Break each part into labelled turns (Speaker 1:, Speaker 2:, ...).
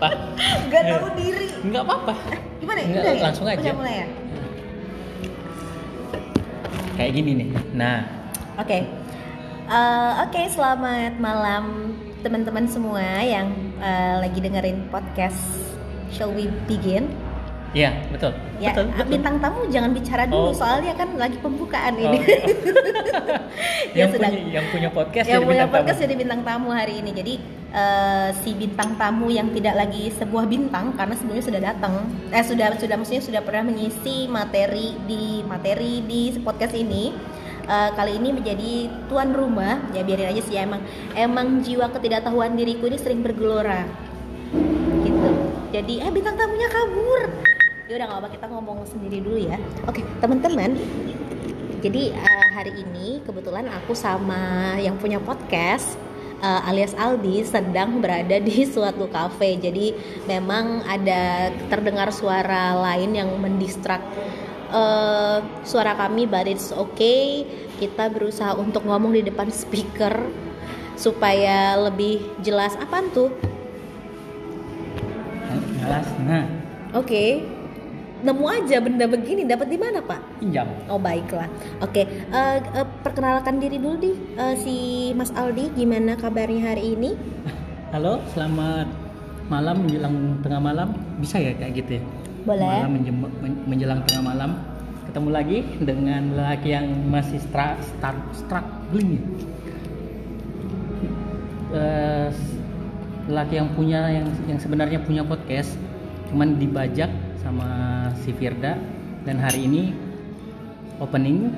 Speaker 1: Pak.
Speaker 2: Gak tahu diri.
Speaker 1: Nggak apa-apa.
Speaker 2: Gimana?
Speaker 1: Nggak,
Speaker 2: Udah ya?
Speaker 1: langsung aja.
Speaker 2: Udah mulai ya?
Speaker 1: Kayak gini nih. Nah,
Speaker 2: Oke. Eh, Oke, selamat malam teman-teman semua yang eh, lagi dengerin podcast Shall We Begin?
Speaker 1: Ya betul.
Speaker 2: Ya,
Speaker 1: betul, betul.
Speaker 2: bintang tamu jangan bicara dulu
Speaker 1: Oh.
Speaker 2: soalnya kan lagi pembukaan
Speaker 1: Oh,
Speaker 2: ini.
Speaker 1: yang,
Speaker 2: Ya sudah.
Speaker 1: punya, yang punya podcast
Speaker 2: yang
Speaker 1: jadi
Speaker 2: punya
Speaker 1: bintang
Speaker 2: podcast
Speaker 1: tamu.
Speaker 2: jadi bintang tamu hari ini. Jadi eh, si bintang tamu yang tidak lagi sebuah bintang karena sebelumnya sudah datang, eh sudah sudah maksudnya sudah pernah mengisi materi di materi di podcast ini. Eh, kali ini menjadi tuan rumah ya biarin aja sih emang emang jiwa ketidaktahuan diriku ini sering bergelora gitu jadi eh bintang tamunya kabur ya udah nggak apa kita ngomong sendiri dulu ya oke teman-teman jadi eh, hari ini kebetulan aku sama yang punya podcast eh, alias Aldi sedang berada di suatu kafe. Jadi memang ada terdengar suara lain yang mendistrak eh, suara kami, but it's okay. Kita berusaha untuk ngomong di depan speaker supaya lebih jelas. Apaan tuh?
Speaker 1: Jelas. Nah,
Speaker 2: Oke. Nemu aja benda begini dapat di mana, Pak?
Speaker 1: pinjam.
Speaker 2: Oh baiklah, oke. eh, eh, perkenalkan diri dulu di eh, si Mas Aldi, gimana kabarnya hari ini?
Speaker 1: Halo, selamat malam menjelang tengah malam. Bisa ya kayak gitu ya?
Speaker 2: Boleh.
Speaker 1: Malam menjelang tengah malam. Ketemu lagi dengan lelaki yang masih stra, star, struggling. Eh, lelaki yang punya yang yang sebenarnya punya podcast cuman dibajak sama si Firda dan hari ini opening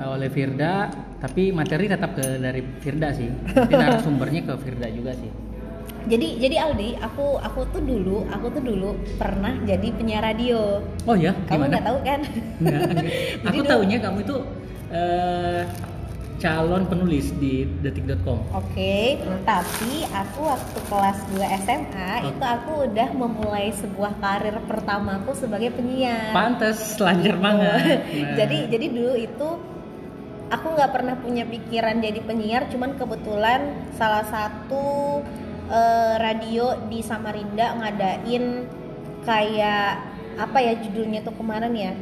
Speaker 1: oleh Firda tapi materi tetap ke dari Firda sih tapi narasumbernya ke Firda juga sih
Speaker 2: Jadi jadi Aldi, aku aku tuh dulu aku tuh dulu pernah jadi penyiar radio.
Speaker 1: oh ya
Speaker 2: Kamu nggak tahu kan?
Speaker 1: Nggak, nggak.
Speaker 2: Jadi
Speaker 1: aku
Speaker 2: dulu-
Speaker 1: tahunya kamu itu eh, calon penulis di detik.com
Speaker 2: Oke, tapi aku waktu kelas 2 SMA
Speaker 1: Oh.
Speaker 2: itu aku udah memulai sebuah karir pertamaku sebagai penyiar.
Speaker 1: pantes lancar banget Nah.
Speaker 2: jadi jadi dulu itu aku nggak pernah punya pikiran jadi penyiar cuman kebetulan salah satu eh, radio di Samarinda ngadain kayak apa ya judulnya tuh kemarin ya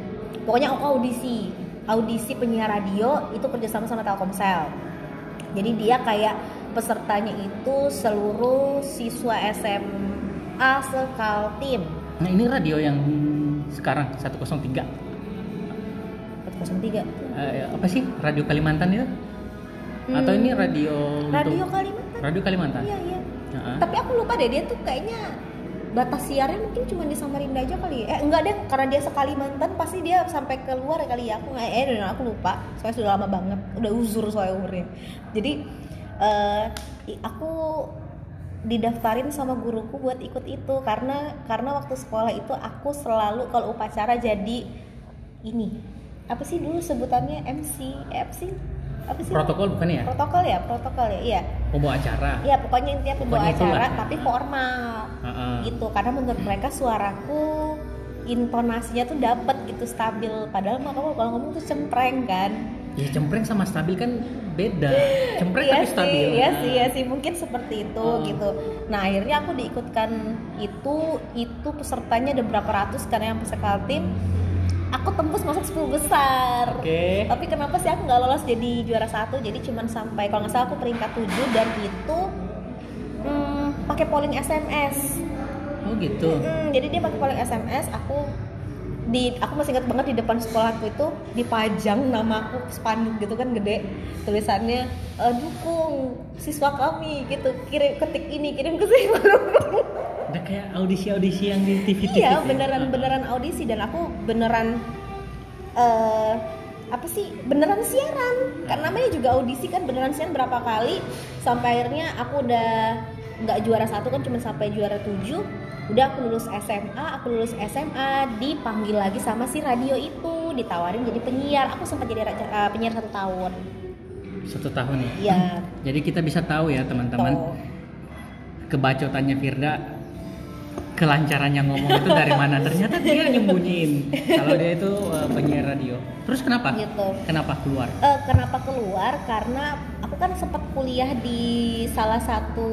Speaker 2: pokoknya audisi audisi penyiar radio itu kerjasama sama Telkomsel. Jadi dia kayak pesertanya itu seluruh siswa SMA sekaltim
Speaker 1: nah ini radio yang sekarang 103
Speaker 2: 103
Speaker 1: Eh, apa sih? Radio Kalimantan itu? Atau ini radio
Speaker 2: Hmm. radio
Speaker 1: untuk
Speaker 2: Kalimantan.
Speaker 1: Radio Kalimantan?
Speaker 2: Iya iya.
Speaker 1: Heeh.
Speaker 2: tapi aku lupa deh dia tuh kayaknya batas siarnya mungkin cuma di Samarinda aja kali ya. eh enggak deh karena dia sekalimantan pasti dia sampai keluar kali ya. Aku nggak eh aku lupa. Soalnya sudah lama banget udah uzur soalnya umurnya. Jadi i- aku didaftarin sama guruku buat ikut itu. Karena karena waktu sekolah itu aku selalu kalau upacara jadi ini. Apa sih dulu sebutannya? MC eh, sih apa sih?
Speaker 1: Protokol bukan ya?
Speaker 2: Protokol ya protokol ya iya.
Speaker 1: Pembawa acara?
Speaker 2: Ya pokoknya intinya pembawa
Speaker 1: Pokoknya itulah.
Speaker 2: acara tapi formal.
Speaker 1: Heeh.
Speaker 2: gitu karena menurut mereka suaraku intonasinya tuh dapet gitu stabil. Padahal mah kamu kalau ngomong tuh cempreng kan.
Speaker 1: Ya cempreng sama stabil kan beda. Cempreng
Speaker 2: iya
Speaker 1: tapi
Speaker 2: sih
Speaker 1: stabil.
Speaker 2: iya sih iya sih mungkin seperti itu
Speaker 1: Oh.
Speaker 2: gitu. Nah akhirnya aku diikutkan itu itu pesertanya ada berapa ratus karena yang peserta tim aku tembus masuk 10 besar.
Speaker 1: Oke.
Speaker 2: Tapi kenapa sih aku nggak lolos jadi juara satu? Jadi cuman sampai kalau nggak salah aku peringkat 7 dan itu hmm, pakai polling SMS
Speaker 1: oh gitu.
Speaker 2: Hmm, jadi dia pakai polling SMS aku di aku masih ingat banget di depan sekolahku itu dipajang nama aku spanduk gitu kan gede. Tulisannya "Eh, dukung siswa kami gitu. Kirim ketik ini kirim ke sini.
Speaker 1: Udah kayak audisi audisi yang di TV TV
Speaker 2: iya beneran beneran audisi. Dan aku beneran eh apa sih beneran siaran. Kan namanya juga audisi kan beneran siaran berapa kali. Sampai akhirnya aku udah nggak juara satu kan cuma sampai juara tujuh udah aku lulus SMA aku lulus SMA dipanggil lagi sama si radio itu ditawarin jadi penyiar. Aku sempat jadi eh, penyiar satu tahun.
Speaker 1: Satu tahun ya?
Speaker 2: Iya.
Speaker 1: jadi kita bisa tahu ya teman-teman kebacotannya Firda kelancarannya ngomong itu dari mana? Ternyata dia nyembunyiin kalau dia itu uh, penyiar radio. Terus kenapa?
Speaker 2: Gitu.
Speaker 1: kenapa keluar?
Speaker 2: Eh, kenapa keluar? Karena aku kan sempat kuliah di salah satu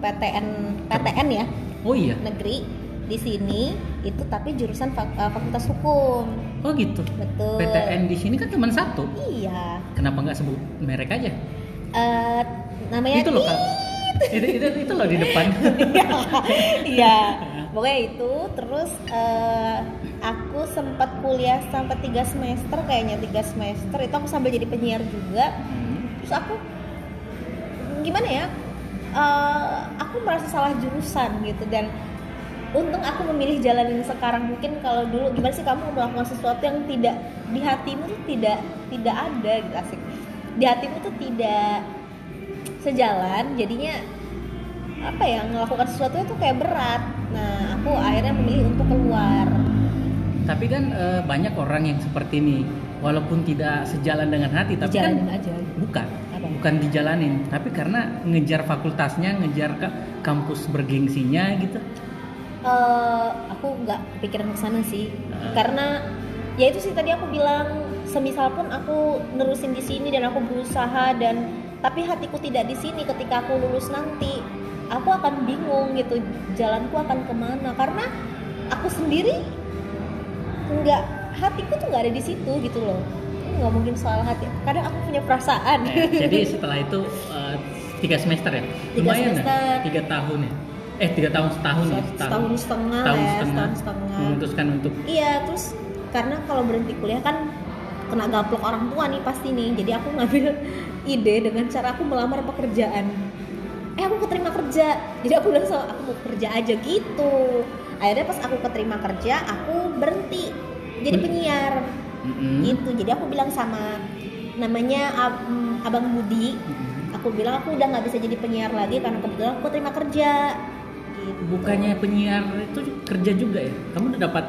Speaker 2: PTN PTN ya,
Speaker 1: Oh iya.
Speaker 2: negeri di sini itu tapi jurusan fak- eh, fakultas hukum
Speaker 1: Oh gitu.
Speaker 2: betul
Speaker 1: PTN di sini kan cuma satu.
Speaker 2: iya
Speaker 1: Kenapa nggak sebut merek aja?
Speaker 2: Eh, namanya
Speaker 1: itu loh itu, itu, itu loh di depan.
Speaker 2: Iya, pokoknya itu. Terus eh, aku sempat kuliah sampai tiga semester, kayaknya tiga semester. Itu aku sambil jadi penyiar juga.
Speaker 1: Hmm.
Speaker 2: Terus aku gimana ya? Eh, aku merasa salah jurusan gitu dan untung aku memilih jalan ini sekarang. Mungkin kalau dulu gimana sih kamu melakukan sesuatu yang tidak di hatimu tuh tidak tidak ada gitu asik. Di hatimu tuh tidak sejalan, jadinya apa ya melakukan sesuatu itu kayak berat. Nah, aku akhirnya memilih untuk keluar.
Speaker 1: Tapi kan eh, banyak orang yang seperti ini, walaupun tidak sejalan dengan hati, tapi kan
Speaker 2: Jalanin aja.
Speaker 1: bukan,
Speaker 2: Apa?
Speaker 1: bukan dijalanin, tapi karena ngejar fakultasnya, ngejar ke kampus bergengsinya gitu.
Speaker 2: Eh, aku nggak pikiran ke sana sih,
Speaker 1: Ah.
Speaker 2: karena ya itu sih tadi aku bilang, semisal pun aku nerusin di sini dan aku berusaha dan tapi hatiku tidak di sini ketika aku lulus nanti, aku akan bingung gitu, jalanku akan ke mana karena aku sendiri nggak hatiku tuh nggak ada di situ gitu loh. Nggak mungkin soal hati. Kadang aku punya perasaan.
Speaker 1: Eh, jadi setelah itu eh, tiga semester ya,
Speaker 2: Tiga
Speaker 1: lumayan
Speaker 2: semester.
Speaker 1: ya, tiga tahun ya, eh tiga tahun setahun ya,
Speaker 2: setahun setengah
Speaker 1: Setahun
Speaker 2: ya
Speaker 1: setengah.
Speaker 2: setahun setengah.
Speaker 1: Memutuskan untuk
Speaker 2: iya terus karena kalau berhenti kuliah kan kena gaplok orang tua nih pasti nih. Jadi aku ngambil ide dengan cara aku melamar pekerjaan. Eh aku keterima kerja. Jadi aku bilang sama aku mau kerja aja gitu. Akhirnya pas aku keterima kerja aku berhenti jadi penyiar.
Speaker 1: Mm-mm.
Speaker 2: gitu. Jadi aku bilang sama namanya Ab- abang Budi.
Speaker 1: Mm-mm.
Speaker 2: aku bilang aku udah nggak bisa jadi penyiar lagi karena kebetulan aku terima kerja. Gitu.
Speaker 1: bukannya penyiar itu kerja juga ya, kamu udah dapat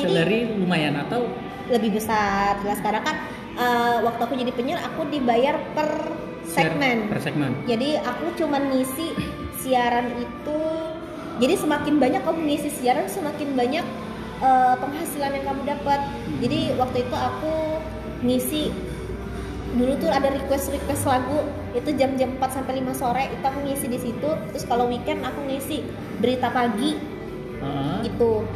Speaker 2: jadi
Speaker 1: salary lumayan atau?
Speaker 2: Lebih besar. Jelas sekarang kan eh, waktu aku jadi penyiar aku dibayar per segmen.
Speaker 1: Per segmen?
Speaker 2: jadi aku cuman ngisi siaran itu. Jadi semakin banyak kamu ngisi siaran semakin banyak eh, penghasilan yang kamu dapat. Jadi waktu itu aku ngisi dulu tuh ada request request lagu itu jam-jam 4 sampai 5 sore itu aku ngisi di situ. Terus kalau weekend aku ngisi berita pagi
Speaker 1: Heeh.
Speaker 2: gitu.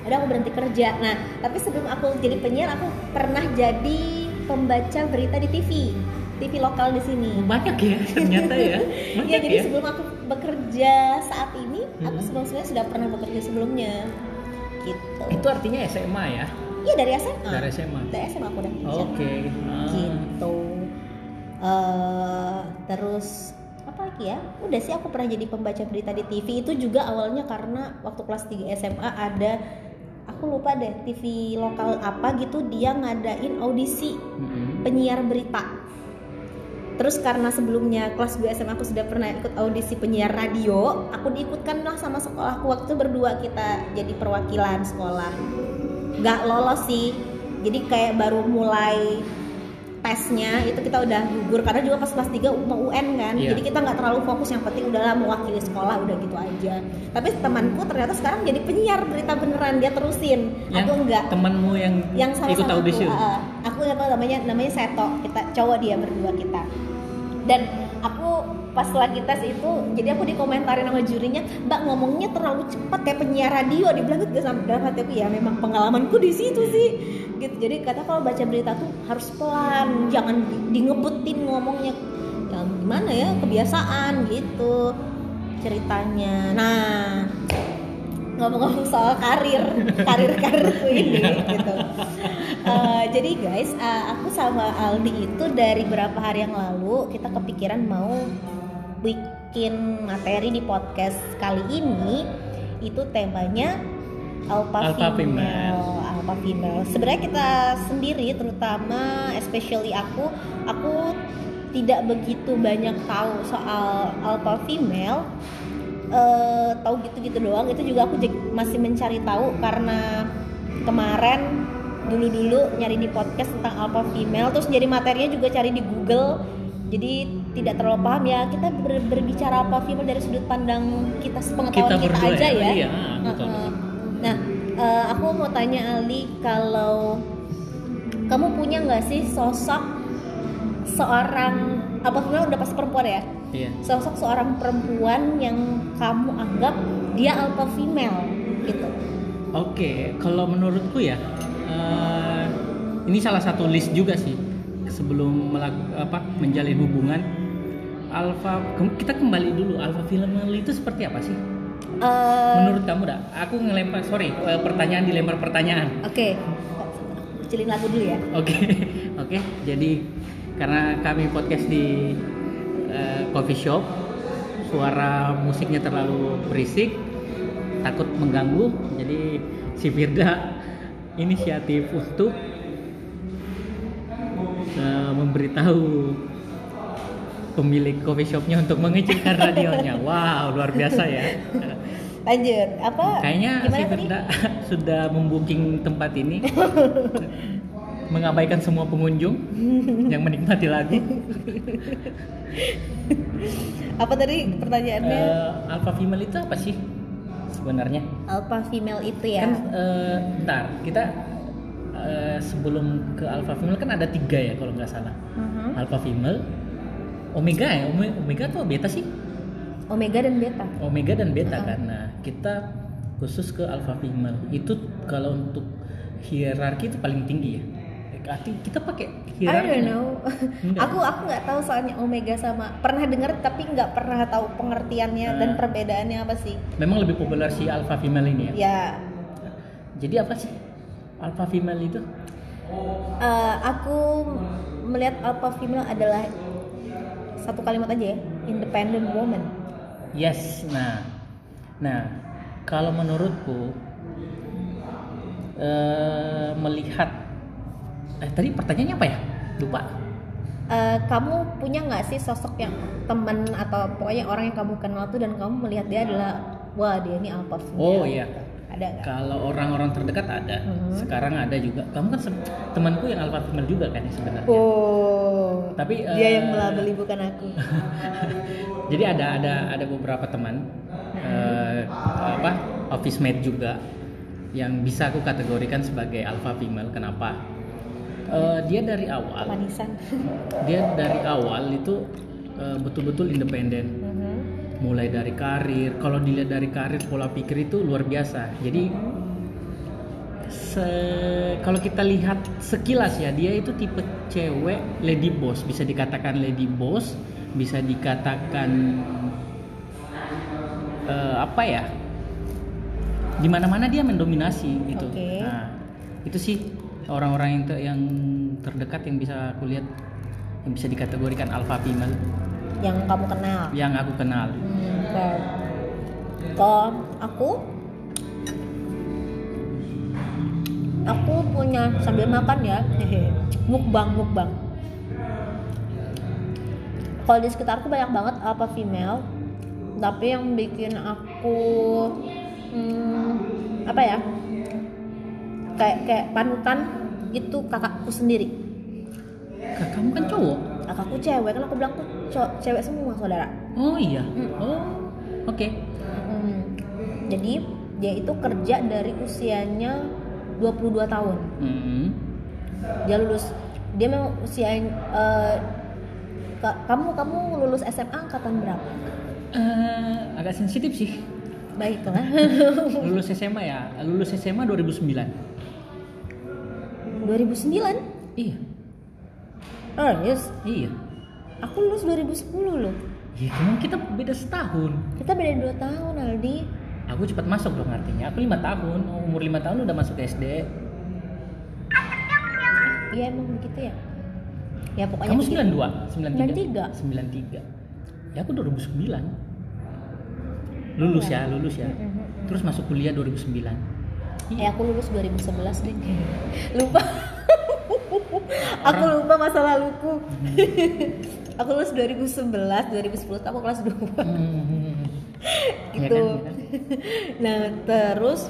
Speaker 2: Udah aku berhenti kerja. Nah tapi sebelum aku jadi penyiar aku pernah jadi pembaca berita di TV TV lokal di sini.
Speaker 1: Banyak ya ternyata ya, banyak
Speaker 2: ya jadi
Speaker 1: ya.
Speaker 2: sebelum aku bekerja saat ini aku
Speaker 1: Hmm.
Speaker 2: sebelum-sebelumnya sudah pernah bekerja sebelumnya gitu
Speaker 1: Itu artinya SMA ya,
Speaker 2: iya dari SMA
Speaker 1: dari SMA.
Speaker 2: dari SMA aku udah
Speaker 1: Oke. Ah.
Speaker 2: gitu eh terus apa lagi ya udah sih aku pernah jadi pembaca berita di TV itu juga awalnya karena waktu kelas 3 SMA ada aku lupa deh TV lokal apa gitu dia ngadain audisi
Speaker 1: Mm-mm.
Speaker 2: penyiar berita terus karena sebelumnya kelas 2 SMA aku sudah pernah ikut audisi penyiar radio aku diikutkan lah sama sekolahku waktu berdua kita jadi perwakilan sekolah. Nggak lolos sih. Jadi kayak baru mulai tesnya itu kita udah gugur. Karena juga pas kelas 3 mau UN kan.
Speaker 1: Iya.
Speaker 2: jadi kita nggak terlalu fokus. Yang penting udahlah mewakili sekolah udah gitu aja. Tapi temanku ternyata sekarang jadi penyiar berita beneran. Dia terusin.
Speaker 1: Yang
Speaker 2: aku enggak
Speaker 1: temanmu yang,
Speaker 2: yang sama
Speaker 1: ikut
Speaker 2: sama
Speaker 1: audisi.
Speaker 2: aku, ah, aku tahu namanya namanya Seto. Kita cowok dia berdua kita dan aku pas lagi tes itu jadi aku dikomentarin sama jurinya mbak ngomongnya terlalu cepat kayak penyiar radio. Dibilang gitu sama dalam hati aku. Ya memang pengalamanku di situ sih. Gitu. Jadi kata kalau baca berita tuh harus pelan jangan di, ngomongnya. Ya gimana ya kebiasaan gitu ceritanya. Nah ngomong-ngomong soal karir karir karirku ini gitu. Eh, jadi guys eh, aku sama Aldi itu dari beberapa hari yang lalu kita kepikiran mau bikin materi di podcast kali ini itu temanya alpha,
Speaker 1: Alpha
Speaker 2: female,
Speaker 1: female.
Speaker 2: alpha female. Sebenarnya kita sendiri terutama especially aku aku tidak begitu banyak tahu soal alpha female eh tahu gitu-gitu doang. Itu juga aku masih mencari tahu karena kemarin dulu-dulu nyari di podcast tentang alpha female terus jadi materinya juga cari di Google. Jadi tidak terlalu paham ya kita ber- berbicara alpha female dari sudut pandang kita sepengetahuan
Speaker 1: Kita
Speaker 2: kita, aja
Speaker 1: ya?
Speaker 2: ya,
Speaker 1: Iya,
Speaker 2: nah eh, aku mau tanya Ali kalau kamu punya nggak sih sosok seorang alpha female udah pasti perempuan ya
Speaker 1: Iya.
Speaker 2: sosok seorang perempuan yang kamu anggap dia alpha female gitu
Speaker 1: Oke, kalau menurutku ya, eh, ini salah satu list juga sih sebelum melaku, apa menjalin hubungan. Alpha, kita kembali dulu. Alpha female itu seperti apa sih?
Speaker 2: Eh,
Speaker 1: Menurut kamu dah? Aku ngelempar, sorry, eh, pertanyaan dilempar pertanyaan.
Speaker 2: oke kecilin lagu dulu ya
Speaker 1: Oke, oke. Jadi karena kami podcast di eh, coffee shop, suara musiknya terlalu berisik, takut mengganggu. Jadi si Firda inisiatif untuk eh, memberitahu pemilik coffee shopnya untuk mengecilkan radionya. Wow, luar biasa ya.
Speaker 2: lanjut apa
Speaker 1: Kayaknya si Firda sudah membooking tempat ini, mengabaikan semua pengunjung yang menikmati lagu.
Speaker 2: apa tadi pertanyaannya
Speaker 1: Eh, alpha female itu apa sih sebenarnya?
Speaker 2: alpha female itu ya
Speaker 1: Kan, eh, bentar, kita eh, sebelum ke alpha female kan ada tiga ya kalau nggak salah.
Speaker 2: Mhm.
Speaker 1: Alpha female, omega ya, Ome- omega atau beta sih?
Speaker 2: omega dan beta
Speaker 1: Omega dan beta
Speaker 2: Mhm.
Speaker 1: kan. Nah, kita khusus ke alpha female. Itu kalau untuk hierarki itu paling tinggi ya. Eh, Arti kita pakai
Speaker 2: I
Speaker 1: hierarki.
Speaker 2: don't know.
Speaker 1: Enggak.
Speaker 2: aku aku nggak tahu soalnya omega sama pernah dengar tapi nggak pernah tahu pengertiannya dan
Speaker 1: Hmm.
Speaker 2: perbedaannya apa sih.
Speaker 1: Memang lebih populer si alpha female ini ya.
Speaker 2: Ya,
Speaker 1: Jadi apa sih alpha female itu?
Speaker 2: eh, aku melihat alpha female adalah satu kalimat aja ya, independent woman.
Speaker 1: Yes. Nah, nah kalau menurutku eh, melihat eh tadi pertanyaannya apa ya? Lupa.
Speaker 2: Eh, kamu punya nggak sih sosok yang teman atau pokoknya orang yang kamu kenal tuh dan kamu melihat dia adalah wah dia ini alpha female.
Speaker 1: Oh iya.
Speaker 2: Ada nggak?
Speaker 1: Kalau orang-orang terdekat ada.
Speaker 2: Mhm.
Speaker 1: Sekarang ada juga. Kamu kan temanku yang alpha female juga kan ya sebenarnya.
Speaker 2: Oh.
Speaker 1: Tapi,
Speaker 2: dia
Speaker 1: eh,
Speaker 2: yang melabeli bukan aku.
Speaker 1: Jadi ada ada ada beberapa teman eh, apa office mate juga yang bisa aku kategorikan sebagai alpha female. Kenapa? Eh, dia dari awal
Speaker 2: Manisan.
Speaker 1: dia dari awal itu eh, betul-betul independen.
Speaker 2: Mhm.
Speaker 1: Mulai dari karir, kalau dilihat dari karir pola pikir itu luar biasa. Jadi se- kalau kita lihat sekilas ya dia itu tipe cewek lady boss bisa dikatakan lady boss bisa dikatakan eh, apa ya di mana mana dia mendominasi gitu
Speaker 2: Oke.
Speaker 1: nah itu sih orang-orang yang te- yang terdekat yang bisa aku lihat yang bisa dikategorikan alpha female.
Speaker 2: Yang kamu kenal.
Speaker 1: yang aku kenal.
Speaker 2: Hmm, oke. Kalau aku? Aku punya sambil makan ya. Mukbang mukbang. Kalau di sekitarku banyak banget apa female. Tapi yang bikin aku hmm, apa ya? Kayak kayak panutan itu kakakku sendiri
Speaker 1: kamu kan cowok
Speaker 2: kakakku cewek kan aku bilang tuh cewek semua saudara
Speaker 1: oh iya
Speaker 2: Hmm.
Speaker 1: oh oke
Speaker 2: Hmm. Jadi dia itu kerja dari usianya 22 tahun.
Speaker 1: Hmm.
Speaker 2: Dia lulus dia memang usia eh, ka- kamu kamu lulus SMA angkatan berapa?
Speaker 1: Eh, agak sensitif sih
Speaker 2: Baiklah.
Speaker 1: lulus SMA ya lulus SMA 2009
Speaker 2: 2009?
Speaker 1: iya
Speaker 2: Oh, yes.
Speaker 1: iya
Speaker 2: Aku lulus 2010 loh.
Speaker 1: ya cuma kita beda setahun
Speaker 2: Kita beda 2 tahun, Aldi.
Speaker 1: aku cepat masuk dong artinya aku lima tahun umur lima tahun udah masuk SD
Speaker 2: Iya emang begitu ya. Ya pokoknya
Speaker 1: kamu
Speaker 2: begitu.
Speaker 1: 92 93 93 ya aku 2009 lulus ya lulus ya
Speaker 2: Mhm.
Speaker 1: terus masuk kuliah 2009
Speaker 2: Eh aku lulus 2011 deh. Lupa. aku lupa masa laluku. aku lulus 2011, 2010 aku kelas 2.
Speaker 1: Hmm. Ya
Speaker 2: gitu.
Speaker 1: kan, ya kan?
Speaker 2: Nah, terus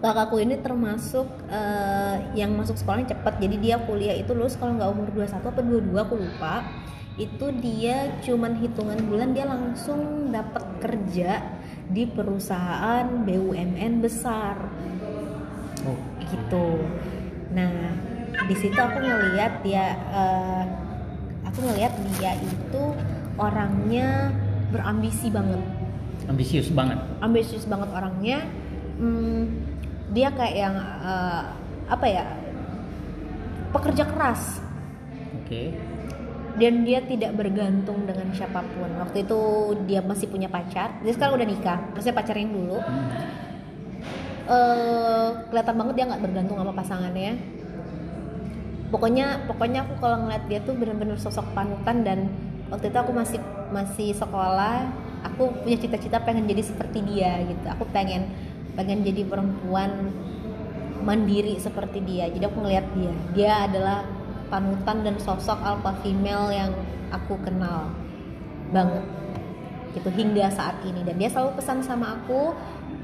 Speaker 2: kakakku ini termasuk eh, yang masuk sekolahnya cepat. Jadi dia kuliah itu lulus kalau nggak umur 21 apa 22 aku lupa. Itu dia cuman hitungan bulan dia langsung dapat kerja di perusahaan BUMN besar.
Speaker 1: Oh
Speaker 2: gitu. Nah, di situ aku ngelihat dia, eh, aku ngelihat dia itu orangnya berambisi banget.
Speaker 1: ambisius banget.
Speaker 2: Ambisius banget orangnya. Hmm, dia kayak yang eh, apa ya pekerja keras.
Speaker 1: Oke
Speaker 2: dan dia tidak bergantung dengan siapa pun. Waktu itu dia masih punya pacar. Dia sekarang udah nikah. Maksudnya pacar yang dulu.
Speaker 1: Hmm.
Speaker 2: eh kelihatan banget dia nggak bergantung sama pasangannya. Pokoknya pokoknya aku kalau ngeliat dia tuh bener-bener sosok panutan dan waktu itu aku masih masih sekolah aku punya cita-cita pengen jadi seperti dia gitu. Aku pengen pengen jadi perempuan mandiri seperti dia. Jadi aku ngeliat dia. Dia adalah panutan dan sosok alpha female yang aku kenal banget gitu hingga saat ini. Dan dia selalu pesan sama aku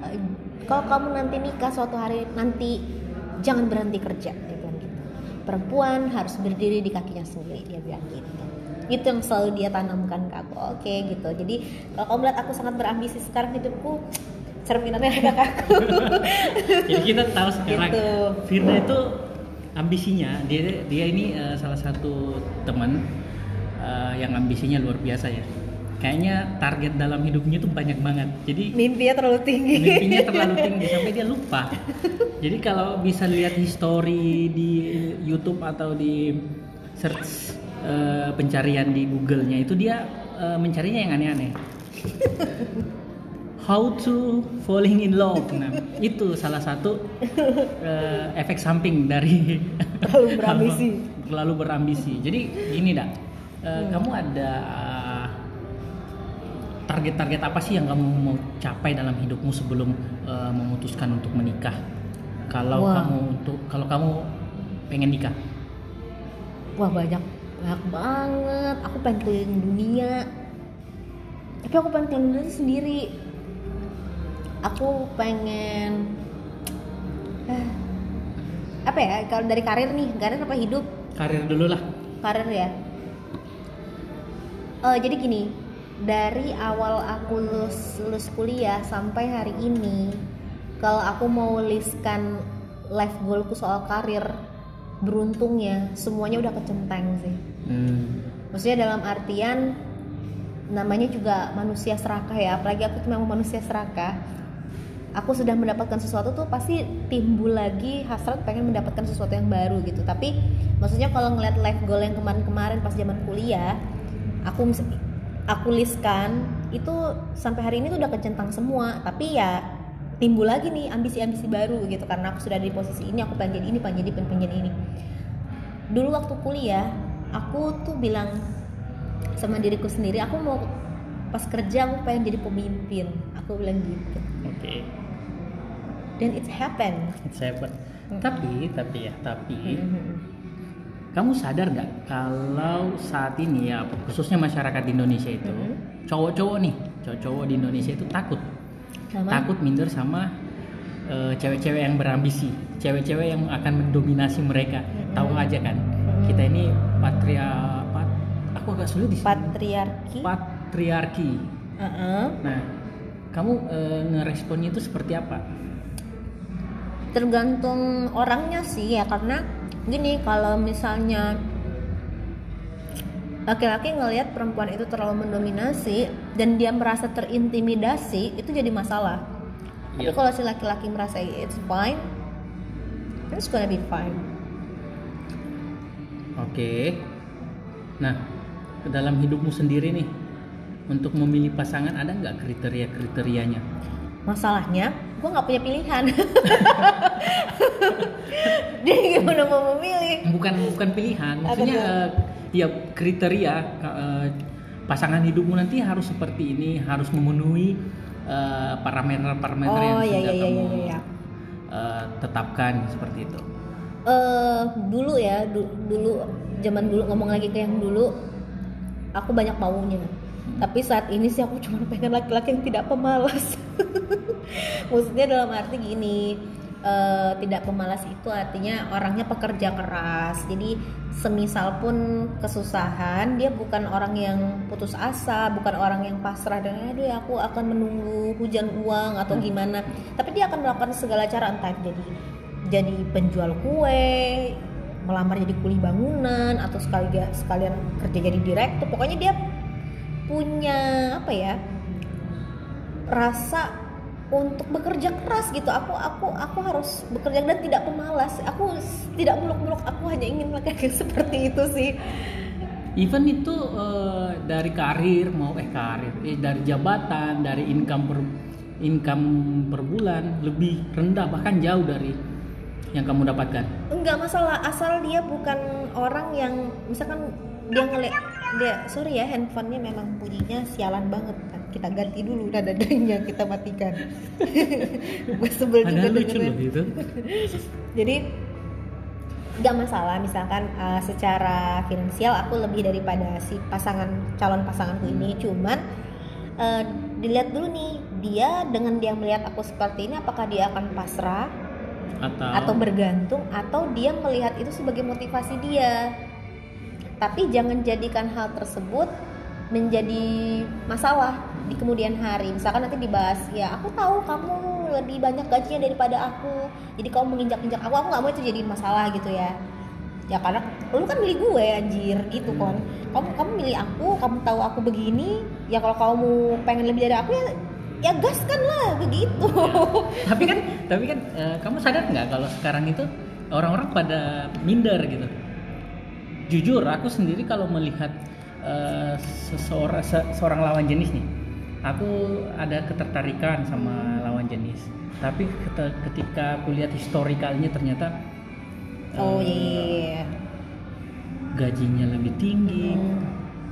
Speaker 2: "Eh, kalau kamu nanti nikah suatu hari nanti jangan berhenti kerja dia bilang gitu. Perempuan harus berdiri di kakinya sendiri dia bilang gitu. Itu yang selalu dia tanamkan ke aku. Oke gitu. Jadi kalau kamu melihat aku sangat berambisi sekarang hidupku cerminannya ada aku
Speaker 1: jadi kita tahu sekarang
Speaker 2: Gitu.
Speaker 1: Firda itu ambisinya dia dia ini eh, salah satu teman eh, yang ambisinya luar biasa ya kayaknya target dalam hidupnya tuh banyak banget jadi
Speaker 2: mimpinya terlalu tinggi
Speaker 1: mimpinya terlalu tinggi sampai dia lupa. Jadi kalau bisa lihat history di YouTube atau di search eh, pencarian di Google-nya itu dia eh, mencarinya yang aneh-aneh. How to falling in love. Nah, itu salah satu eh, efek samping dari
Speaker 2: Terlalu berambisi.
Speaker 1: terlalu berambisi. Jadi gini dak, eh, kamu ada target-target apa sih yang kamu mau capai dalam hidupmu sebelum eh, memutuskan untuk menikah? Kalau
Speaker 2: Wah.
Speaker 1: kamu untuk kalau kamu pengen nikah,
Speaker 2: Wah banyak banyak banget. Aku pengen keliling dunia. Tapi aku pengen keliling dunia sendiri. Aku pengen eh, apa ya? Kalau dari karir nih, karir apa hidup?
Speaker 1: karir dulu lah.
Speaker 2: Karir ya. Eh, jadi gini, dari awal aku lulus lulus kuliah sampai hari ini, kalau aku mau listkan life goalku soal karir, beruntungnya semuanya udah kecenteng sih.
Speaker 1: Hmm.
Speaker 2: Maksudnya dalam artian namanya juga manusia serakah ya, apalagi aku tuh memang manusia serakah. Aku sudah mendapatkan sesuatu tuh pasti timbul lagi hasrat pengen mendapatkan sesuatu yang baru gitu. Tapi maksudnya kalau ngeliat life goal yang kemarin-kemarin pas zaman kuliah, aku aku listkan itu sampai hari ini tuh udah kecentang semua. Tapi ya timbul lagi nih ambisi-ambisi baru gitu karena aku sudah di posisi ini aku pengen jadi ini pengen jadi pengen jadi ini dulu waktu kuliah aku tuh bilang sama diriku sendiri aku mau pas kerja aku pengen jadi pemimpin aku bilang gitu
Speaker 1: Oke.
Speaker 2: Dan it happened
Speaker 1: It's happen. Tapi tapi ya tapi
Speaker 2: Mhm.
Speaker 1: kamu sadar nggak kalau saat ini ya khususnya masyarakat di Indonesia itu
Speaker 2: Mhm.
Speaker 1: cowok-cowok nih cowok-cowok di Indonesia itu takut
Speaker 2: Sama?
Speaker 1: takut minder sama eh, cewek-cewek yang berambisi, cewek-cewek yang akan mendominasi mereka.
Speaker 2: Mm-mm.
Speaker 1: Tahu aja kan,
Speaker 2: Mm-mm.
Speaker 1: kita ini patria, pat, aku agak sulit di
Speaker 2: patriarki
Speaker 1: patriarki.
Speaker 2: Uh-uh.
Speaker 1: Nah, kamu eh, ngeresponnya itu seperti apa?
Speaker 2: Tergantung orangnya sih ya karena gini kalau misalnya laki-laki ngelihat perempuan itu terlalu mendominasi dan dia merasa terintimidasi itu jadi masalah tapi
Speaker 1: Iya.
Speaker 2: kalau si laki-laki merasa it's fine it's gonna be fine
Speaker 1: Oke. Nah, dalam hidupmu sendiri nih, untuk memilih pasangan ada nggak kriteria-kriterianya?
Speaker 2: Masalahnya gue nggak punya pilihan. Dia gimana mau memilih?
Speaker 1: Bukan bukan pilihan, maksudnya eh, ya kriteria eh, pasangan hidupmu nanti harus seperti ini, harus memenuhi eh, parameter-parameter yang
Speaker 2: oh iya
Speaker 1: sudah
Speaker 2: iya iya
Speaker 1: kamu
Speaker 2: iya, iya.
Speaker 1: eh, tetapkan seperti itu.
Speaker 2: eh dulu ya du- dulu zaman dulu ngomong lagi ke yang dulu aku banyak maunya tapi saat ini sih aku cuma pengen laki-laki yang tidak pemalas. Maksudnya dalam arti gini eh, tidak pemalas itu artinya orangnya pekerja keras. Jadi semisal pun kesusahan dia bukan orang yang putus asa bukan orang yang pasrah dan aduh ya aku akan menunggu hujan uang atau gimana. Tapi dia akan melakukan segala cara entah jadi jadi penjual kue melamar jadi kuli bangunan atau sekalian sekalian kerja jadi direktur. Pokoknya dia punya apa ya rasa untuk bekerja keras gitu. Aku aku aku harus bekerja dan tidak pemalas. Aku tidak muluk-muluk. Aku hanya ingin melakukan seperti itu sih.
Speaker 1: Even itu eh, dari karir mau eh karir, eh, dari jabatan, dari income per income per bulan lebih rendah bahkan jauh dari yang kamu dapatkan.
Speaker 2: enggak masalah asal dia bukan orang yang misalkan dia ngeliat dia sorry ya handphonenya memang bunyinya sialan banget. Kita ganti dulu nada dengnya kita matikan. Gue sebel juga
Speaker 1: lucu loh itu.
Speaker 2: jadi nggak masalah. Misalkan uh, secara finansial aku lebih daripada si pasangan calon pasanganku ini. Cuman uh, dilihat dulu nih dia dengan dia melihat aku seperti ini apakah dia akan pasrah
Speaker 1: Atau,
Speaker 2: atau bergantung atau dia melihat itu sebagai motivasi dia tapi jangan jadikan hal tersebut menjadi masalah di kemudian hari. Misalkan nanti dibahas ya aku tahu kamu lebih banyak gajinya daripada aku. Jadi kamu menginjak-injak aku aku nggak mau itu jadi masalah gitu ya. Ya karena lu kan milih gue anjir gitu kan. Kamu kamu milih aku kamu tahu aku begini ya kalau kamu pengen lebih dari aku ya ya gaskan lah begitu
Speaker 1: tapi kan tapi kan eh, kamu sadar nggak kalau sekarang itu orang-orang pada minder gitu. Jujur aku sendiri kalau melihat eh, seseorang se- seorang lawan jenis nih, aku ada ketertarikan sama lawan jenis. Tapi ketika aku lihat historikalnya ternyata
Speaker 2: oh
Speaker 1: eh,
Speaker 2: iya
Speaker 1: gajinya lebih tinggi,
Speaker 2: Hmm.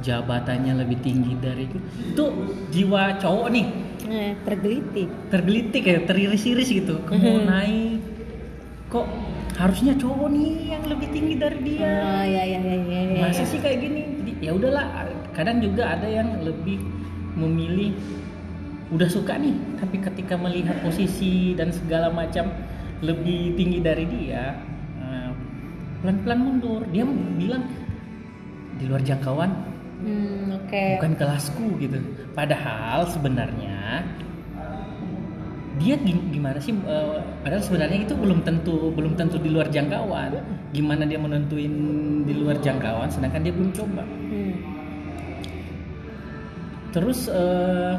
Speaker 1: jabatannya lebih tinggi dari itu. Itu jiwa cowok nih
Speaker 2: Eh, tergelitik
Speaker 1: tergelitik ya, teriris-iris gitu. Mau naik kok harusnya cowok nih yang lebih tinggi dari dia.
Speaker 2: Ah, ya ya ya ya. ya.
Speaker 1: Masa sih kayak gini? Jadi ya udahlah, kadang juga ada yang lebih memilih udah suka nih, tapi ketika melihat posisi dan segala macam lebih tinggi dari dia, eh, pelan-pelan mundur. Dia bilang di luar jangkauan
Speaker 2: Hmm, oke.
Speaker 1: bukan kelasku gitu. Padahal sebenarnya dia gi- gimana sih? eh, padahal sebenarnya itu belum tentu belum tentu di luar jangkauan. Gimana dia menentuin di luar jangkauan, sedangkan dia belum coba.
Speaker 2: Hmm.
Speaker 1: Terus eh,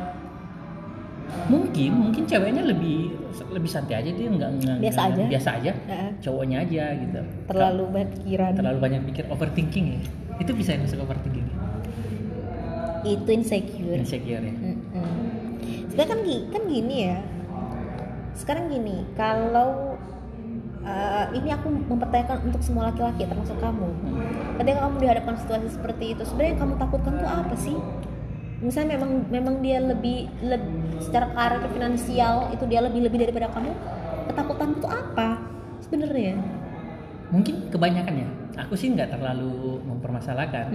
Speaker 1: mungkin mungkin ceweknya lebih lebih santai aja dia nggak nggak-
Speaker 2: Biasa aja.
Speaker 1: biasa aja. Cowoknya aja gitu.
Speaker 2: Terlalu banyak pikiran.
Speaker 1: terlalu banyak pikir overthinking ya. Itu bisa yang masuk overthinking.
Speaker 2: Itu insecure.
Speaker 1: Insecure ya.
Speaker 2: Mm-mm. Sebenarnya kan kan gini ya. Sekarang gini, kalau uh, ini aku mempertanyakan untuk semua laki-laki termasuk kamu. Ketika kamu dihadapkan situasi seperti itu, sebenarnya yang kamu takutkan tuh apa sih? Misalnya memang memang dia lebih, leb- secara karir finansial itu dia lebih lebih daripada kamu. Ketakutan itu apa? Sebenarnya.
Speaker 1: Mungkin kebanyakan ya. Aku sih nggak terlalu mempermasalahkan.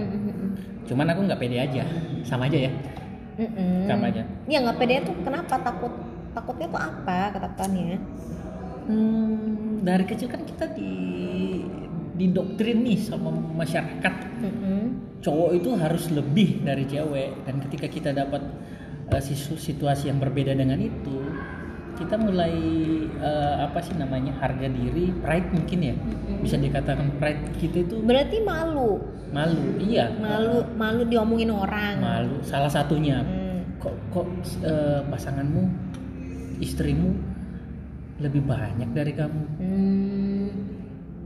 Speaker 1: Cuman aku nggak pede aja. Sama aja ya.
Speaker 2: Mm-mm.
Speaker 1: Sama aja.
Speaker 2: Ya nggak pede tuh kenapa takut? Takutnya tuh apa ketakutannya?
Speaker 1: Hmm, dari kecil kan kita di didoktrin nih sama masyarakat
Speaker 2: Mm-mm.
Speaker 1: cowok itu harus lebih dari cewek dan ketika kita dapat uh, situasi yang berbeda dengan itu kita mulai uh, apa sih namanya harga diri pride mungkin ya
Speaker 2: Mm-mm.
Speaker 1: bisa dikatakan pride kita itu
Speaker 2: Berarti malu,
Speaker 1: malu iya
Speaker 2: malu, malu diomongin orang.
Speaker 1: malu salah satunya
Speaker 2: Hmm.
Speaker 1: kok kok eh, pasanganmu istrimu lebih banyak dari kamu
Speaker 2: Hmm.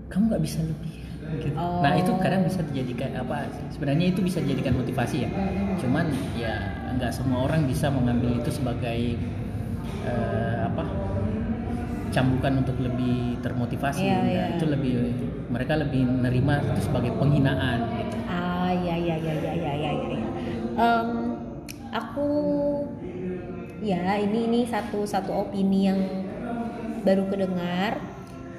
Speaker 1: kamu nggak bisa lebih gitu.
Speaker 2: Oh.
Speaker 1: nah itu kadang bisa dijadikan apa sebenarnya itu bisa dijadikan motivasi ya
Speaker 2: Hmm.
Speaker 1: cuman ya nggak semua orang bisa mengambil itu sebagai eh, apa cambukan untuk lebih termotivasi
Speaker 2: Iya,
Speaker 1: Nah,
Speaker 2: iya.
Speaker 1: itu lebih mereka lebih menerima itu sebagai penghinaan gitu
Speaker 2: Ah ya ya ya ya ya ya ya. Em, aku ya ini ini satu satu opini yang baru kedengar.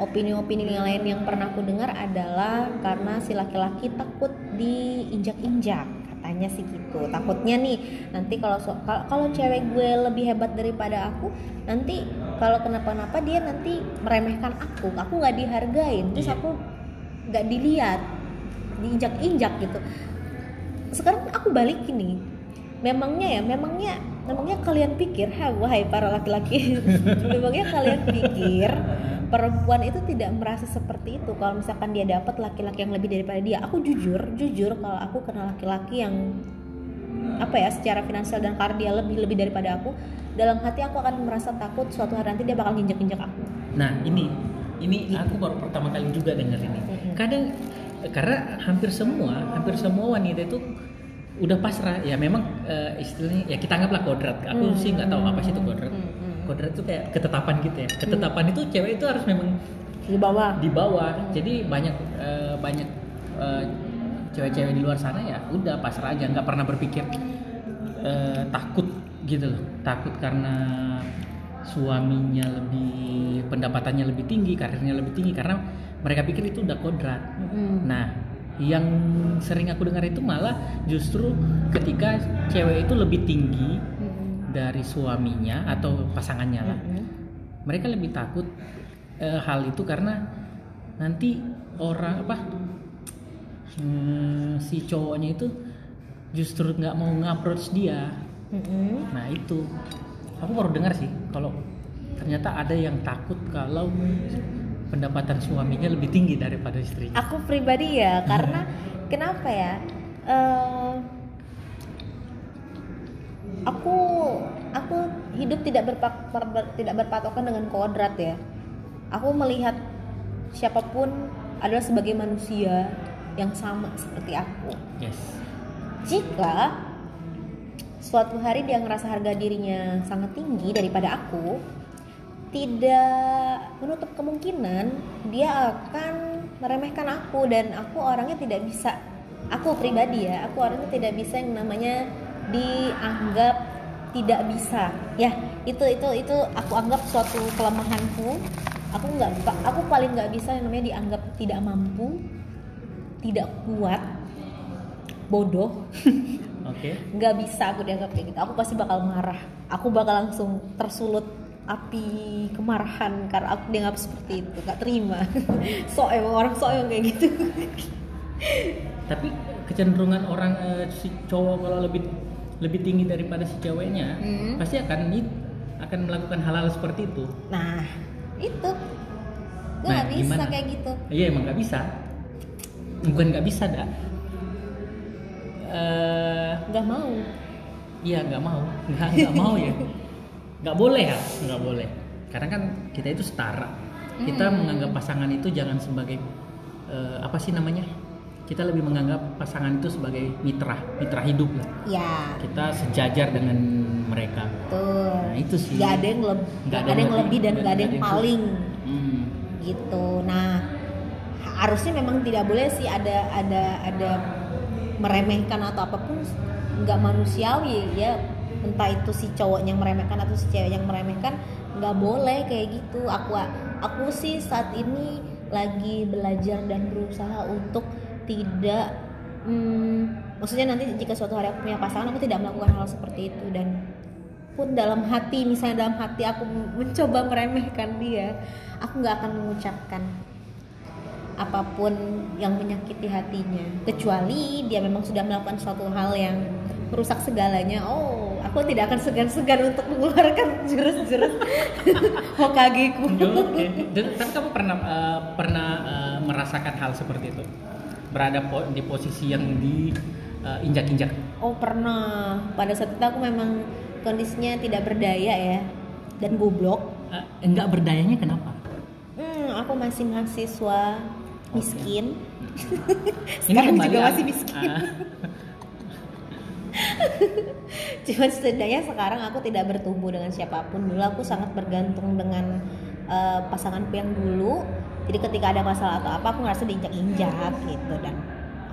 Speaker 2: Opini-opini yang lain yang pernah aku dengar adalah karena si laki-laki takut diinjak-injak katanya sih gitu takutnya nih nanti kalau so- kalau cewek gue lebih hebat daripada aku nanti kalau kenapa-napa dia nanti meremehkan aku aku nggak dihargain terus
Speaker 1: Iya.
Speaker 2: aku nggak dilihat diinjak-injak gitu sekarang aku balik nih memangnya ya memangnya memangnya kalian pikir ha wahai para laki-laki memangnya kalian pikir perempuan itu tidak merasa seperti itu kalau misalkan dia dapat laki-laki yang lebih daripada dia aku jujur jujur kalau aku kenal laki-laki yang apa ya secara finansial dan karir dia lebih lebih daripada aku dalam hati aku akan merasa takut suatu hari nanti dia bakal nginjek-injek aku
Speaker 1: Nah ini ini
Speaker 2: Gitu.
Speaker 1: aku baru pertama kali juga dengar ini. Kadang karena hampir semua hampir semua wanita itu udah pasrah ya memang eh, istilahnya ya kita anggaplah kodrat. Aku
Speaker 2: Hmm.
Speaker 1: sih nggak tahu apa sih itu kodrat.
Speaker 2: Hmm, hmm.
Speaker 1: Kodrat itu kayak ketetapan gitu ya. Ketetapan itu cewek itu harus memang
Speaker 2: di bawah
Speaker 1: di bawah. Jadi banyak eh, banyak eh, cewek-cewek di luar sana ya udah pasrah aja nggak pernah berpikir eh, takut gitu loh. Takut karena suaminya lebih pendapatannya lebih tinggi, karirnya lebih tinggi karena mereka pikir itu udah kodrat.
Speaker 2: Mm-mm.
Speaker 1: Nah, yang sering aku dengar itu malah justru ketika cewek itu lebih tinggi
Speaker 2: Mm-mm.
Speaker 1: dari suaminya atau pasangannya lah
Speaker 2: Mm-mm.
Speaker 1: mereka lebih takut eh, hal itu karena nanti orang apa hmm, si cowoknya itu justru nggak mau nge-approach dia
Speaker 2: Mm-mm.
Speaker 1: nah itu aku baru dengar sih kalau ternyata ada yang takut kalau pendapatan suaminya lebih tinggi daripada istrinya.
Speaker 2: Aku pribadi ya karena kenapa ya? Eh, aku aku hidup tidak berpak ber- tidak berpatokan dengan kodrat ya. Aku melihat siapa pun adalah sebagai manusia yang sama seperti aku.
Speaker 1: Yes.
Speaker 2: Jika suatu hari dia ngerasa harga dirinya sangat tinggi daripada aku tidak menutup kemungkinan dia akan meremehkan aku dan aku orangnya tidak bisa aku pribadi ya aku orangnya tidak bisa yang namanya dianggap tidak bisa. Ya itu itu itu aku anggap suatu kelemahanku. Aku nggak aku paling nggak bisa yang namanya dianggap tidak mampu tidak kuat bodoh.
Speaker 1: Oke.
Speaker 2: Nggak bisa aku dianggap kayak gitu. Aku pasti bakal marah. Aku bakal langsung tersulut api kemarahan karena aku dianggap seperti itu nggak terima. Sok emang orang sok emang kayak gitu.
Speaker 1: Tapi kecenderungan orang eh, si cowok kalau lebih lebih tinggi daripada si ceweknya
Speaker 2: Hmm.
Speaker 1: pasti akan akan melakukan hal-hal seperti itu.
Speaker 2: Nah itu. Nggak
Speaker 1: Nah,
Speaker 2: bisa
Speaker 1: gimana?
Speaker 2: kayak gitu.
Speaker 1: Iya emang nggak bisa. Bukan nggak bisa dah Eh,
Speaker 2: nggak mau.
Speaker 1: Iya nggak mau. Nggak nggak mau ya nggak boleh ya? Nggak boleh. Karena kan kita itu setara. Kita
Speaker 2: Hmm.
Speaker 1: menganggap pasangan itu jangan sebagai eh, apa sih namanya? Kita lebih menganggap pasangan itu sebagai mitra mitra hidup lah.
Speaker 2: Ya.
Speaker 1: Kita sejajar dengan mereka.
Speaker 2: Tuh
Speaker 1: Nah, itu sih.
Speaker 2: nggak ada yang lebih
Speaker 1: Nggak
Speaker 2: ada yang lebih dan nggak ada yang paling.
Speaker 1: Hmm.
Speaker 2: gitu. Nah harusnya memang tidak boleh sih ada ada ada meremehkan atau apa pun nggak manusiawi ya entah itu si cowok yang meremehkan atau si cewek yang meremehkan nggak boleh kayak gitu. Aku aku sih saat ini lagi belajar dan berusaha untuk tidak hmm, maksudnya nanti jika suatu hari aku punya pasangan aku tidak melakukan hal seperti itu. Dan pun dalam hati misalnya dalam hati aku mencoba meremehkan dia aku nggak akan mengucapkan apa pun yang menyakiti hatinya. Kecuali dia memang sudah melakukan suatu hal yang merusak segalanya oh aku tidak akan segan-segan untuk mengeluarkan jurus-jurus Hokage-ku
Speaker 1: Oke. Dan tapi kamu pernah eh, pernah eh, merasakan hal seperti itu? Berada po- di posisi yang di eh, injak-injak.
Speaker 2: oh pernah pada saat itu aku memang kondisinya tidak berdaya ya dan goblok
Speaker 1: Eh, enggak berdayanya kenapa?
Speaker 2: hmm, aku masih mahasiswa miskin
Speaker 1: kembali
Speaker 2: Sekarang juga masih miskin.
Speaker 1: ah,
Speaker 2: Cuman setidaknya sekarang aku tidak bertumbuh dengan siapa pun. Dulu aku sangat bergantung dengan eh, pasanganku yang dulu. Jadi ketika ada masalah atau apa, aku ngerasa diinjak-injak gitu dan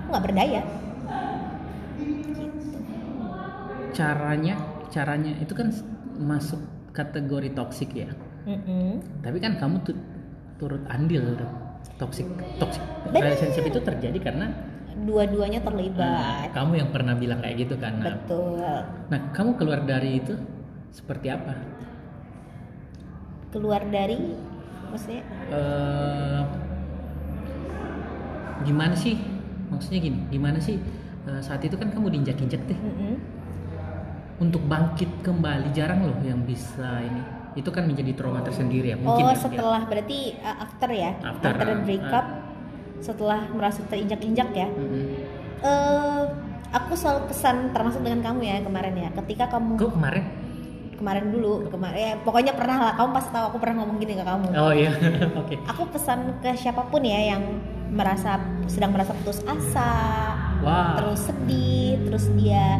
Speaker 2: aku nggak berdaya. Gitu.
Speaker 1: caranya caranya itu kan masuk kategori toksik ya.
Speaker 2: Mm-mm.
Speaker 1: Tapi kan kamu tuh turut andil dong. Toxic
Speaker 2: Bener.
Speaker 1: relationship itu terjadi karena
Speaker 2: Dua-duanya terlibat.
Speaker 1: kamu yang pernah bilang kayak gitu kan. Nah,
Speaker 2: Betul.
Speaker 1: Nah, kamu keluar dari itu seperti apa?
Speaker 2: Keluar dari maksudnya
Speaker 1: eh gimana sih? Maksudnya gini, gimana sih eh, saat itu kan kamu diinjak-injak deh.
Speaker 2: mm-mm.
Speaker 1: Untuk bangkit kembali jarang loh yang bisa ini. Itu kan menjadi trauma tersendiri ya. Mungkin
Speaker 2: Oh,
Speaker 1: ya,
Speaker 2: setelah berarti uh, after ya?
Speaker 1: After, ah,
Speaker 2: breakup setelah merasa terinjak-injak ya.
Speaker 1: Mm-mm.
Speaker 2: eh aku selalu pesan termasuk dengan kamu ya kemarin ya ketika kamu
Speaker 1: Kok kemarin?
Speaker 2: kemarin dulu kemarin ya, pokoknya pernah lah kamu pasti tahu aku pernah ngomong gini ke kamu
Speaker 1: Oh iya, oke.
Speaker 2: aku pesan ke siapa pun ya yang merasa sedang merasa putus asa
Speaker 1: Wah.
Speaker 2: terus sedih terus dia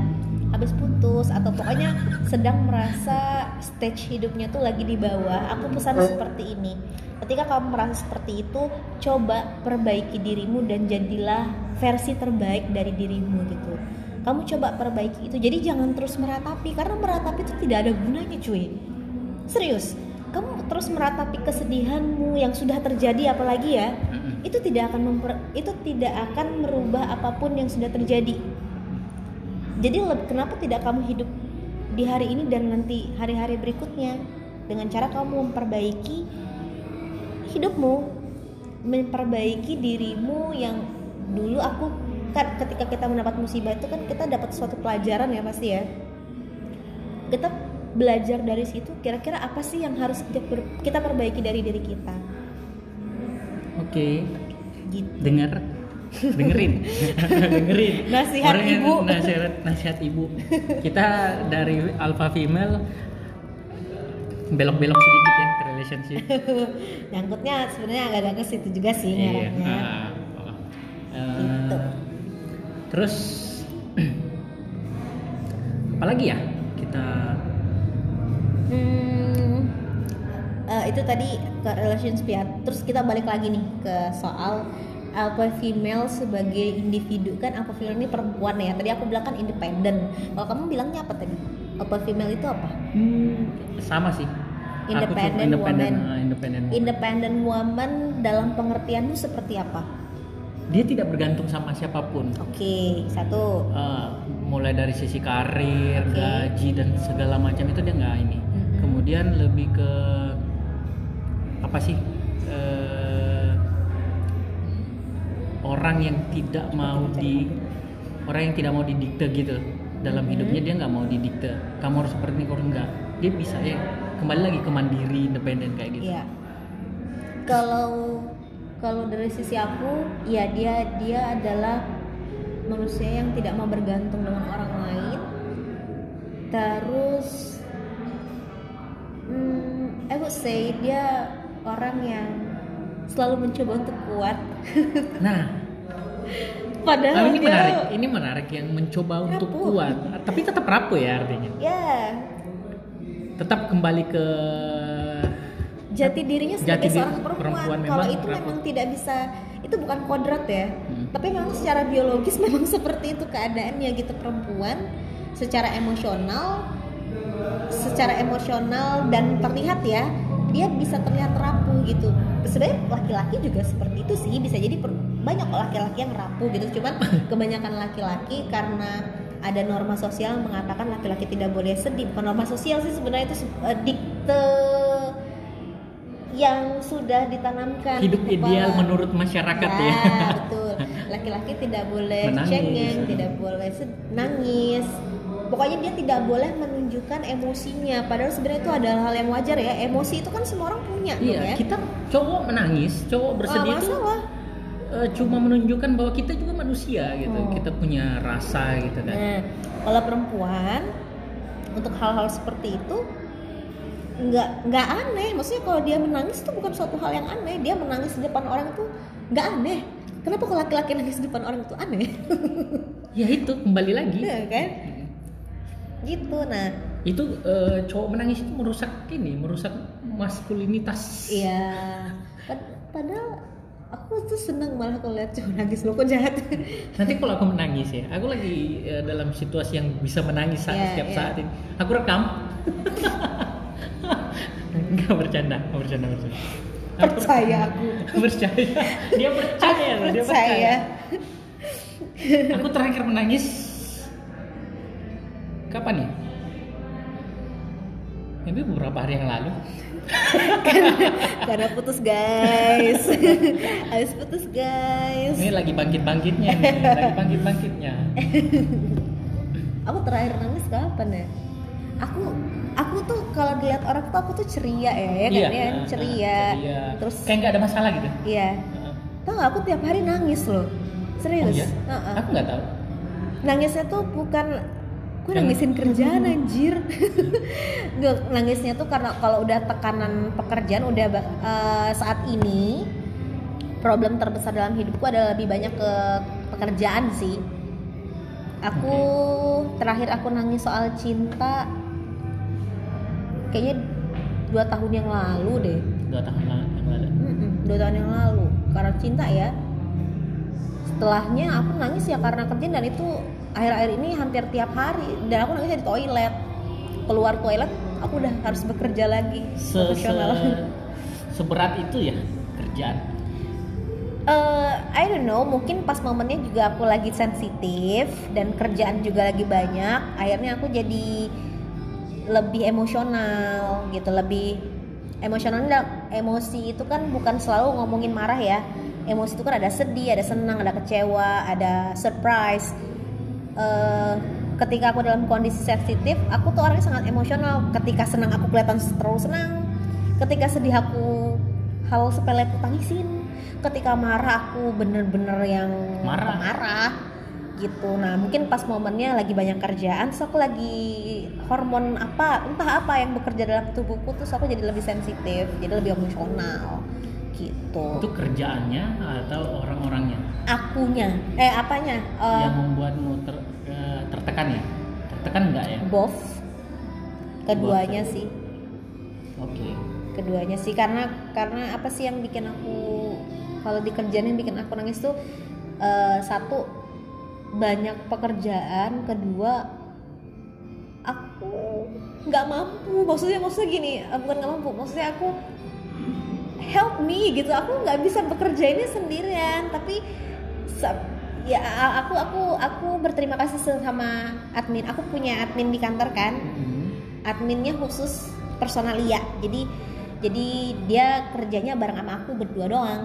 Speaker 2: habis putus atau pokoknya sedang merasa stage hidupnya tuh lagi di bawah aku pesan seperti ini. Ketika kamu merasa seperti itu coba perbaiki dirimu dan jadilah versi terbaik dari dirimu gitu. Kamu coba perbaiki itu. Jadi jangan terus meratapi karena meratapi itu tidak ada gunanya cuy. Serius kamu terus meratapi kesedihanmu yang sudah terjadi apalagi ya itu tidak akan memper- itu tidak akan merubah apa pun yang sudah terjadi jadi kenapa tidak kamu hidup di hari ini dan nanti hari-hari berikutnya? Dengan cara kamu memperbaiki hidupmu memperbaiki dirimu yang dulu aku kan ketika kita mendapat musibah itu kan kita dapat suatu pelajaran ya pasti ya. Kita belajar dari situ kira-kira apa sih yang harus kita, per- kita perbaiki dari diri kita?
Speaker 1: Oke,
Speaker 2: gitu.
Speaker 1: Dengar, dengerin, dengerin.
Speaker 2: Nasihat
Speaker 1: Orang
Speaker 2: ibu.
Speaker 1: Nasihat, nasihat ibu. Kita dari alpha female belok-belok sedikit ya ke relationship.
Speaker 2: nyangkutnya sebenarnya agak-agak ke situ juga sih
Speaker 1: Iya. Eh,
Speaker 2: Gitu.
Speaker 1: Terus apalagi ya kita
Speaker 2: Hmm, eh, itu tadi ke relationship ya. Terus kita balik lagi nih ke soal alpha female sebagai individu kan alpha female ini perempuan ya. Tadi aku bilang kan independen. Kalau kamu bilangnya apa tadi? Alpha female itu apa?
Speaker 1: hmm, sama sih.
Speaker 2: Independent woman.
Speaker 1: ah, independent woman.
Speaker 2: Independent woman dalam pengertianmu seperti apa?
Speaker 1: Dia tidak bergantung sama siapa pun.
Speaker 2: Oke, satu.
Speaker 1: Eh, mulai dari sisi karir,
Speaker 2: Oke.
Speaker 1: gaji dan segala macam itu dia nggak ini.
Speaker 2: Mhm.
Speaker 1: Kemudian lebih ke apa sih? Eh, orang yang tidak mau di orang yang tidak mau didikte gitu dalam
Speaker 2: Mhm.
Speaker 1: hidupnya dia nggak mau didikte. Kamu harus seperti ini, kalau enggak dia bisa ya kembali lagi ke mandiri, independen kayak gitu.
Speaker 2: Iya. Kalau kalau dari sisi aku, ya dia dia adalah manusia yang tidak mau bergantung dengan orang lain. Terus, hmm, I would say dia orang yang selalu mencoba untuk kuat.
Speaker 1: Nah,
Speaker 2: Padahal
Speaker 1: Ah, ini
Speaker 2: dia,
Speaker 1: menarik. Ini menarik yang mencoba untuk
Speaker 2: Rapuh.
Speaker 1: kuat, tapi tetap rapuh ya artinya.
Speaker 2: ya
Speaker 1: Tetap kembali ke
Speaker 2: jati dirinya
Speaker 1: Jati
Speaker 2: sebagai
Speaker 1: diri
Speaker 2: seorang perempuan.
Speaker 1: perempuan
Speaker 2: Kalau itu
Speaker 1: rapuh.
Speaker 2: memang tidak bisa, itu bukan kodrat ya.
Speaker 1: Hmm.
Speaker 2: Tapi memang secara biologis memang seperti itu keadaannya gitu perempuan secara emosional, secara emosional dan terlihat ya dia bisa terlihat rapuh gitu. Sebenarnya laki-laki juga seperti itu sih bisa jadi per- banyak laki-laki yang rapuh gitu. Cuman kebanyakan laki-laki karena ada norma sosial mengatakan laki-laki tidak boleh sedih. Bukan norma sosial sih sebenarnya itu eh, dikte yang sudah ditanamkan di
Speaker 1: hidup
Speaker 2: kepala.
Speaker 1: ideal menurut masyarakat ya.
Speaker 2: betul. Laki-laki tidak boleh
Speaker 1: Menangis.
Speaker 2: cengeng, tidak boleh nangis. Pokoknya dia tidak boleh menunjukkan emosinya. Padahal sebenarnya itu adalah hal yang wajar ya. Emosi itu kan semua orang punya,
Speaker 1: Iya,
Speaker 2: ya.
Speaker 1: kita cowok menangis, cowok bersedih
Speaker 2: Nggak
Speaker 1: itu eh, cuma menunjukkan bahwa kita juga manusia gitu.
Speaker 2: Oh.
Speaker 1: Kita punya rasa gitu kan.
Speaker 2: Nah, kalau perempuan untuk hal-hal seperti itu nggak nggak aneh. Maksudnya kalau dia menangis itu bukan suatu hal yang aneh. Dia menangis di depan orang itu nggak aneh. Kenapa kalau laki-laki nangis di depan orang itu aneh?
Speaker 1: Ya itu kembali lagi.
Speaker 2: Iya kan? Gitu. Nah,
Speaker 1: Itu eh, cowok menangis itu merusak ini, merusak maskulinitas.
Speaker 2: Iya. Pad- Padahal aku tuh seneng malah kalau lihat cowok nangis loh kok jahat.
Speaker 1: Nanti kalau aku menangis ya, aku lagi eh, dalam situasi yang bisa menangis saat,
Speaker 2: Iya,
Speaker 1: setiap
Speaker 2: iya.
Speaker 1: saat ini. Aku rekam. Enggak bercanda, enggak bercanda, bercanda. Aku
Speaker 2: Percaya aku.
Speaker 1: percaya. Dia percaya, loh, dia
Speaker 2: Percaya.
Speaker 1: percaya. Aku terakhir menangis kapan ya? Ini beberapa hari yang lalu.
Speaker 2: Karena putus guys. Habis putus guys.
Speaker 1: Ini lagi bangkit-bangkitnya nih, lagi bangkit-bangkitnya.
Speaker 2: Aku terakhir nangis kapan ya? Aku aku tuh kalau dilihat orang tuh aku tuh ceria ya, ya kan? Ya,
Speaker 1: Iya,
Speaker 2: ceria.
Speaker 1: ceria.
Speaker 2: Terus
Speaker 1: kayak nggak ada masalah gitu.
Speaker 2: iya. Tau gak aku tiap hari nangis loh. Serius.
Speaker 1: Oh iya?
Speaker 2: Heeh.
Speaker 1: Aku nggak tahu.
Speaker 2: nangisnya tuh bukan gue nangisin kerjaan anjir. Nangisnya tuh karena kalau udah tekanan pekerjaan udah eh, saat ini problem terbesar dalam hidupku adalah lebih banyak ke pekerjaan sih. Aku terakhir aku nangis soal cinta kayaknya dua tahun yang lalu deh.
Speaker 1: Dua tahun yang lalu.
Speaker 2: Dua tahun yang lalu. Karena cinta ya setelahnya aku nangis ya karena kerjaan dan itu akhir-akhir ini hampir tiap hari. Dan aku nangis di toilet. Keluar toilet aku udah harus bekerja lagi
Speaker 1: se, se- seberat itu ya kerjaan?
Speaker 2: Eh, I don't know. Mungkin pas momennya juga aku lagi sensitif dan kerjaan juga lagi banyak akhirnya aku jadi lebih emosional gitu lebih emosional. Emosi itu kan bukan selalu ngomongin marah ya emosi itu kan ada sedih ada senang ada kecewa ada surprise. Eh, ketika aku dalam kondisi sensitif aku tuh orangnya sangat emosional. Ketika senang aku kelihatan terlalu senang. Ketika sedih aku hal sepele aku tangisin. Ketika marah aku bener-bener yang
Speaker 1: Marah.
Speaker 2: marah gitu. Nah mungkin pas momennya lagi banyak kerjaan terus aku lagi hormon apa entah apa yang bekerja dalam tubuhku terus aku jadi lebih sensitif jadi lebih emosional gitu.
Speaker 1: Itu kerjaannya atau orang-orangnya?
Speaker 2: Akunya. Eh apanya? Eh,
Speaker 1: yang membuatmu ter- eh, tertekan ya? Tertekan nggak ya?
Speaker 2: Both. Keduanya sih.
Speaker 1: Oke.
Speaker 2: Keduanya sih karena karena apa sih yang bikin aku kalau di kerjaan yang bikin aku nangis tuh eh, satu banyak pekerjaan kedua aku nggak mampu. Maksudnya maksudnya gini bukan nggak mampu maksudnya aku help me gitu. Aku nggak bisa bekerja ini sendirian tapi ya aku aku aku berterima kasih sama admin. Aku punya admin di kantor kan.
Speaker 1: Mhm.
Speaker 2: adminnya khusus personalia jadi jadi dia kerjanya bareng sama aku berdua doang.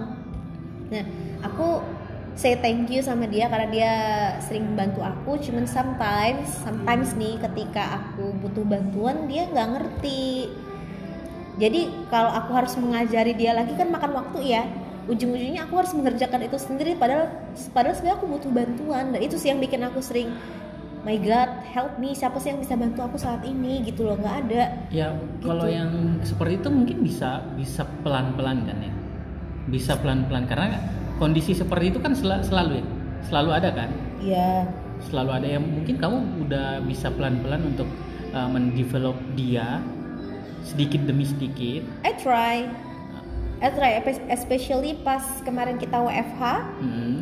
Speaker 2: Nah aku say thank you sama dia karena dia sering bantu aku. Cuman sometimes sometimes nih ketika aku butuh bantuan dia nggak ngerti jadi kalau aku harus mengajari dia lagi kan makan waktu ya. Ujung-ujungnya aku harus mengerjakan itu sendiri padahal padahal sebenarnya aku butuh bantuan. Dan itu sih yang bikin aku sering my god help me siapa sih yang bisa bantu aku saat ini? gitu loh nggak ada.
Speaker 1: Ya kalau
Speaker 2: Gitu.
Speaker 1: yang seperti itu mungkin bisa bisa pelan-pelan kan ya. Bisa pelan-pelan karena kondisi seperti itu kan sel- selalu ya. Selalu ada kan?
Speaker 2: Ya
Speaker 1: selalu ada yang mungkin kamu udah bisa pelan-pelan untuk uh, mendevelop dia sedikit demi sedikit.
Speaker 2: I try. I try especially pas kemarin kita WFH
Speaker 1: Hmm.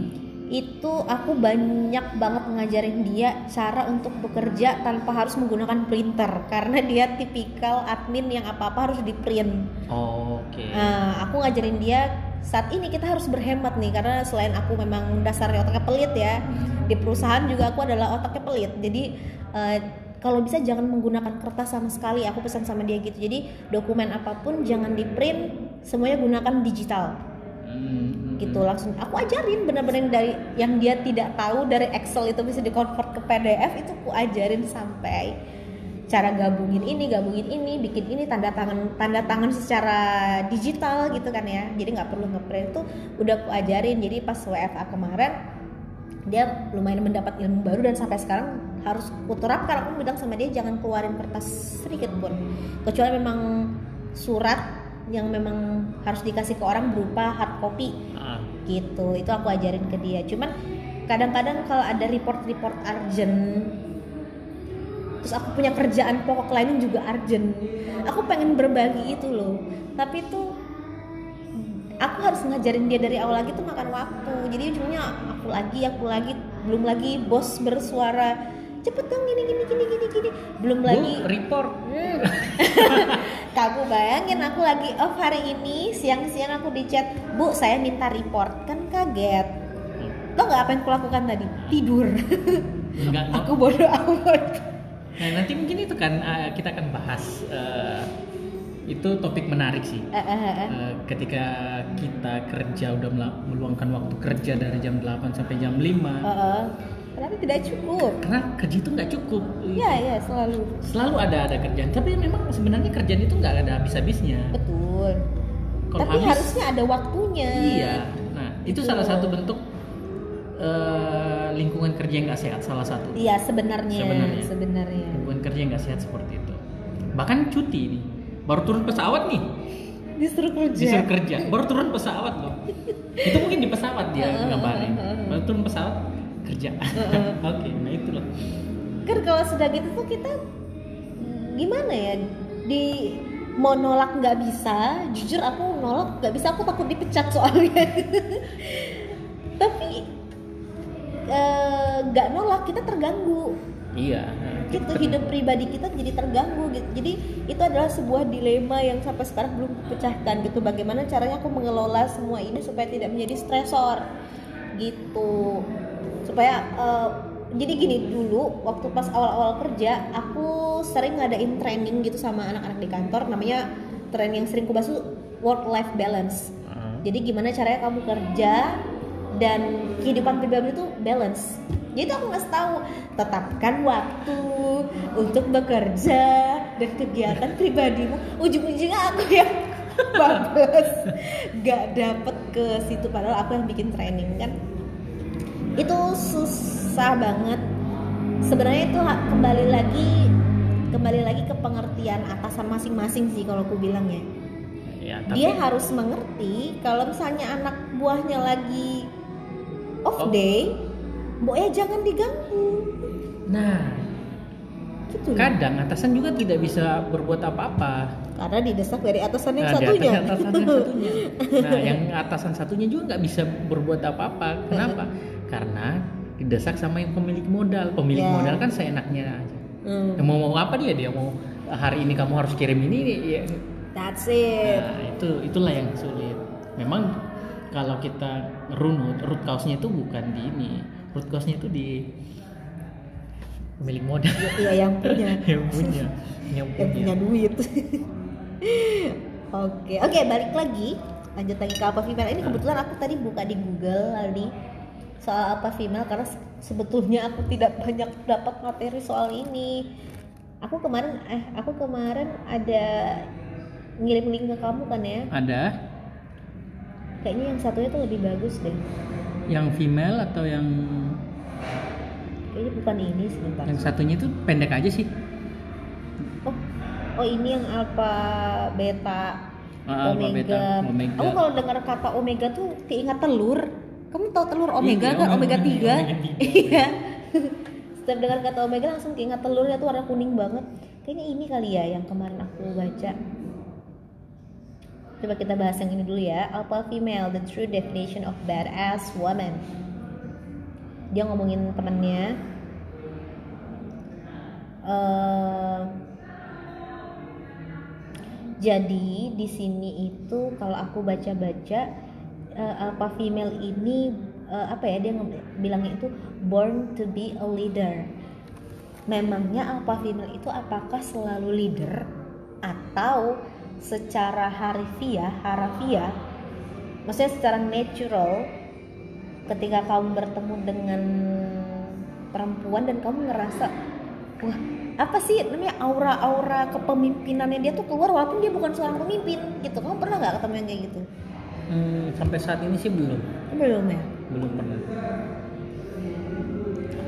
Speaker 2: itu aku banyak banget ngajarin dia cara untuk bekerja tanpa harus menggunakan printer. Karena dia tipikal admin yang apa-apa harus di print.
Speaker 1: Oh, oke.
Speaker 2: Nah, aku ngajarin dia saat ini kita harus berhemat nih karena selain aku memang dasarnya otaknya pelit ya
Speaker 1: Hmm.
Speaker 2: di perusahaan juga aku adalah otaknya pelit. Jadi eh, kalau bisa jangan menggunakan kertas sama sekali aku pesan sama dia gitu. Jadi dokumen apa pun jangan di print semuanya gunakan digital.
Speaker 1: Hmm.
Speaker 2: gitu langsung. Aku ajarin bener-bener dari yang dia tidak tahu dari Excel itu bisa dikonvert ke PDF itu aku ajarin sampai cara gabungin ini gabungin ini bikin ini tanda tangan tanda tangan secara digital gitu kan ya. Jadi nggak perlu ngeprint. Itu udah aku ajarin. Jadi pas WFA kemarin dia lumayan mendapat ilmu baru dan sampai sekarang harus aku terapkan aku bilang sama dia jangan keluarin kertas sedikit pun. Kecuali memang surat yang memang harus dikasih ke orang berupa hard copy.
Speaker 1: Ah,
Speaker 2: gitu. Itu aku ajarin ke dia. Cuman kadang-kadang kalau ada report-report urgent terus aku punya kerjaan pokok lain yang juga urgent. Aku pengen berbagi itu loh. Tapi itu aku harus ngajarin dia dari awal lagi tuh makan waktu. Jadi ujungnya aku lagi aku lagi belum lagi bos bersuara. Cepet dong gini gini gini gini gini. Belum
Speaker 1: Bu,
Speaker 2: lagi.
Speaker 1: report.
Speaker 2: Hmm. Kamu bayangin aku lagi off hari ini. Siang-siang aku di chat Bu saya minta report. Kan kaget. Lo nggak apa yang kulakukan tadi? Tidur.
Speaker 1: Enggak, enggak.
Speaker 2: Aku bodoh. Amat
Speaker 1: Nah, nanti mungkin itu kan uh, kita akan bahas uh, itu topik menarik sih.
Speaker 2: Eh, eh.
Speaker 1: Uh, ketika kita kerja udah meluangkan waktu kerja dari jam 8 sampai jam 5
Speaker 2: Eh, eh. Tapi tidak cukup
Speaker 1: karena kerja itu nggak cukup.
Speaker 2: Iya iya selalu
Speaker 1: Selalu ada ada kerjaan, tapi memang sebenarnya kerjaan itu nggak ada habis-habisnya.
Speaker 2: Betul
Speaker 1: Kalau
Speaker 2: Tapi
Speaker 1: habis,
Speaker 2: harusnya ada waktunya
Speaker 1: iya. Nah, itu
Speaker 2: Gitu.
Speaker 1: salah satu bentuk eh, lingkungan kerja yang nggak sehat salah satu
Speaker 2: Iya sebenarnya
Speaker 1: Sebenarnya.
Speaker 2: sebenarnya.
Speaker 1: lingkungan kerja yang nggak sehat seperti itu bahkan cuti nih baru turun pesawat nih.
Speaker 2: Disuruh kerja.
Speaker 1: disuruh kerja. Baru turun pesawat loh. Itu mungkin di pesawat dia ngabarin baru turun pesawat kerja. Oke nah itulah
Speaker 2: Kan kalau sudah gitu tuh kita mm, gimana ya? Di mau nolak nggak bisa jujur aku nolak nggak bisa. Aku takut dipecat soalnya. Tapi eh, nggak nolak kita terganggu.
Speaker 1: Iya
Speaker 2: gitu hidup pribadi kita jadi terganggu gitu. Jadi itu adalah sebuah dilema yang sampai sekarang belum kupecahkan gitu. Bagaimana caranya aku mengelola semua ini supaya tidak menjadi stresor gitu. Supaya eh, jadi gini dulu waktu pas awal-awal kerja aku sering ngadain training gitu sama anak-anak di kantor. Namanya training yang sering kubahas tuh work life balance jadi gimana caranya kamu kerja dan kehidupan pribadi itu balance. Jadi aku ngasih tahu tetapkan waktu untuk bekerja dan kegiatan pribadimu. Ujung-ujungnya aku yang bablas, gak dapet ke situ padahal aku yang bikin training kan. Itu susah banget. Sebenarnya itu kembali lagi kembali lagi ke pengertian atasan masing-masing sih kalau aku bilang ya
Speaker 1: ya tapi
Speaker 2: dia harus mengerti kalau misalnya anak buahnya lagi off
Speaker 1: Oh.
Speaker 2: day, mbok ya jangan diganggu.
Speaker 1: nah
Speaker 2: Gitu.
Speaker 1: kadang atasan juga tidak bisa berbuat apa-apa
Speaker 2: Karena didesak dari atasan yang
Speaker 1: Nah,
Speaker 2: satunya.
Speaker 1: atas atasan yang satunya. Nah, yang atasan satunya juga nggak bisa berbuat apa-apa. Kenapa? Karena didesak sama yang pemilik modal. Pemilik
Speaker 2: Ya.
Speaker 1: modal kan seenaknya aja. Yang mau mau apa dia? Dia mau hari ini kamu harus kirim ini. Ya.
Speaker 2: that's it.
Speaker 1: Nah, itu itulah yang sulit. Memang kalau kita runut, root cause-nya itu bukan di ini. Root cause-nya itu di pemilik modal
Speaker 2: Iya yang punya,
Speaker 1: yang punya, yang
Speaker 2: yang punya
Speaker 1: punya.
Speaker 2: duit. Oke, oke balik lagi. Lanjut lagi ke apa female. Ini kebetulan aku tadi buka di Google Aldi soal apa female karena se- sebetulnya aku tidak banyak dapat materi soal ini. Aku kemarin eh aku kemarin ada ngirim link ke kamu kan ya.
Speaker 1: Ada
Speaker 2: Kayaknya yang satunya tuh lebih bagus deh.
Speaker 1: yang female atau yang
Speaker 2: Kayaknya bukan ini sebentar.
Speaker 1: yang satunya itu pendek aja sih.
Speaker 2: Oh, oh ini yang alpha, beta,
Speaker 1: Ah, alpha,
Speaker 2: omega.
Speaker 1: beta, omega.
Speaker 2: Aku kalau dengar kata omega tuh keingat telur. Kamu tahu telur omega
Speaker 1: Iya,
Speaker 2: kan?
Speaker 1: omega-
Speaker 2: Omega 3.
Speaker 1: omega tiga.
Speaker 2: Iya. Setiap dengar kata omega langsung keingat telurnya tuh warna kuning banget. Kayaknya ini kali ya yang kemarin aku baca. Coba kita bahas yang ini dulu ya. Alpha female, the true definition of badass woman. Dia ngomongin temennya. Eh, jadi di sini itu kalau aku baca-baca eh, alpha female ini eh, apa ya dia bilangnya itu born to be a leader. Memangnya alpha female itu apakah selalu leader atau secara harfiah, harafiah, maksudnya secara natural ketika kamu bertemu dengan perempuan dan kamu ngerasa wah apa sih namanya aura-aura kepemimpinannya dia tuh keluar walaupun dia bukan seorang pemimpin gitu. Kamu pernah nggak ketemu yang kayak gitu?
Speaker 1: Hmm, sampai saat ini sih belum,
Speaker 2: belum ya?
Speaker 1: Belum pernah.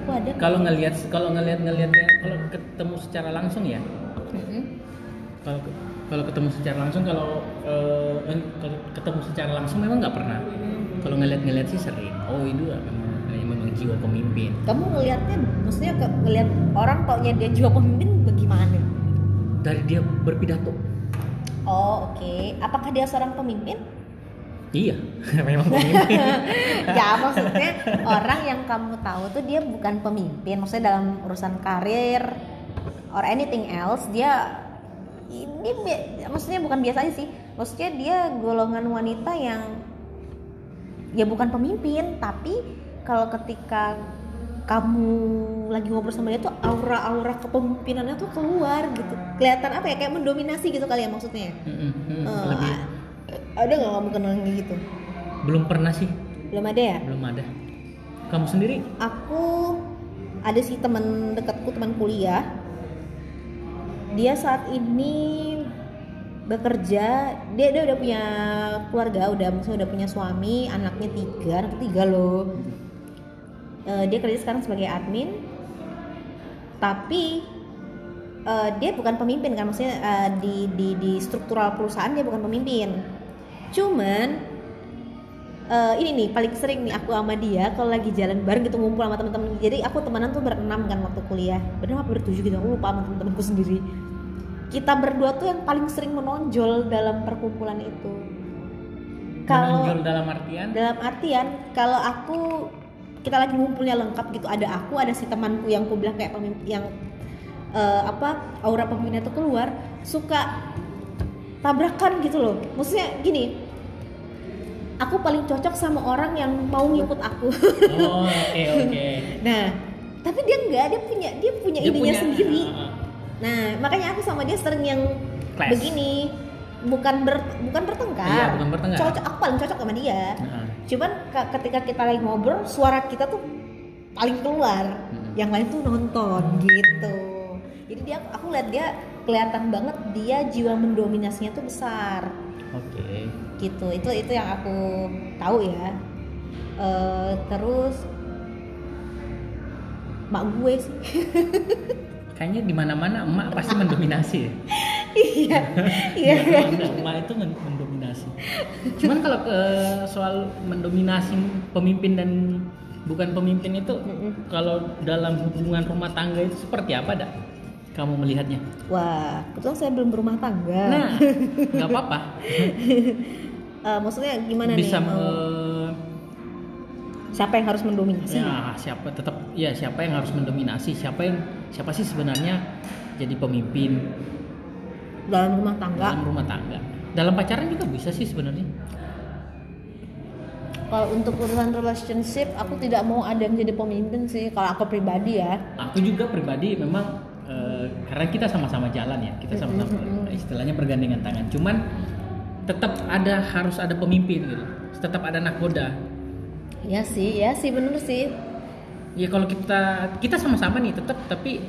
Speaker 2: aku ada.
Speaker 1: Kalau ngelihat kalau ngelihat ngelihatnya kalau ketemu secara langsung ya,
Speaker 2: Mm-mm.
Speaker 1: kalau kalau ketemu secara langsung kalau kalau ketemu secara langsung memang nggak pernah. Kalau ngelihat-ngelihat sih sering. Oh itu memang memang jiwa pemimpin.
Speaker 2: kamu ngelihatnya maksudnya ke, ngelihat orang taunya dia jiwa pemimpin bagaimana
Speaker 1: Dari dia berpidato.
Speaker 2: oh oke apakah dia seorang pemimpin
Speaker 1: Iya, memang pemimpin.
Speaker 2: ya maksudnya orang yang kamu tahu tuh dia bukan pemimpin maksudnya dalam urusan karir or anything else dia ini bi- maksudnya bukan biasa aja sih. Maksudnya dia golongan wanita yang ya bukan pemimpin tapi kalau ketika kamu lagi ngobrol sama dia tuh aura-aura kepemimpinannya tuh keluar gitu. Kelihatan apa ya? Kayak mendominasi gitu kali ya maksudnya?
Speaker 1: Mm-mm, mm,
Speaker 2: Eh,
Speaker 1: lebih.
Speaker 2: ada nggak kamu kenal gitu?
Speaker 1: Belum pernah sih,
Speaker 2: belum ada ya?
Speaker 1: Belum ada. Kamu sendiri?
Speaker 2: aku ada sih teman dekatku teman kuliah dia saat ini bekerja dia dia udah punya keluarga udah maksudnya udah punya suami anaknya tiga anak tiga loh. Eh, dia kerja sekarang sebagai admin. Tapi eh, dia bukan pemimpin kan maksudnya eh, di di di struktural perusahaan dia bukan pemimpin. Cuman eh, ini nih paling sering nih aku sama dia kalau lagi jalan bareng gitu ngumpul sama teman-teman. Jadi aku temenan tuh berenam kan waktu kuliah. Berenam apa bertujuh gitu aku lupa sama teman-temanku sendiri kita berdua tuh yang paling sering menonjol dalam perkumpulan itu. Kalau
Speaker 1: Menonjol dalam artian?
Speaker 2: dalam artian kalau aku kita lagi ngumpulnya lengkap gitu ada aku ada si temanku yang aku bilang kayak pemimpin yang eh, apa aura pemimpinnya tuh keluar suka tabrakan gitu loh. Maksudnya gini aku paling cocok sama orang yang mau ngikut aku.
Speaker 1: Oh oke oke.
Speaker 2: Nah tapi dia enggak dia punya dia punya
Speaker 1: Dia
Speaker 2: idenya
Speaker 1: punya-
Speaker 2: sendiri.
Speaker 1: Ah,
Speaker 2: nah makanya aku sama dia sering yang
Speaker 1: Clash.
Speaker 2: begini. Bukan ber bukan bertengkar.
Speaker 1: Iya, bukan bertengkar.
Speaker 2: cocok aku paling cocok sama dia.
Speaker 1: Ah.
Speaker 2: cuman ke- ketika kita lagi ngobrol suara kita tuh paling keluar.
Speaker 1: Mm-mm.
Speaker 2: yang lain tuh nonton gitu. Jadi dia aku lihat dia kelihatan banget dia jiwa mendominasinya tuh besar.
Speaker 1: Oke.
Speaker 2: Gitu itu itu yang aku tahu ya. Eh, terus mak gue sih
Speaker 1: kayaknya di mana mana emak pasti mendominasi ya.
Speaker 2: Iya iya.
Speaker 1: Emak- emak itu men- mendominasi. Cuman kalau ke soal mendominasi pemimpin dan bukan pemimpin itu kalau dalam hubungan rumah tangga itu seperti apa dak? Kamu melihatnya?
Speaker 2: Wah kebetulan saya belum berumah tangga.
Speaker 1: Nah nggak apa-apa.
Speaker 2: Eh, maksudnya gimana
Speaker 1: bisa
Speaker 2: nih
Speaker 1: eh,
Speaker 2: siapa yang harus mendominasi?
Speaker 1: Ya siapa tetap ya siapa yang harus mendominasi? Siapa yang siapa sih sebenarnya jadi pemimpin
Speaker 2: dalam rumah tangga
Speaker 1: dalam rumah tangga dalam pacaran juga bisa sih sebenarnya
Speaker 2: Kalau untuk urusan relationship, aku tidak mau ada yang jadi pemimpin sih. Kalau aku pribadi ya.
Speaker 1: aku juga pribadi memang eh, karena kita sama-sama jalan ya kita sama-sama
Speaker 2: Mm-mm.
Speaker 1: istilahnya bergandengan tangan cuman tetap ada harus ada pemimpin gitu tetap ada nakoda
Speaker 2: Ya sih, ya sih bener sih.
Speaker 1: Ya kalau kita kita sama-sama nih tetap tapi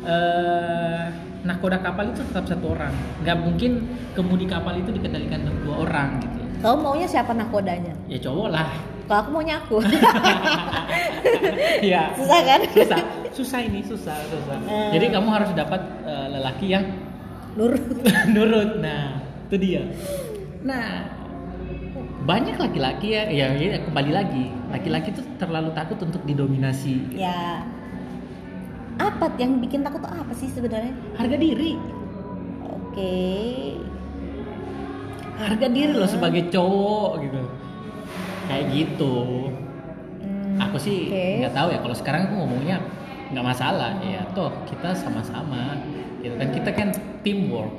Speaker 1: eh, nakoda kapal itu tetap satu orang nggak mungkin kemudi kapal itu dikendalikan oleh dua orang gitu
Speaker 2: Kau maunya siapa nakodanya?
Speaker 1: ya cowok lah
Speaker 2: Kalau aku maunya aku.
Speaker 1: ya
Speaker 2: Susah kan?
Speaker 1: susah susah ini susah susah
Speaker 2: Eh.
Speaker 1: jadi kamu harus dapat eh, lelaki yang
Speaker 2: Nurut.
Speaker 1: nurut nah itu dia nah banyak laki-laki ya ya, ya kembali lagi. Laki-laki itu terlalu takut untuk didominasi.
Speaker 2: Ya. Apa yang bikin takut tuh apa sih sebenarnya?
Speaker 1: harga diri.
Speaker 2: Oke.
Speaker 1: harga diri loh sebagai cowok gitu. Kayak gitu.
Speaker 2: Hmm,
Speaker 1: aku sih nggak tahu ya kalau sekarang aku ngomongnya nggak masalah. Ya toh kita sama-sama. Gitu kan kita kan teamwork.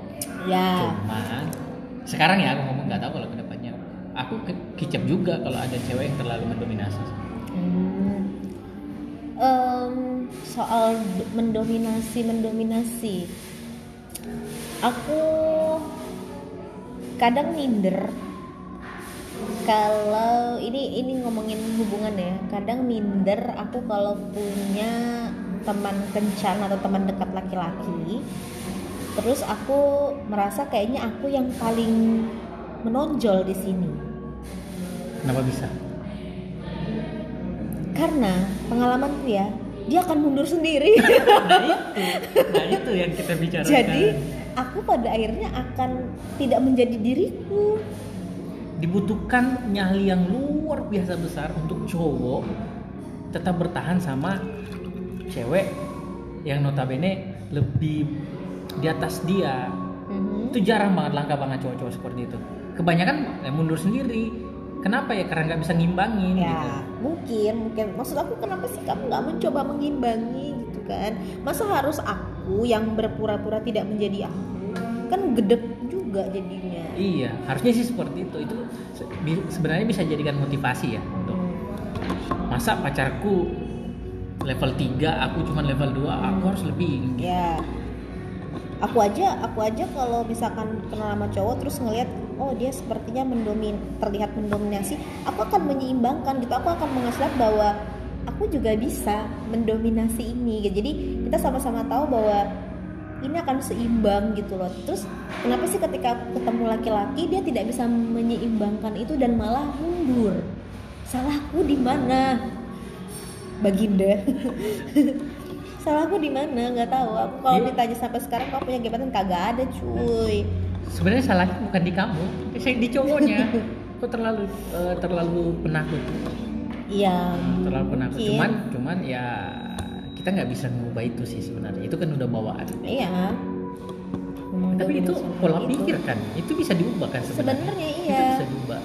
Speaker 2: Ya.
Speaker 1: cuman sekarang ya aku ngomong nggak tahu kalau aku kicep juga kalau ada cewek yang terlalu mendominasi.
Speaker 2: Hmm. Em, soal mendominasi mendominasi. Aku kadang minder. Kalau ini ini ngomongin hubungan ya kadang minder aku kalau punya teman kencan atau teman dekat laki-laki. Terus aku merasa kayaknya aku yang paling menonjol di sini
Speaker 1: kenapa bisa?
Speaker 2: Karena pengalamanku ya dia akan mundur sendiri.
Speaker 1: Nah itu. Nah itu yang kita bicarakan.
Speaker 2: Jadi aku pada akhirnya akan tidak menjadi diriku.
Speaker 1: Dibutuhkan nyali yang luar biasa besar untuk cowok tetap bertahan sama cewek yang notabene lebih di atas dia.
Speaker 2: Mhm.
Speaker 1: itu jarang banget langka banget cowok-cowok seperti itu. Kebanyakan ya, mundur sendiri kenapa ya? Karena nggak bisa ngimbangin gitu.
Speaker 2: ya mungkin mungkin. Maksud aku kenapa sih kamu nggak mencoba mengimbangi gitu kan? Masa harus aku yang berpura-pura tidak menjadi aku? Kan gedek juga jadinya.
Speaker 1: Iya harusnya sih seperti itu. Itu sebenarnya bisa jadikan motivasi ya untuk
Speaker 2: Hmm.
Speaker 1: masa pacarku level 3 aku cuma level 2 aku harus lebih
Speaker 2: ya aku aja aku aja kalau misalkan kenal sama cowok terus ngelihat oh dia sepertinya mendomin terlihat mendominasi aku akan menyeimbangkan gitu. Aku akan mengasih lihat bahwa aku juga bisa mendominasi ini gitu. jadi kita sama-sama tahu bahwa ini akan seimbang gitu loh. Terus kenapa sih ketika aku ketemu laki-laki dia tidak bisa menyeimbangkan itu dan malah mundur? Salahku di mana? Baginda salah aku di mana? Nggak tahu. Aku kalau
Speaker 1: Iya.
Speaker 2: ditanya sampai sekarang kau punya gebetan kagak ada cuy.
Speaker 1: Sebenarnya salahnya bukan di kamu saya di cowoknya. Kok terlalu eh, terlalu penakut.
Speaker 2: Iya.
Speaker 1: Terlalu penakut.
Speaker 2: Mungkin.
Speaker 1: cuman cuman ya kita nggak bisa mengubah itu sih sebenarnya. Itu kan udah bawaan.
Speaker 2: Iya. Udah
Speaker 1: tapi itu
Speaker 2: berusaha
Speaker 1: pola
Speaker 2: gitu.
Speaker 1: pikir kan itu bisa diubah kan sebenarnya.
Speaker 2: Sebenarnya
Speaker 1: itu
Speaker 2: iya.
Speaker 1: bisa diubah.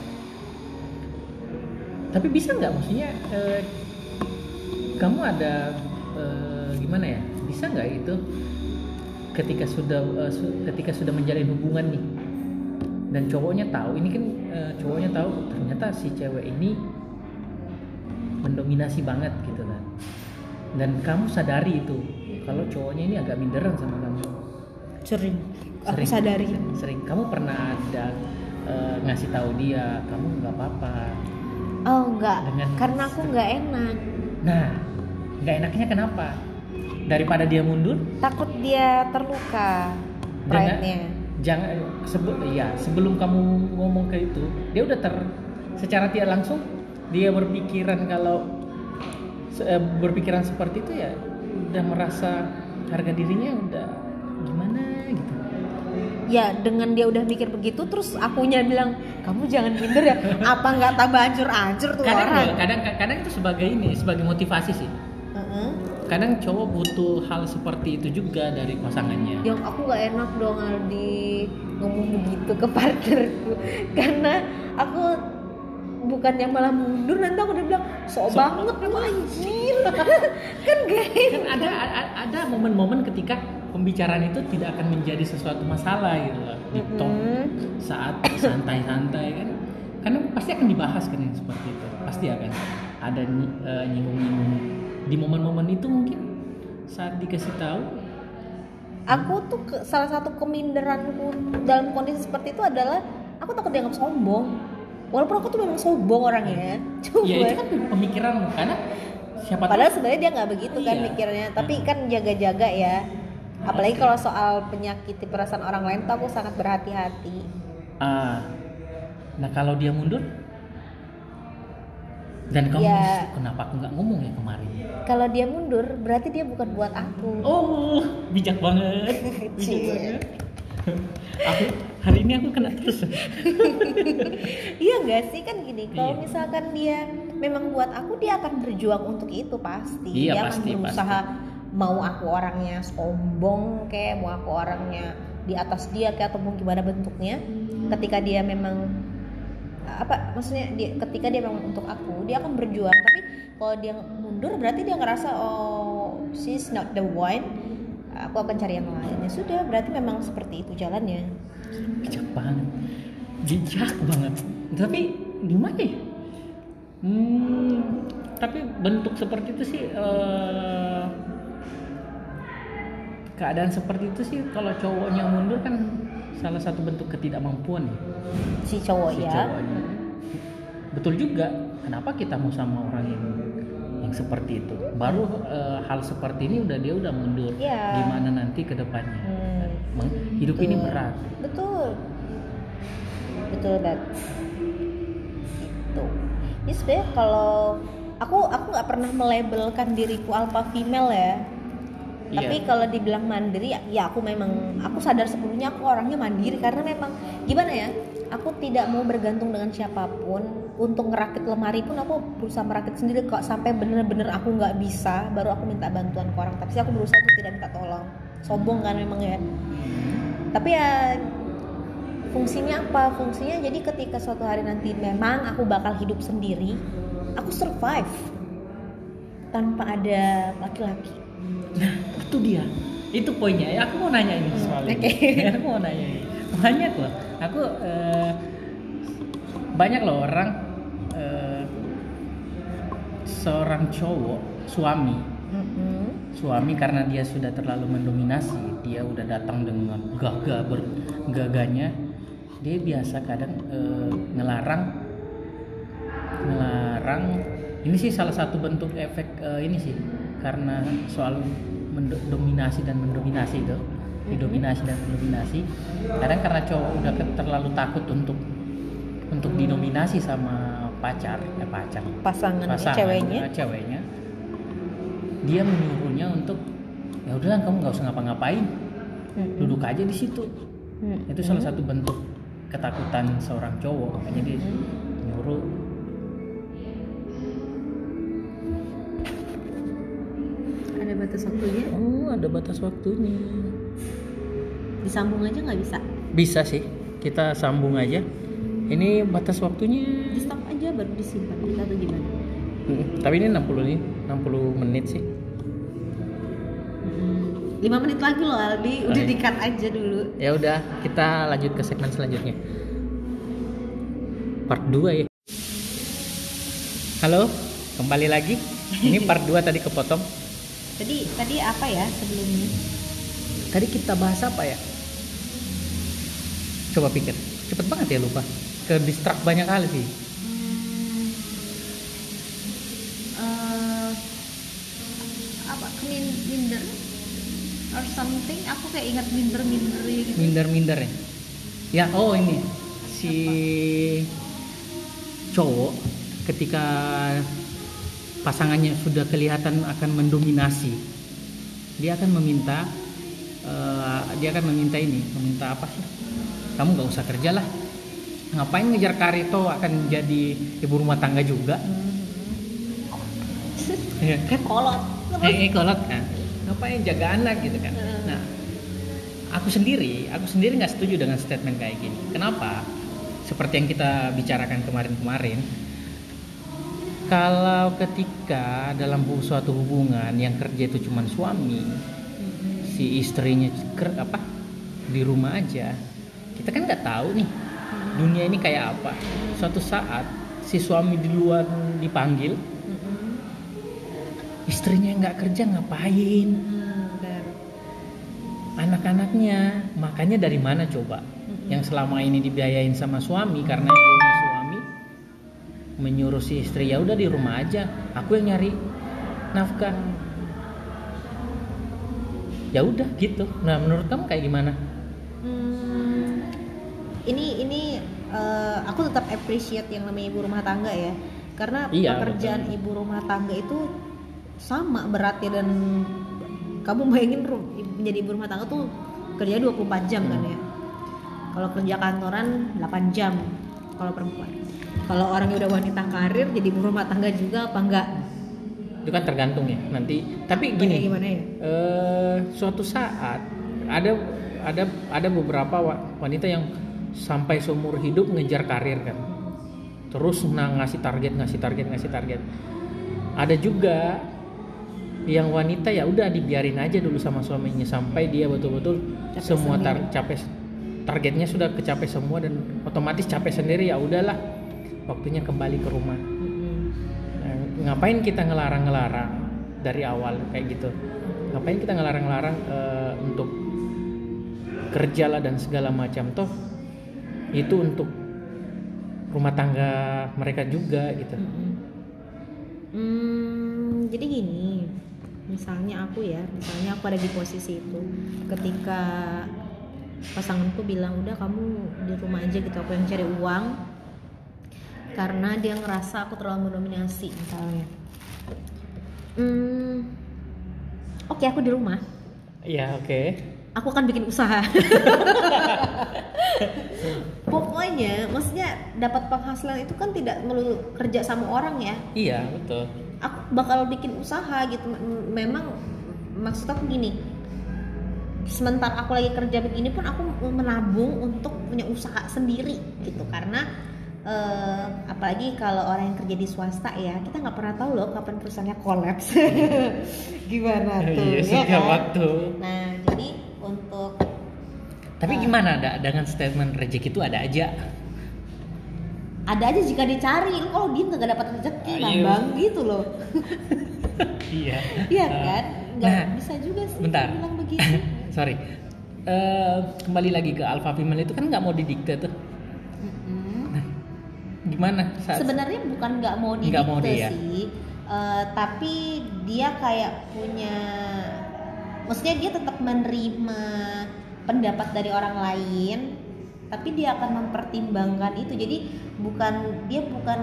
Speaker 1: Tapi bisa nggak maksudnya eh, kamu ada eh, gimana ya? Bisa nggak itu ketika sudah eh, su- ketika sudah menjalin hubungan nih? Dan cowoknya tahu ini kan eh, cowoknya tahu ternyata si cewek ini mendominasi banget gitu kan. Dan kamu sadari itu kalau cowoknya ini agak minderan sama kamu.
Speaker 2: Sering. Aku
Speaker 1: Sering.
Speaker 2: sadari.
Speaker 1: Sering. Kamu pernah ada eh, ngasih tahu dia kamu nggak apa-apa.
Speaker 2: Oh enggak
Speaker 1: Dengan-
Speaker 2: karena aku nggak enak.
Speaker 1: Nah nggak enaknya kenapa daripada dia mundur?
Speaker 2: Takut dia terluka pride-nya.
Speaker 1: jangan sebelum ya sebelum kamu ngomong ke itu dia udah ter secara tidak langsung dia berpikiran kalau eh, berpikiran seperti itu ya udah merasa harga dirinya udah gimana gitu.
Speaker 2: Ya dengan dia udah mikir begitu terus akunya bilang kamu jangan minder ya apa nggak tambah hancur-hancur tuh
Speaker 1: kadang
Speaker 2: orang?
Speaker 1: kadang kadang itu sebagai ini sebagai motivasi sih. Kadang cowok butuh hal seperti itu juga dari pasangannya.
Speaker 2: Yang aku nggak enak dong Aldi. Ngomong begitu ke partnerku. Karena aku bukan yang malah mundur nanti aku udah bilang sok
Speaker 1: Sok
Speaker 2: banget lu anjir. Kan gak
Speaker 1: kan ada ada momen-momen ketika pembicaraan itu tidak akan menjadi sesuatu masalah gitu loh di
Speaker 2: Mm-mm.
Speaker 1: saat santai-santai kan? Karena pasti akan dibahas kan yang seperti itu. Pasti akan ada eh, nyinggung-nyinggung di momen-momen itu mungkin saat dikasih tahu?
Speaker 2: Aku tuh ke- salah satu keminderanku dalam kondisi seperti itu adalah aku takut dianggap sombong. Walaupun aku tuh memang sombong orangnya cuma
Speaker 1: ya itu kan pemikiranmu karena siapa
Speaker 2: padahal
Speaker 1: tahu.
Speaker 2: sebenarnya dia nggak begitu kan
Speaker 1: Iya.
Speaker 2: mikirnya tapi kan jaga-jaga ya. Apalagi
Speaker 1: Oke.
Speaker 2: kalau soal penyakiti perasaan orang lain tuh aku sangat berhati-hati.
Speaker 1: Ah, nah kalau dia mundur dan kamu
Speaker 2: Ya.
Speaker 1: kenapa aku nggak ngomong ya kemarin?
Speaker 2: Kalau dia mundur berarti dia bukan buat aku.
Speaker 1: Oh bijak banget. Bijak banget. Aku hari ini aku kena terus.
Speaker 2: Iya nggak sih? Kan gini kalau
Speaker 1: Iya.
Speaker 2: misalkan dia memang buat aku dia akan berjuang untuk itu pasti.
Speaker 1: Iya,
Speaker 2: dia
Speaker 1: pasti,
Speaker 2: akan berusaha mau aku orangnya sombong kayak mau aku orangnya di atas dia kayak atau mau gimana bentuknya. Ketika dia memang apa maksudnya dia ketika dia memang untuk aku dia akan berjuang. Tapi kalau dia mundur berarti dia ngerasa oh she's not the one. Aku akan cari yang lain. Ya sudah berarti memang seperti itu jalannya.
Speaker 1: Bijak banget. Bijak banget. Tapi gimana ya? Hmm, tapi bentuk seperti itu sih eh, keadaan seperti itu sih kalau cowoknya mundur kan salah satu bentuk ketidakmampuan ya.
Speaker 2: Si cowok
Speaker 1: si
Speaker 2: ya.
Speaker 1: cowoknya. betul juga. Kenapa kita mau sama orang yang yang seperti itu? Baru eh, hal seperti ini udah dia udah mundur.
Speaker 2: Iya.
Speaker 1: gimana nanti ke depannya?
Speaker 2: Hmm,
Speaker 1: hidup ini
Speaker 2: betul.
Speaker 1: berat.
Speaker 2: Betul. Betul banget. Itu ini sebenarnya kalau aku aku nggak pernah melabelkan diriku alpha female ya tapi
Speaker 1: Iya.
Speaker 2: kalau dibilang mandiri ya, aku memang aku sadar sepenuhnya aku orangnya mandiri. Karena memang gimana ya aku tidak mau bergantung dengan siapa pun. Untuk ngerakit lemari pun aku berusaha merakit sendiri kok. Sampai bener-bener aku nggak bisa baru aku minta bantuan ke orang. Tapi aku berusaha untuk tidak minta tolong. Sombong kan memang ya. Tapi ya fungsinya apa? Fungsinya jadi ketika suatu hari nanti memang aku bakal hidup sendiri aku survive tanpa ada laki-laki
Speaker 1: Nah, itu dia. Itu poinnya. Ya, aku mau nanya ini soal ini.
Speaker 2: oke.
Speaker 1: aku mau nanya ini. Banyak loh. Aku eh, banyak loh orang eh, seorang cowok suami suami karena dia sudah terlalu mendominasi dia udah datang dengan gagah bergagahnya dia biasa kadang eh, ngelarang ngelarang ini sih salah satu bentuk efek eh, ini sih karena soal mendominasi dan mendominasi itu. Didominasi dan mendominasi. Kadang karena cowok udah terlalu takut untuk untuk didominasi sama pacar eh pacar.
Speaker 2: Pasangannya
Speaker 1: pasangan,
Speaker 2: ceweknya.
Speaker 1: eh, ceweknya. Dia menyuruhnya untuk ya udahlah kamu nggak usah ngapa-ngapain.
Speaker 2: Mm-mm.
Speaker 1: duduk aja di situ.
Speaker 2: Mm-mm.
Speaker 1: itu salah satu bentuk ketakutan seorang cowok. Makanya dia nyuruh
Speaker 2: ada batas waktunya?
Speaker 1: Oh ada batas waktunya.
Speaker 2: Disambung aja nggak bisa?
Speaker 1: Bisa sih kita sambung aja. Ini batas waktunya.
Speaker 2: Di stop aja baru disimpan kita atau gimana?
Speaker 1: Mm, tapi ini 60 nih 60 menit sih.
Speaker 2: Lima menit lagi loh Aldi. Udah
Speaker 1: Baik.
Speaker 2: di cut aja dulu.
Speaker 1: Ya udah kita lanjut ke segmen selanjutnya. Part 2 ya. Halo kembali lagi. Ini part 2 tadi kepotong
Speaker 2: tadi tadi apa ya sebelumnya?
Speaker 1: Tadi kita bahas apa ya? Coba pikir. Cepet banget ya lupa. Ke distract banyak kali sih.
Speaker 2: Eh, apa kemin minder or something? Aku kayak ingat minder minder gitu.
Speaker 1: Minder-minder ya? Ya oh ini. Si cowok ketika pasangannya sudah kelihatan akan mendominasi. Dia akan meminta eh, dia akan meminta ini meminta apa sih? Kamu nggak usah kerja lah. Ngapain ngejar karir? Toh akan jadi ibu rumah tangga juga. Ya kan?
Speaker 2: Kolot.
Speaker 1: Eh, eh kolot. Kan ngapain jaga anak gitu kan? Nah aku sendiri aku sendiri nggak setuju dengan statement kayak gini. Kenapa? Seperti yang kita bicarakan kemarin-kemarin kalau ketika dalam suatu hubungan yang kerja itu cuma suami si istrinya ker, apa di rumah aja kita kan nggak tahu nih dunia ini kayak apa. Suatu saat si suami di luar dipanggil istrinya nggak kerja ngapain? Anak-anaknya makanya dari mana coba? Yang selama ini dibiayain sama suami karena menyuruh si istri ya udah di rumah aja aku yang nyari nafkah. Ya udah gitu. Nah menurut kamu kayak gimana?
Speaker 2: Hmm, ini ini eh, aku tetap appreciate yang namanya ibu rumah tangga ya. Karena
Speaker 1: Iya,
Speaker 2: pekerjaan ibu rumah tangga itu sama beratnya dan kamu bayangin menjadi ibu rumah tangga tuh kerja 24 jam kan ya. Kalau kerja kantoran 8 jam kalau perempuan kalau orang yang udah wanita karir jadi ibu rumah tangga juga apa enggak?
Speaker 1: Itu kan tergantung ya. Nanti tapi gini
Speaker 2: gimana ya?
Speaker 1: eh, suatu saat ada ada ada beberapa wa- wanita yang sampai seumur hidup ngejar karir kan. Terus nah, ngasih target ngasih target ngasih target. Ada juga yang wanita ya udah dibiarin aja dulu sama suaminya sampai dia betul-betul semua tar- capek targetnya sudah kecapai semua dan otomatis capek sendiri ya udahlah waktunya kembali ke rumah. Nah, ngapain kita ngelarang-ngelarang dari awal kayak gitu? Ngapain kita ngelarang-ngelarang eh, untuk kerja lah dan segala macam? Toh itu untuk rumah tangga mereka juga gitu.
Speaker 2: Hmm, jadi gini, misalnya aku ya, misalnya aku ada di posisi itu, ketika pasanganku bilang udah kamu di rumah aja gitu, aku yang cari uang, karena dia ngerasa aku terlalu mendominasi misalnya. Hmm, oke aku di rumah,
Speaker 1: ya oke.
Speaker 2: Aku akan bikin usaha. Pokoknya, maksudnya dapat penghasilan itu kan tidak melulu kerja sama orang ya,
Speaker 1: iya betul.
Speaker 2: Aku bakal bikin usaha gitu. Memang maksud aku gini. Sementara aku lagi kerja begini pun aku menabung untuk punya usaha sendiri gitu. Karena eh, apalagi kalau orang yang kerja di swasta ya kita nggak pernah tahu loh kapan perusahaannya kolaps. Gimana tuh
Speaker 1: iya
Speaker 2: ya kan?
Speaker 1: waktu.
Speaker 2: Nah jadi untuk
Speaker 1: tapi gimana ada dengan statement rezeki itu ada aja?
Speaker 2: Ada aja jika dicari. Lu kalau dia nggak dapat rezeki
Speaker 1: Ah, iya.
Speaker 2: bang gitu loh.
Speaker 1: Iya.
Speaker 2: Iya kan? Nggak
Speaker 1: nah,
Speaker 2: bisa juga sih
Speaker 1: bentar.
Speaker 2: bilang begitu.
Speaker 1: Sorry. Eh, kembali lagi ke alpha female itu kan nggak mau didikte tuh. Gimana? Saat
Speaker 2: sebenarnya bukan nggak mau
Speaker 1: Nggak
Speaker 2: didikte
Speaker 1: mau dia.
Speaker 2: sih eh, tapi dia kayak punya maksudnya dia tetap menerima pendapat dari orang lain tapi dia akan mempertimbangkan itu. Jadi bukan dia bukan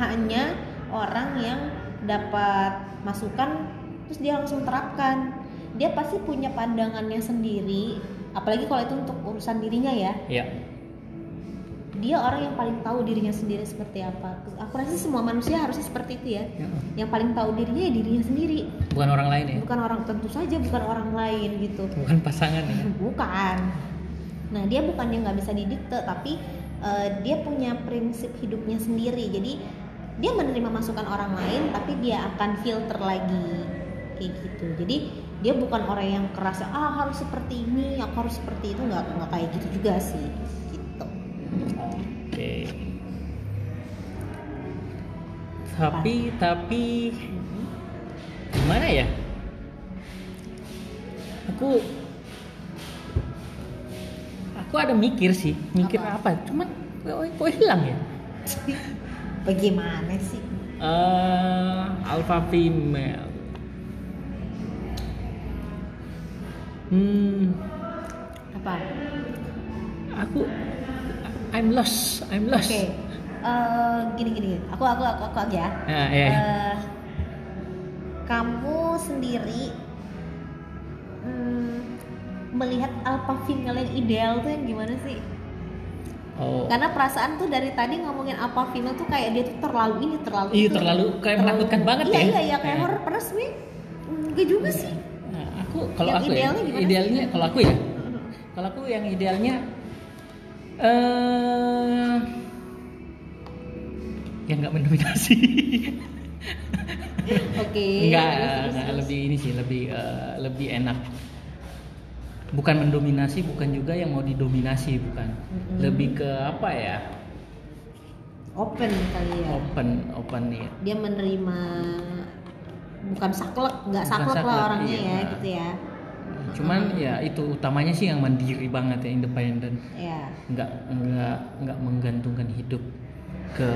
Speaker 2: hanya orang yang dapat masukan terus dia langsung terapkan. Dia pasti punya pandangannya sendiri apalagi kalau itu untuk urusan dirinya ya.
Speaker 1: Ya
Speaker 2: dia orang yang paling tahu dirinya sendiri seperti apa. Aku rasa semua manusia harusnya seperti itu ya.
Speaker 1: Ya.
Speaker 2: yang paling tahu dirinya ya dirinya sendiri.
Speaker 1: Bukan orang lain ya?
Speaker 2: Bukan orang tentu saja bukan orang lain gitu.
Speaker 1: Bukan pasangan ya?
Speaker 2: Bukan. Nah dia bukan yang nggak bisa didikte tapi eh, dia punya prinsip hidupnya sendiri. Jadi dia menerima masukan orang lain tapi dia akan filter lagi. Kayak gitu. Jadi dia bukan orang yang keras ah harus seperti ini aku harus seperti itu. Nggak nggak kayak gitu juga sih
Speaker 1: oke. Tapi tapi gimana ya? Aku aku ada mikir sih mikir
Speaker 2: Apa?
Speaker 1: apa, cuman kok, hilang ya?
Speaker 2: Bagaimana sih?
Speaker 1: Eh, alpha female. Hmm.
Speaker 2: Apa?
Speaker 1: Aku I'm lost I'm
Speaker 2: oke
Speaker 1: lost
Speaker 2: Eh, gini gini aku aku aku aku aja
Speaker 1: Nah, ya.
Speaker 2: Eh, kamu sendiri hmm, melihat alpha female yang ideal tuh yang gimana sih?
Speaker 1: oh
Speaker 2: Karena perasaan tuh dari tadi ngomongin alpha female tuh kayak dia tuh terlalu ini terlalu
Speaker 1: Iya,
Speaker 2: itu.
Speaker 1: terlalu kayak menakutkan banget
Speaker 2: iya,
Speaker 1: ya.
Speaker 2: Iya iya kayak
Speaker 1: Iya.
Speaker 2: horror pernah sih. Enggak juga sih.
Speaker 1: Nah, aku kalau
Speaker 2: Yang
Speaker 1: aku ya
Speaker 2: idealnya sih?
Speaker 1: idealnya kalau aku ya kalau aku yang idealnya eh yang nggak mendominasi
Speaker 2: Oke.
Speaker 1: nggak
Speaker 2: terus, terus,
Speaker 1: nggak lebih ini sih lebih eh, lebih enak bukan mendominasi bukan juga yang mau didominasi bukan
Speaker 2: Mm-mm.
Speaker 1: lebih ke apa ya
Speaker 2: open kali ya.
Speaker 1: open open ya
Speaker 2: Dia menerima bukan saklek, nggak saklek lah orangnya
Speaker 1: iya.
Speaker 2: ya gitu ya.
Speaker 1: Cuman ya itu utamanya sih yang mandiri banget ya independen
Speaker 2: Ya.
Speaker 1: nggak nggak nggak menggantungkan hidup ke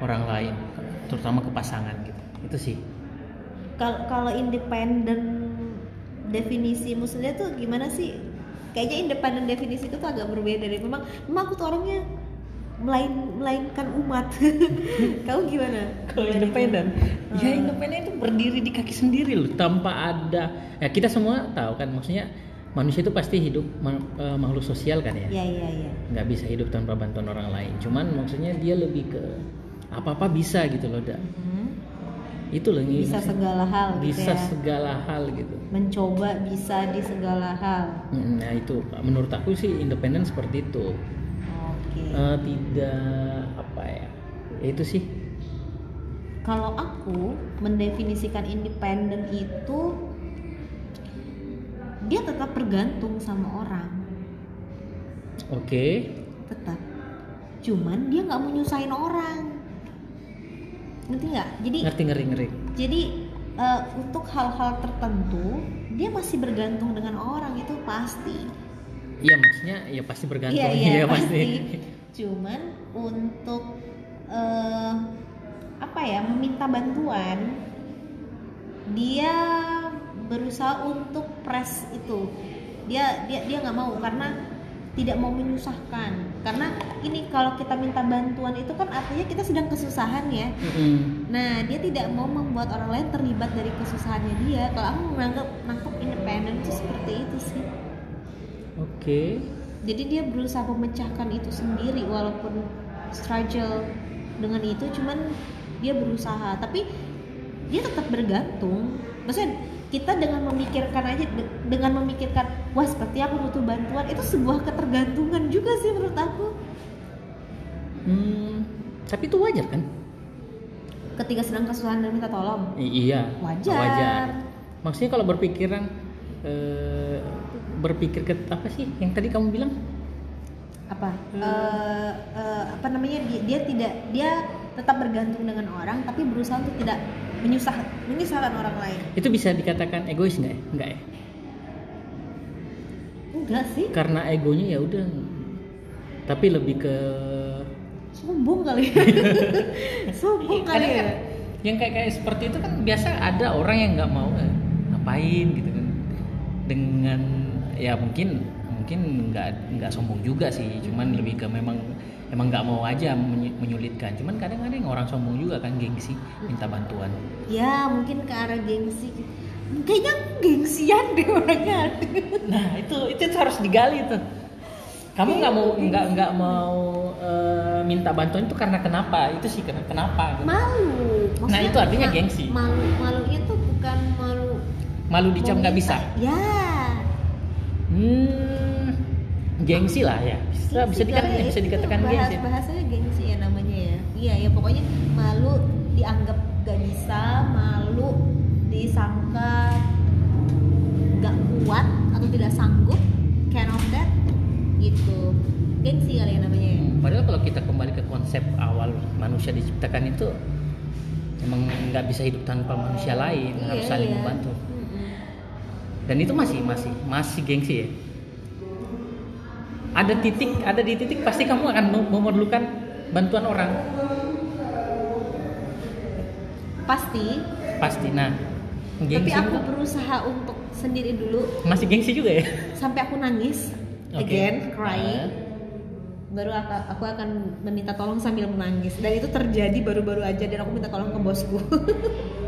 Speaker 1: orang lain terutama ke pasangan gitu itu sih
Speaker 2: Kalau kalau independen definisi maksudnya tuh gimana sih? Kayaknya independen definisi itu tuh agak berbeda deh. Memang memang aku tuh orangnya melain melainkan umat. Kamu gimana?
Speaker 1: kalau independen ya
Speaker 2: Hmm.
Speaker 1: independen itu berdiri di kaki sendiri loh tanpa ada ya kita semua tahu kan maksudnya manusia itu pasti hidup eh, makhluk sosial kan ya
Speaker 2: Iya iya iya.
Speaker 1: nggak bisa hidup tanpa bantuan orang lain cuman maksudnya dia lebih ke apa apa bisa gitu loh da
Speaker 2: Mhm.
Speaker 1: itu loh ini
Speaker 2: Bisa segala hal gitu
Speaker 1: bisa
Speaker 2: ya.
Speaker 1: segala hal gitu
Speaker 2: Mencoba bisa di segala hal.
Speaker 1: Nah itu menurut aku sih independen seperti itu
Speaker 2: Oke.
Speaker 1: Eh, tidak apa ya ya itu sih.
Speaker 2: Kalau aku mendefinisikan independen itu dia tetap bergantung sama orang.
Speaker 1: oke.
Speaker 2: Tetap. Cuman dia nggak mau nyusahin orang. Ngerti nggak? Jadi
Speaker 1: ngerti ngeri ngeri
Speaker 2: jadi eh, untuk hal-hal tertentu dia masih bergantung dengan orang itu pasti
Speaker 1: iya maksudnya ya pasti bergantung.
Speaker 2: Iya iya
Speaker 1: Iya,
Speaker 2: pasti. cuman untuk eh, apa ya meminta bantuan dia berusaha untuk press itu. Dia dia dia nggak mau karena tidak mau menyusahkan. Karena ini kalau kita minta bantuan itu kan artinya kita sedang kesusahan ya.
Speaker 1: Mm-mm.
Speaker 2: nah dia tidak mau membuat orang lain terlibat dari kesusahannya dia. Kalau aku menganggap nangkep independen itu seperti itu sih
Speaker 1: oke.
Speaker 2: Jadi dia berusaha memecahkan itu sendiri walaupun struggle dengan itu cuman dia berusaha. Tapi dia tetap bergantung. Maksudnya kita dengan memikirkan aja de- dengan memikirkan wah seperti aku butuh bantuan itu sebuah ketergantungan juga sih menurut aku.
Speaker 1: Hmm, tapi itu wajar kan?
Speaker 2: Ketika sedang kesusahan dan minta tolong.
Speaker 1: I- iya.
Speaker 2: Wajar.
Speaker 1: maksudnya kalau berpikiran eh, berpikir ke apa sih yang tadi kamu bilang?
Speaker 2: Apa? Eh, eh, apa namanya? Dia, dia tidak dia tetap bergantung dengan orang tapi berusaha untuk tidak menyusah menyusahkan orang lain.
Speaker 1: Itu bisa dikatakan egois nggak ya? Nggak ya?
Speaker 2: Enggak sih.
Speaker 1: Karena egonya ya udah. Tapi lebih ke
Speaker 2: sombong kali ya. Sombong kali ya.
Speaker 1: kan yang kayak kayak seperti itu kan biasa ada orang yang nggak mau eh, ngapain gitu kan? Dengan ya mungkin mungkin nggak nggak sombong juga sih. Cuman lebih ke memang emang nggak mau aja menyu- menyulitkan. Cuman kadang-kadang orang sombong juga kan gengsi minta bantuan.
Speaker 2: Ya mungkin ke arah gengsi. Kayaknya gengsian deh orangnya.
Speaker 1: Nah itu itu harus digali tuh. Kamu nggak mau nggak nggak mau eh, minta bantuan itu karena kenapa? Itu sih karena kenapa? Gitu.
Speaker 2: malu.
Speaker 1: Nah, itu artinya gengsi.
Speaker 2: malu malunya tuh bukan malu.
Speaker 1: Malu dicap nggak bisa?
Speaker 2: Ya
Speaker 1: hmm gengsi lah ya. Bisa bisa
Speaker 2: Gengsi
Speaker 1: dikatakan
Speaker 2: kali,
Speaker 1: bisa dikatakan
Speaker 2: bahas,
Speaker 1: gengsi.
Speaker 2: bahasanya gengsi ya namanya ya. Iya ya pokoknya malu dianggap gak bisa malu disangka gak kuat atau tidak sanggup kind of that gitu. Gengsi kali ya namanya ya.
Speaker 1: Padahal kalau kita kembali ke konsep awal manusia diciptakan itu emang nggak bisa hidup tanpa manusia lain, harus
Speaker 2: Iya,
Speaker 1: saling
Speaker 2: iya.
Speaker 1: membantu. Dan itu masih masih masih gengsi ya. Ada titik, ada di titik pasti kamu akan mem- memerlukan bantuan orang,
Speaker 2: pasti
Speaker 1: pasti. Nah,
Speaker 2: tapi
Speaker 1: gengsi
Speaker 2: aku
Speaker 1: itu
Speaker 2: berusaha untuk sendiri dulu
Speaker 1: masih gengsi juga ya.
Speaker 2: sampai aku nangis
Speaker 1: Oke.
Speaker 2: again crying
Speaker 1: Nah.
Speaker 2: baru aku, aku akan meminta tolong sambil menangis dan itu terjadi baru-baru aja dan aku minta tolong ke bosku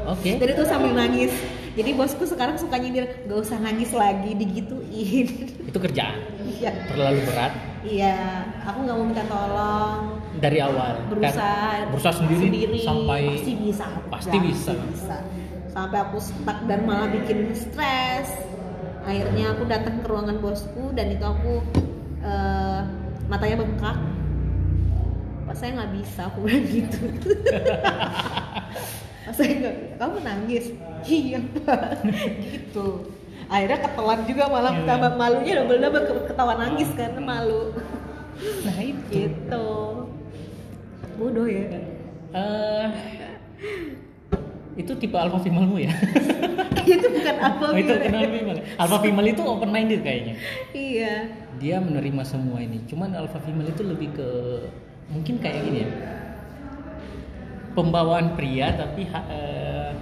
Speaker 1: Oke.
Speaker 2: dan itu sambil nangis jadi bosku sekarang suka nyindir gak usah nangis lagi digituin.
Speaker 1: Itu kerjaan?
Speaker 2: Iya.
Speaker 1: Terlalu berat?
Speaker 2: Iya. Aku nggak mau minta tolong.
Speaker 1: Dari awal. Kan
Speaker 2: berusaha
Speaker 1: berusaha sendiri, sampai
Speaker 2: pasti bisa.
Speaker 1: Pasti bisa.
Speaker 2: bisa. Sampai aku stuck dan malah bikin stres. Akhirnya aku datang ke ruangan bosku dan itu aku eh, matanya bengkak. Pas saya nggak bisa aku bilang gitu pas saya nggak bisa kamu nangis iya pak gitu akhirnya ketelan juga malah
Speaker 1: Iya.
Speaker 2: tambah malunya double double ketawa nangis karena malu
Speaker 1: Nah itu.
Speaker 2: gitu bodoh ya
Speaker 1: Eh, itu tipe alpha female-mu ya?
Speaker 2: itu bukan apa
Speaker 1: Oh, itu kenal female. Alpha female itu open minded kayaknya.
Speaker 2: iya
Speaker 1: Dia menerima semua ini. Cuman alpha female itu lebih ke mungkin kayak gini ya. Pembawaan pria tapi eh,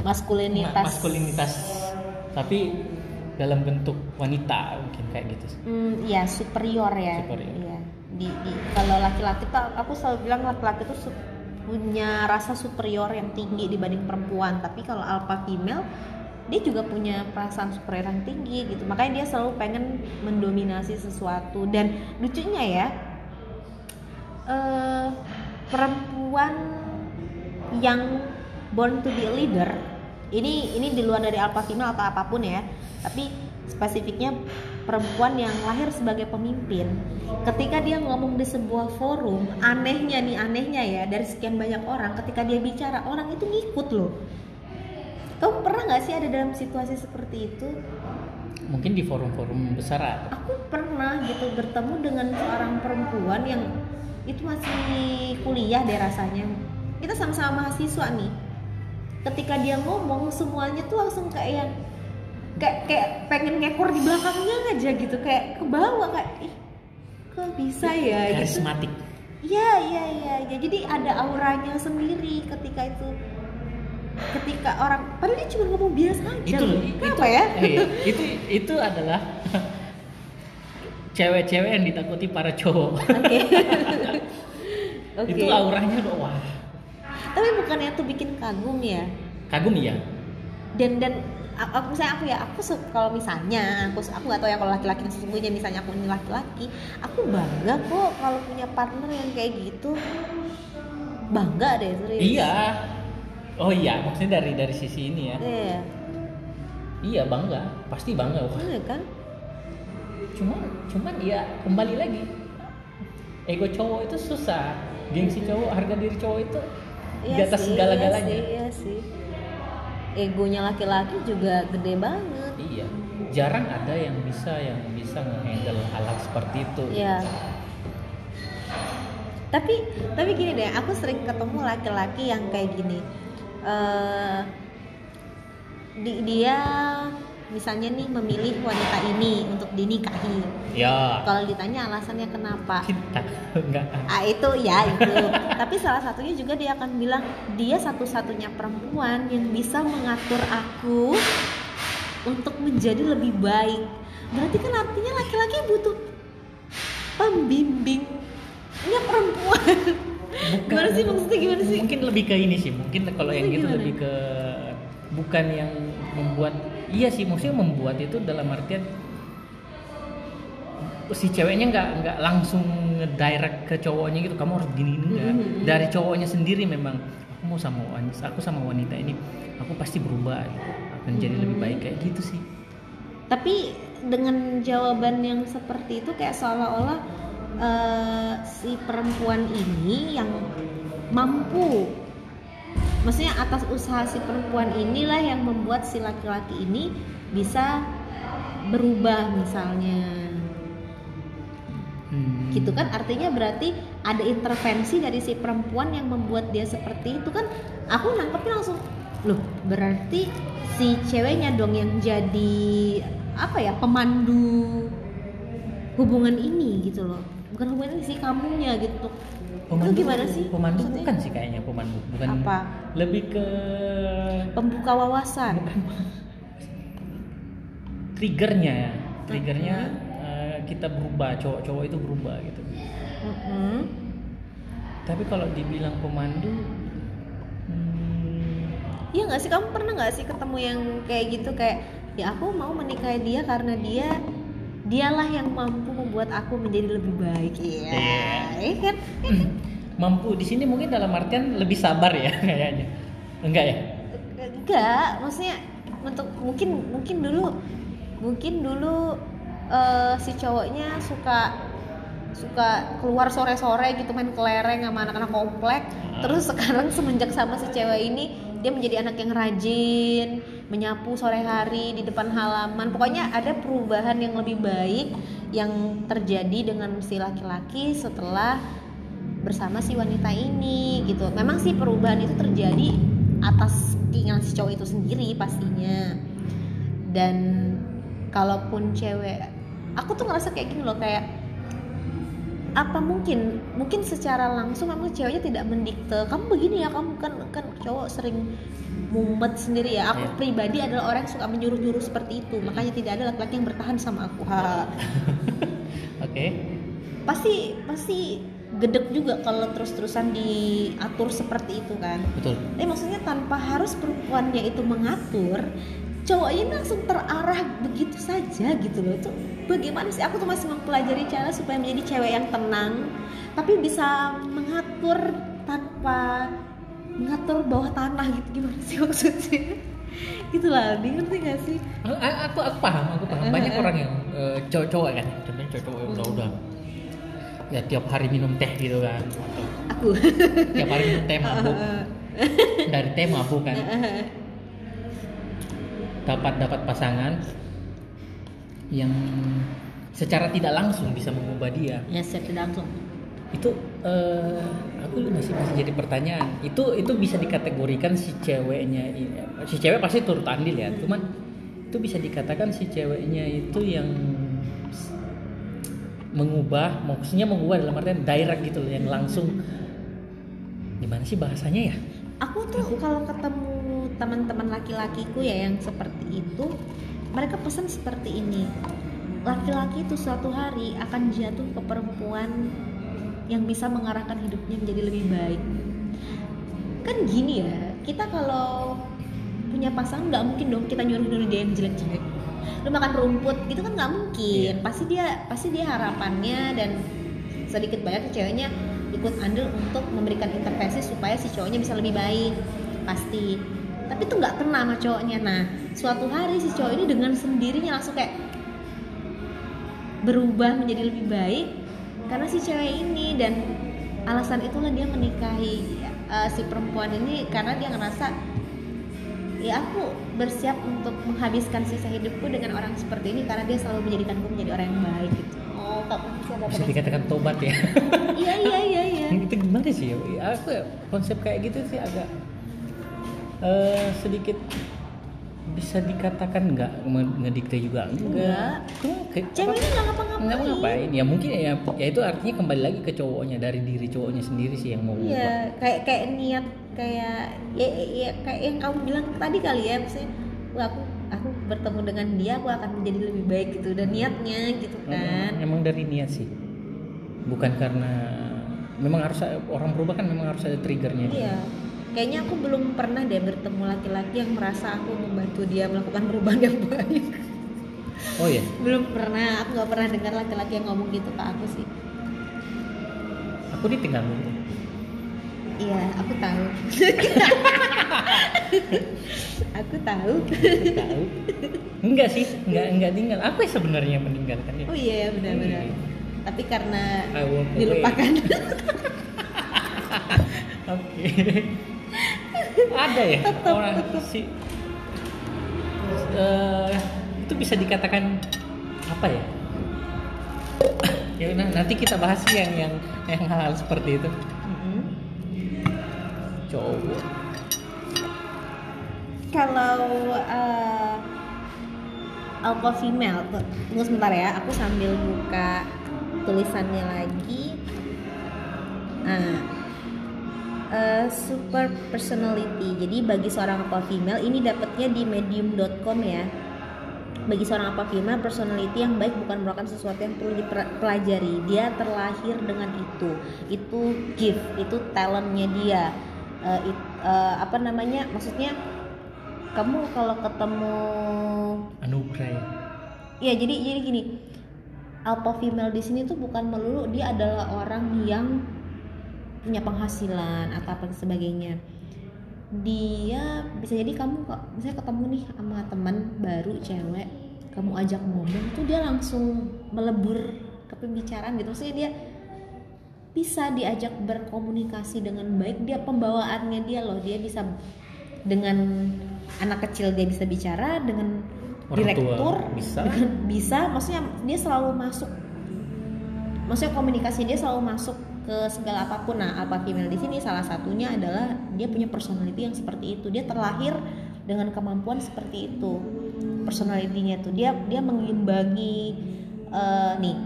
Speaker 2: maskulinitas
Speaker 1: ma- maskulinitas tapi dalam bentuk wanita mungkin kayak gitu.
Speaker 2: hmm, ya superior ya
Speaker 1: Superior.
Speaker 2: Iya. di, di- kalau laki-laki tuh aku selalu bilang laki-laki tuh su- punya rasa superior yang tinggi dibanding perempuan tapi kalau alpha female dia juga punya perasaan superior yang tinggi gitu makanya dia selalu pengen mendominasi sesuatu dan lucunya ya eh, perempuan yang born to be a leader ini ini di luar dari alpha female atau apa pun ya tapi spesifiknya perempuan yang lahir sebagai pemimpin. Ketika dia ngomong di sebuah forum anehnya nih anehnya ya dari sekian banyak orang ketika dia bicara orang itu ngikut loh. Kamu pernah nggak sih ada dalam situasi seperti itu?
Speaker 1: Mungkin di forum-forum besar ada.
Speaker 2: aku pernah gitu bertemu dengan seorang perempuan yang itu masih kuliah deh rasanya kita sama-sama mahasiswa nih ketika dia ngomong semuanya tuh langsung kayak yang kayak kayak pengen ngekor di belakangnya aja gitu kayak ke bawah kayak ih kok bisa ya gitu
Speaker 1: Karismatik.
Speaker 2: Iya iya iya ya. jadi ada auranya sendiri ketika itu ketika orang padahal dia cuma ngomong biasa aja
Speaker 1: itu
Speaker 2: loh.
Speaker 1: itu
Speaker 2: Kenapa ya
Speaker 1: iya, itu itu adalah cewek-cewek yang ditakuti para cowok
Speaker 2: Oke. Oke.
Speaker 1: itu auranya udah wah
Speaker 2: Tapi bukannya itu bikin kagum ya?
Speaker 1: kagum ya
Speaker 2: Dan dan aku misalnya aku ya aku kalau misalnya aku aku nggak tahu ya kalau laki-laki yang sesungguhnya misalnya aku ini laki-laki aku bangga kok kalau punya partner yang kayak gitu. Bangga deh serius.
Speaker 1: Iya. Oh iya maksudnya dari dari sisi ini ya.
Speaker 2: Iya.
Speaker 1: Iya bangga. Pasti bangga wah.
Speaker 2: Iya kan?
Speaker 1: Cuman cuman ya kembali lagi. Ego cowok itu susah. Gengsi cowok harga diri cowok itu di
Speaker 2: Iya
Speaker 1: atas
Speaker 2: sih,
Speaker 1: segala-galanya.
Speaker 2: iya sih, iya sih. Egonya laki-laki juga gede banget.
Speaker 1: Iya. Jarang ada yang bisa yang bisa ngehandle hal-hal seperti itu.
Speaker 2: Iya. Tapi tapi gini deh, aku sering ketemu laki-laki yang kayak gini. eh di- dia misalnya nih memilih wanita ini untuk dinikahi.
Speaker 1: ya
Speaker 2: Kalau ditanya alasannya kenapa?
Speaker 1: kita enggak
Speaker 2: Ah itu ya itu. Tapi salah satunya juga dia akan bilang dia satu-satunya perempuan yang bisa mengatur aku untuk menjadi lebih baik. Berarti kan artinya laki-laki butuh pembimbing Ini perempuan.
Speaker 1: bukan
Speaker 2: Gimana sih maksudnya gimana sih?
Speaker 1: mungkin lebih ke ini sih mungkin kalau yang gitu lebih ke bukan yang membuat iya sih maksudnya membuat itu dalam artian si ceweknya nggak nggak langsung ngedirect ke cowoknya gitu kamu harus gini gini enggak
Speaker 2: Mhm.
Speaker 1: dari cowoknya sendiri memang aku mau sama wanita aku sama wanita ini aku pasti berubah gitu. akan jadi lebih
Speaker 2: Mhm.
Speaker 1: baik kayak gitu sih
Speaker 2: Tapi dengan jawaban yang seperti itu kayak seolah-olah eh, si perempuan ini yang mampu maksudnya atas usaha si perempuan inilah yang membuat si laki-laki ini bisa berubah misalnya.
Speaker 1: Hmm.
Speaker 2: gitu kan? Artinya berarti ada intervensi dari si perempuan yang membuat dia seperti itu kan? Aku nangkepnya langsung loh berarti si ceweknya dong yang jadi apa ya pemandu hubungan ini gitu loh. Bukan hubungan ini sih kamunya gitu
Speaker 1: pemandu
Speaker 2: itu gimana sih?
Speaker 1: pemandu
Speaker 2: maksudnya?
Speaker 1: bukan sih kayaknya pemandu bukan
Speaker 2: Apa?
Speaker 1: lebih ke
Speaker 2: pembuka wawasan?
Speaker 1: Triggernya ya. Triggernya eh, kita berubah cowok-cowok itu berubah gitu.
Speaker 2: Mm-mm.
Speaker 1: tapi kalau dibilang pemandu hmm,
Speaker 2: Iya nggak sih? Kamu pernah nggak sih ketemu yang kayak gitu? Kayak ya aku mau menikahi dia karena dia dialah yang mampu membuat aku menjadi lebih baik. Iya.
Speaker 1: Iya.
Speaker 2: iya kan?
Speaker 1: Mampu di sini mungkin dalam artian lebih sabar ya kayaknya. Enggak ya?
Speaker 2: Enggak maksudnya untuk mungkin mungkin dulu mungkin dulu eh, si cowoknya suka suka keluar sore-sore gitu main kelereng sama anak-anak komplek.
Speaker 1: Ah.
Speaker 2: terus sekarang semenjak sama si cewek ini dia menjadi anak yang rajin menyapu sore hari di depan halaman. Pokoknya ada perubahan yang lebih baik yang terjadi dengan si laki-laki setelah bersama si wanita ini gitu. Memang sih perubahan itu terjadi atas keinginan si cowok itu sendiri pastinya. Dan kalaupun cewek aku tuh ngerasa kayak gini loh kayak apa mungkin? Mungkin secara langsung memang ceweknya tidak mendikte kamu begini ya kamu kan kan cowok sering mumet sendiri ya. Aku
Speaker 1: Iya.
Speaker 2: pribadi adalah orang yang suka menyuruh-nyuruh seperti itu. Makanya tidak ada laki-laki yang bertahan sama aku.
Speaker 1: Oke.
Speaker 2: Pasti pasti gedek juga kalau terus-terusan diatur seperti itu kan.
Speaker 1: Betul.
Speaker 2: Tapi maksudnya tanpa harus perempuannya itu mengatur cowoknya ini langsung terarah begitu saja gitu loh. Itu bagaimana sih? Aku tuh masih mempelajari cara supaya menjadi cewek yang tenang tapi bisa mengatur tanpa mengatur bawah tanah gitu gimana sih maksudnya? Gitu lah dia ngerti gak sih?
Speaker 1: Aku, aku, aku paham aku paham. Banyak orang yang eh, cowok-cowok kan contohnya cowok-cowok yang udah-udah ya tiap hari minum teh gitu kan.
Speaker 2: Aku.
Speaker 1: Tiap hari minum teh mabuk. dari teh mabuk kan. Dapat dapat pasangan yang secara tidak langsung bisa mengubah dia.
Speaker 2: Ya saya tidak langsung.
Speaker 1: Itu eh, aku masih masih jadi pertanyaan. Itu itu bisa dikategorikan si ceweknya si cewek pasti turut andil ya. Cuman itu bisa dikatakan si ceweknya itu yang mengubah maksudnya mengubah dalam artian direct gitu loh yang langsung. Gimana sih bahasanya ya?
Speaker 2: Aku tuh kalau ketemu teman-teman laki-lakiku ya yang seperti itu mereka pesan seperti ini. Laki-laki itu suatu hari akan jatuh ke perempuan yang bisa mengarahkan hidupnya menjadi lebih baik. Kan gini ya kita kalau punya pasangan nggak mungkin dong kita nyuruh nyuruh dia yang jelek-jelek. Lu makan rumput gitu kan nggak mungkin.
Speaker 1: Iya.
Speaker 2: pasti dia pasti dia harapannya dan sedikit banyak ceweknya ikut andil untuk memberikan intervensi supaya si cowoknya bisa lebih baik. Pasti. Tapi itu nggak kena sama cowoknya. Nah suatu hari si cowok ini dengan sendirinya langsung kayak berubah menjadi lebih baik karena si cewek ini dan alasan itulah dia menikahi uh, si perempuan ini karena dia ngerasa ya aku bersiap untuk menghabiskan sisa hidupku dengan orang seperti ini karena dia selalu menjadikanku menjadi orang yang baik gitu. Oh, bisa
Speaker 1: dikatakan tobat ya
Speaker 2: Iya iya iya iya.
Speaker 1: itu gimana sih ya aku konsep kayak gitu sih agak eh, sedikit bisa dikatakan nggak nge- ngedikte juga? Enggak kayak-
Speaker 2: Ceweknya nggak ngapa-ngapain.
Speaker 1: nggak ngapain? Ya mungkin ya ya itu artinya kembali lagi ke cowoknya dari diri cowoknya sendiri sih yang mau
Speaker 2: Iya, kayak kayak niat kayak ya, ya kayak yang kamu bilang tadi kali ya, maksudnya "Wah, aku aku bertemu dengan dia aku akan menjadi lebih baik gitu dan niatnya gitu kan.
Speaker 1: emang, emang dari niat sih. Bukan karena memang harus orang berubah kan memang harus ada triggernya.
Speaker 2: Iya. Kayaknya aku belum pernah deh bertemu laki-laki yang merasa aku membantu dia melakukan perubahan yang baik.
Speaker 1: oh ya
Speaker 2: belum pernah, aku nggak pernah dengar laki-laki yang ngomong gitu ke aku sih.
Speaker 1: aku ditinggal dulu
Speaker 2: Iya, aku tahu. aku tahu.
Speaker 1: tahu enggak sih enggak enggak tinggal aku sebenarnya meninggalkan
Speaker 2: Oh iya ya benar-benar. Tapi karena
Speaker 1: I walk away.
Speaker 2: dilupakan.
Speaker 1: Oke. Ada ya
Speaker 2: Tetep,
Speaker 1: orang si eh, itu bisa dikatakan apa ya? ya udah, nanti kita bahas sih yang yang yang hal seperti itu.
Speaker 2: Mm-mm.
Speaker 1: Cowok.
Speaker 2: Kalau uh, alpha female, tunggu sebentar ya, aku sambil buka tulisannya lagi. Nah, uh, super personality. Jadi bagi seorang alpha female ini dapatnya di medium.com ya. Bagi seorang alpha female, personality yang baik bukan merupakan sesuatu yang perlu dipelajari. Dia terlahir dengan itu. Itu gift, itu talentnya dia. Uh, it- uh, apa namanya? Maksudnya kamu kalau ketemu
Speaker 1: Anugerah ya.
Speaker 2: ya jadi jadi gini alpha female di sini tuh bukan melulu dia adalah orang yang punya penghasilan atau apa sebagainya. Dia bisa jadi kamu kok misalnya ketemu nih sama teman baru cewek kamu ajak ngomong tuh dia langsung melebur ke pembicaraan gitu. Maksudnya dia bisa diajak berkomunikasi dengan baik dia pembawaannya dia loh dia bisa dengan anak kecil dia bisa bicara dengan
Speaker 1: Orang tua
Speaker 2: direktur
Speaker 1: bisa.
Speaker 2: dengan bisa. Maksudnya dia selalu masuk maksudnya komunikasi dia selalu masuk ke segala apa pun. Nah apa female di sini salah satunya adalah dia punya personality yang seperti itu. Dia terlahir dengan kemampuan seperti itu. Personalitinya tuh dia dia mengimbangi eh, nih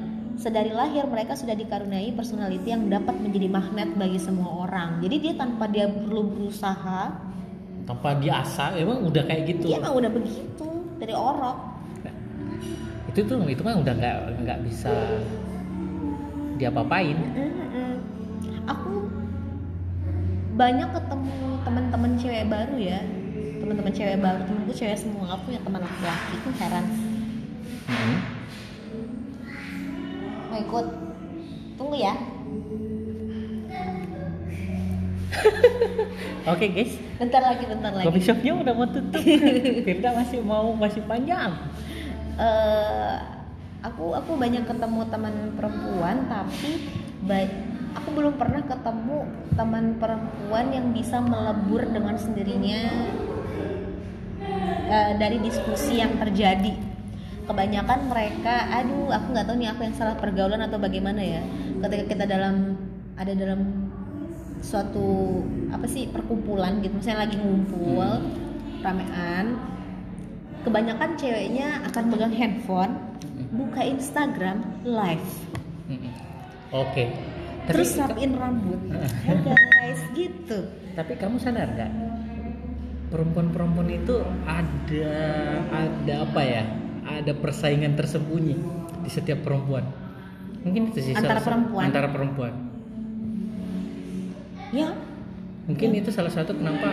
Speaker 2: sedari lahir mereka sudah dikaruniai personality yang dapat menjadi magnet bagi semua orang. Jadi dia tanpa dia perlu berusaha
Speaker 1: Tanpa diasah emang udah kayak gitu.
Speaker 2: dia emang udah begitu dari orok.
Speaker 1: Itu tuh itu kan udah nggak nggak bisa diapa-apain.
Speaker 2: Aku banyak ketemu teman-teman cewek baru ya. Teman-teman cewek baru temanku cewek semua. Aku punya teman laki-laki aku heran.
Speaker 1: Hmm.
Speaker 2: mau ikut? Tunggu ya.
Speaker 1: Oke guys,
Speaker 2: bentar lagi bentar lagi.
Speaker 1: Coffee shopnya udah mau tutup. Firda masih mau masih panjang.
Speaker 2: Eh, aku aku banyak ketemu teman perempuan tapi ba- aku belum pernah ketemu teman perempuan yang bisa melebur dengan sendirinya eh, dari diskusi yang terjadi kebanyakan mereka aduh aku nggak tahu nih aku yang salah pergaulan atau bagaimana ya ketika kita dalam ada dalam suatu apa sih perkumpulan gitu misalnya lagi ngumpul ramean kebanyakan ceweknya akan pegang handphone buka Instagram live.
Speaker 1: Oke. Tapi-
Speaker 2: terus rapiin rambut guys gitu
Speaker 1: Tapi kamu sadar nggak? Perempuan-perempuan itu ada ada apa ya? Ada persaingan tersembunyi di setiap perempuan. Mungkin itu sih
Speaker 2: Antara perempuan?
Speaker 1: Antara perempuan.
Speaker 2: ya
Speaker 1: Mungkin itu salah satu kenapa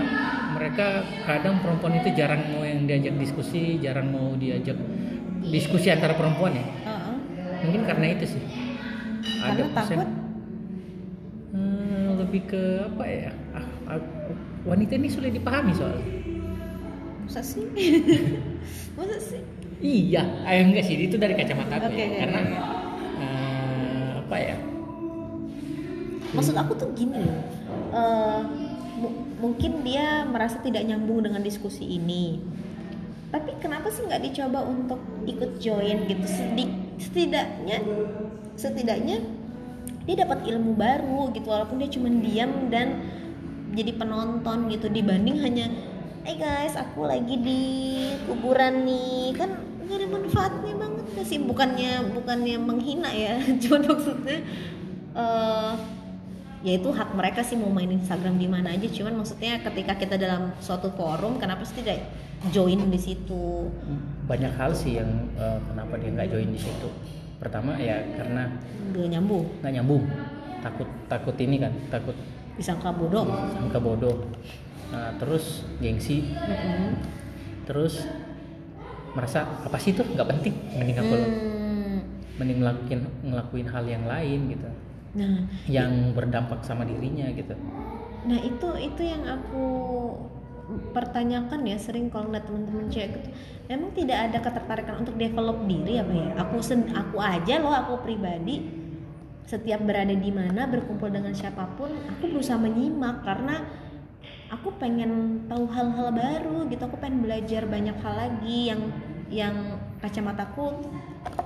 Speaker 1: mereka kadang perempuan itu jarang mau yang diajak diskusi, jarang mau diajak diskusi antara perempuan ya.
Speaker 2: uh-uh.
Speaker 1: Mungkin karena itu sih.
Speaker 2: karena
Speaker 1: persen-
Speaker 2: takut
Speaker 1: lebih ke apa ya? Ah, ah, wanita ini sulit dipahami soalnya.
Speaker 2: masa sih masa sih
Speaker 1: Iya, eh, enggak sih itu dari kacamata aku
Speaker 2: Oke,
Speaker 1: ya. Karena eh, apa ya?
Speaker 2: maksud aku tuh gini loh mu- mungkin dia merasa tidak nyambung dengan diskusi ini tapi kenapa sih nggak dicoba untuk ikut join gitu Sedik- setidaknya setidaknya dia dapat ilmu baru gitu walaupun dia cuma diam dan jadi penonton gitu dibanding hanya eh guys aku lagi di kuburan nih. Kan nggak ada manfaatnya banget gak sih? Bukannya bukannya menghina ya cuma maksudnya eh ya itu hak mereka sih mau main Instagram di mana aja. Cuman maksudnya ketika kita dalam suatu forum kenapa sih tidak join di situ?
Speaker 1: Banyak hal sih yang eh, kenapa dia nggak join di situ. Pertama ya karena
Speaker 2: nggak nyambung.
Speaker 1: Nggak nyambung. takut takut ini kan takut
Speaker 2: disangka bodoh.
Speaker 1: Sangka bodoh. Nah, terus gengsi.
Speaker 2: Mm-mm.
Speaker 1: terus merasa apa sih itu? Nggak penting. Mending aku
Speaker 2: Hmm.
Speaker 1: mending ngelakuin ngelakuin hal yang lain gitu.
Speaker 2: Nah
Speaker 1: yang berdampak sama dirinya gitu.
Speaker 2: Nah itu itu yang aku pertanyakan ya sering kalau ngeliat teman-teman cewek gitu memang tidak ada ketertarikan untuk develop diri apa ya? Aku sen aku aja loh aku pribadi. Setiap berada di mana berkumpul dengan siapa pun aku berusaha menyimak karena aku pengen tahu hal-hal baru gitu. Aku pengen belajar banyak hal lagi yang yang kacamataku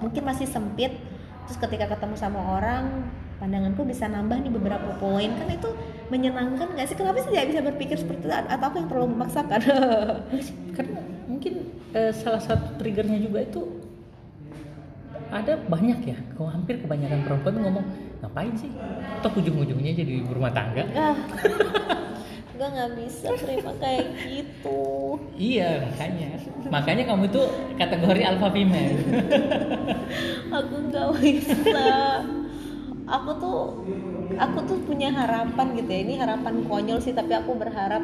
Speaker 2: mungkin masih sempit. Terus ketika ketemu sama orang pandanganku bisa nambah nih beberapa poin. Kan itu menyenangkan nggak sih? Kenapa sih tidak bisa berpikir seperti itu? Atau aku yang terlalu memaksakan?
Speaker 1: Karena mungkin eh, salah satu triggernya juga itu ada banyak ya. Kok hampir kebanyakan perempuan tuh ngomong ngapain sih? Toh ujung-ujungnya jadi ibu rumah tangga.
Speaker 2: Ah. Gue nggak bisa terima kayak gitu.
Speaker 1: Iya makanya. Makanya kamu itu kategori alpha female.
Speaker 2: Aku nggak bisa aku tuh aku tuh punya harapan gitu ya. Ini harapan konyol sih tapi aku berharap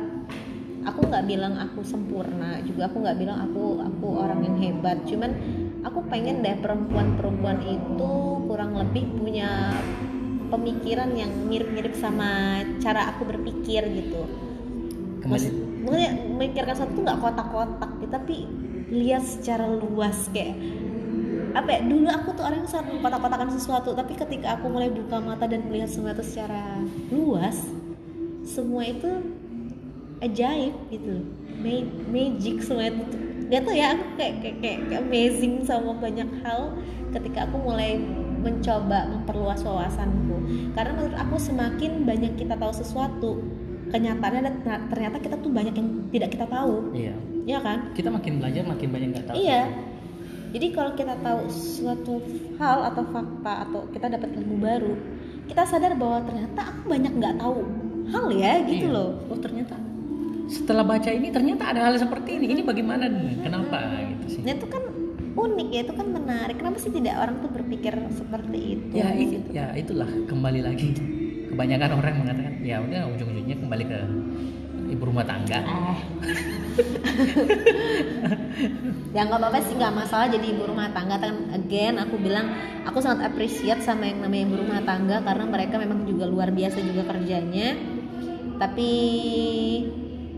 Speaker 2: aku nggak bilang aku sempurna juga. Aku nggak bilang aku aku orang yang hebat. Cuman aku pengen deh perempuan-perempuan itu kurang lebih punya pemikiran yang mirip-mirip sama cara aku berpikir gitu. Maksud, maksudnya memikirkan satu nggak kotak-kotak gitu, tapi lihat secara luas kayak apa ya dulu aku tuh orang yang sangat mengkotak-kotakan sesuatu tapi ketika aku mulai buka mata dan melihat semua itu secara luas semua itu ajaib gitu Ma- magic semua itu tuh. gak tau ya aku kayak, kayak, kayak, kayak amazing sama banyak hal ketika aku mulai mencoba memperluas wawasanku. Karena menurut aku semakin banyak kita tahu sesuatu kenyataannya ternyata kita tuh banyak yang tidak kita tahu.
Speaker 1: Iya.
Speaker 2: Ya kan?
Speaker 1: Kita makin belajar makin banyak nggak tahu
Speaker 2: Iya. Jadi kalau kita tahu suatu hal atau fakta atau kita dapat ilmu baru, kita sadar bahwa ternyata aku banyak nggak tahu hal ya gitu
Speaker 1: Iya.
Speaker 2: loh.
Speaker 1: oh ternyata setelah baca ini ternyata ada hal seperti ini ini bagaimana nih kenapa gitu sih
Speaker 2: Nah itu kan unik ya, itu kan menarik. Kenapa sih tidak orang tuh berpikir seperti itu?
Speaker 1: ya itu
Speaker 2: gitu.
Speaker 1: ya itulah kembali lagi kebanyakan orang mengatakan ya udah ujung-ujungnya kembali ke ibu rumah tangga.
Speaker 2: Ah. ya nggak apa-apa sih nggak masalah jadi ibu rumah tangga. Kan again aku bilang aku sangat appreciate sama yang namanya ibu rumah tangga karena mereka memang juga luar biasa juga kerjanya. Tapi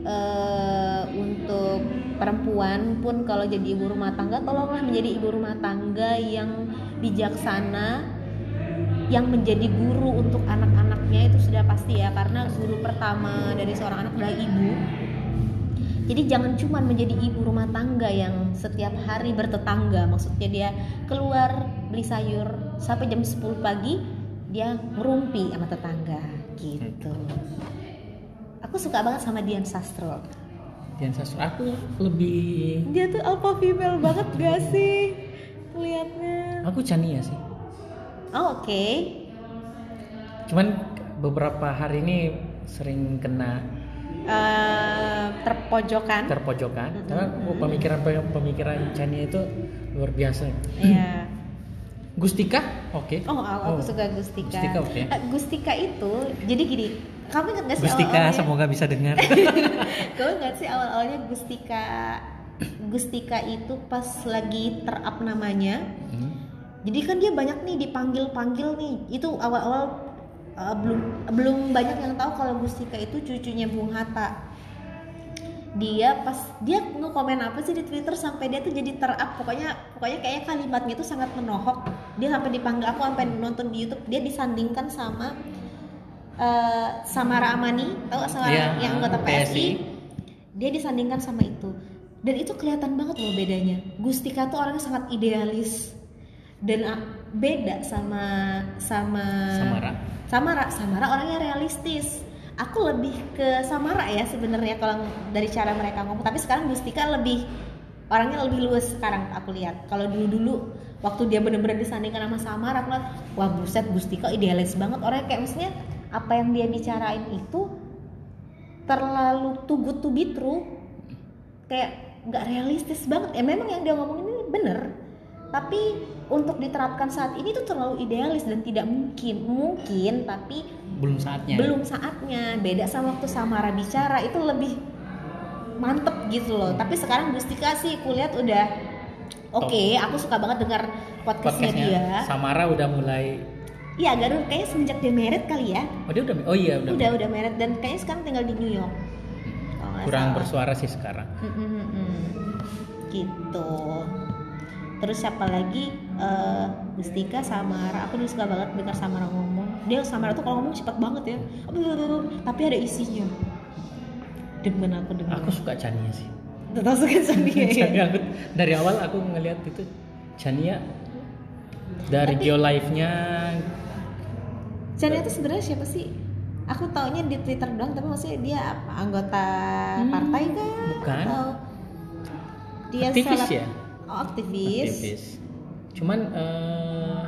Speaker 2: eh, untuk perempuan pun kalau jadi ibu rumah tangga tolonglah menjadi ibu rumah tangga yang bijaksana yang menjadi guru untuk sudah pasti ya karena guru pertama dari seorang anak adalah ibu. Jadi jangan cuma menjadi ibu rumah tangga yang setiap hari bertetangga. Maksudnya dia keluar beli sayur sampai jam 10 pagi dia ngerumpi sama tetangga gitu. Aku suka banget sama Dian Sastro.
Speaker 1: Dian Sastro aku lebih
Speaker 2: dia tuh alpha female banget gak sih? Lihatnya
Speaker 1: aku Chania sih.
Speaker 2: Oh, oke.
Speaker 1: Cuman beberapa hari ini sering kena
Speaker 2: Eh, terpojokan
Speaker 1: terpojokan karena oh, pemikiran pemikiran Chania itu luar biasa
Speaker 2: Iya.
Speaker 1: Gustika oke
Speaker 2: Oh, aku
Speaker 1: Oh.
Speaker 2: suka Gustika.
Speaker 1: Gustika, oke.
Speaker 2: Eh, Gustika itu, jadi gini, kamu ingat gak sih
Speaker 1: Gustika
Speaker 2: awal-awalnya?
Speaker 1: semoga bisa dengar
Speaker 2: Kamu ingat sih awal-awalnya Gustika, Gustika itu pas lagi terap namanya.
Speaker 1: Hmm.
Speaker 2: Jadi kan dia banyak nih dipanggil-panggil nih. Itu awal-awal eh, belum belum banyak yang tahu kalau Gustika itu cucunya Bung Hatta. Dia pas dia ngekomen apa sih di Twitter sampai dia tuh jadi terap pokoknya pokoknya kayaknya kalimatnya itu sangat menohok. Dia sampai dipanggil aku sampai nonton di YouTube dia disandingkan sama eh, Samara Amani, tahu Samara
Speaker 1: Iya,
Speaker 2: yang anggota
Speaker 1: PSI.
Speaker 2: PSI. Dia disandingkan sama itu. Dan itu kelihatan banget loh bedanya. Gustika tuh orangnya sangat idealis dan ah, beda sama sama
Speaker 1: Samara
Speaker 2: Samara, Samara orangnya realistis. Aku lebih ke Samara ya sebenarnya kalau dari cara mereka ngomong. Tapi sekarang Gustika lebih orangnya lebih luas sekarang aku lihat. Kalau dulu-dulu waktu dia bener-bener disandingkan sama Samara, aku lihat wah buset Gustika idealis banget. Orangnya kayak maksudnya apa yang dia bicarain itu terlalu too good to be true. Kayak nggak realistis banget. Ya memang yang dia ngomongin ini bener. Tapi untuk diterapkan saat ini tuh terlalu idealis dan tidak mungkin. Mungkin tapi
Speaker 1: belum saatnya.
Speaker 2: belum saatnya. Beda sama waktu Samara bicara itu lebih mantep gitu loh. Tapi sekarang Gustika sih kulihat udah oke aku suka banget dengar podcastnya,
Speaker 1: podcastnya.
Speaker 2: dia.
Speaker 1: Samara udah mulai
Speaker 2: iya Garut kayaknya semenjak dia merit kali ya.
Speaker 1: Oh dia udah oh iya udah
Speaker 2: udah udah merit dan kayaknya sekarang tinggal di New York. Nggak
Speaker 1: kurang
Speaker 2: salah.
Speaker 1: bersuara sih sekarang.
Speaker 2: Gitu terus siapa lagi? Eh, Gustika Samara aku dulu suka banget dengar Samara ngomong. Dia Samara tuh kalau ngomong cepat banget ya. Tapi ada isinya. Demen aku dengar
Speaker 1: aku suka Chania sih.
Speaker 2: Tetap suka
Speaker 1: Chania aku- dari awal aku ngelihat itu Chania dari
Speaker 2: Tapi-
Speaker 1: geolife-nya
Speaker 2: Chania itu sebenarnya siapa sih? Aku taunya di Twitter doang tapi maksudnya dia apa? Anggota
Speaker 1: Hmm,
Speaker 2: partai kan
Speaker 1: bukan.
Speaker 2: atau dia
Speaker 1: Aktivis
Speaker 2: seleb-
Speaker 1: ya?
Speaker 2: Oh, aktivis,
Speaker 1: aktivis. Cuman eh,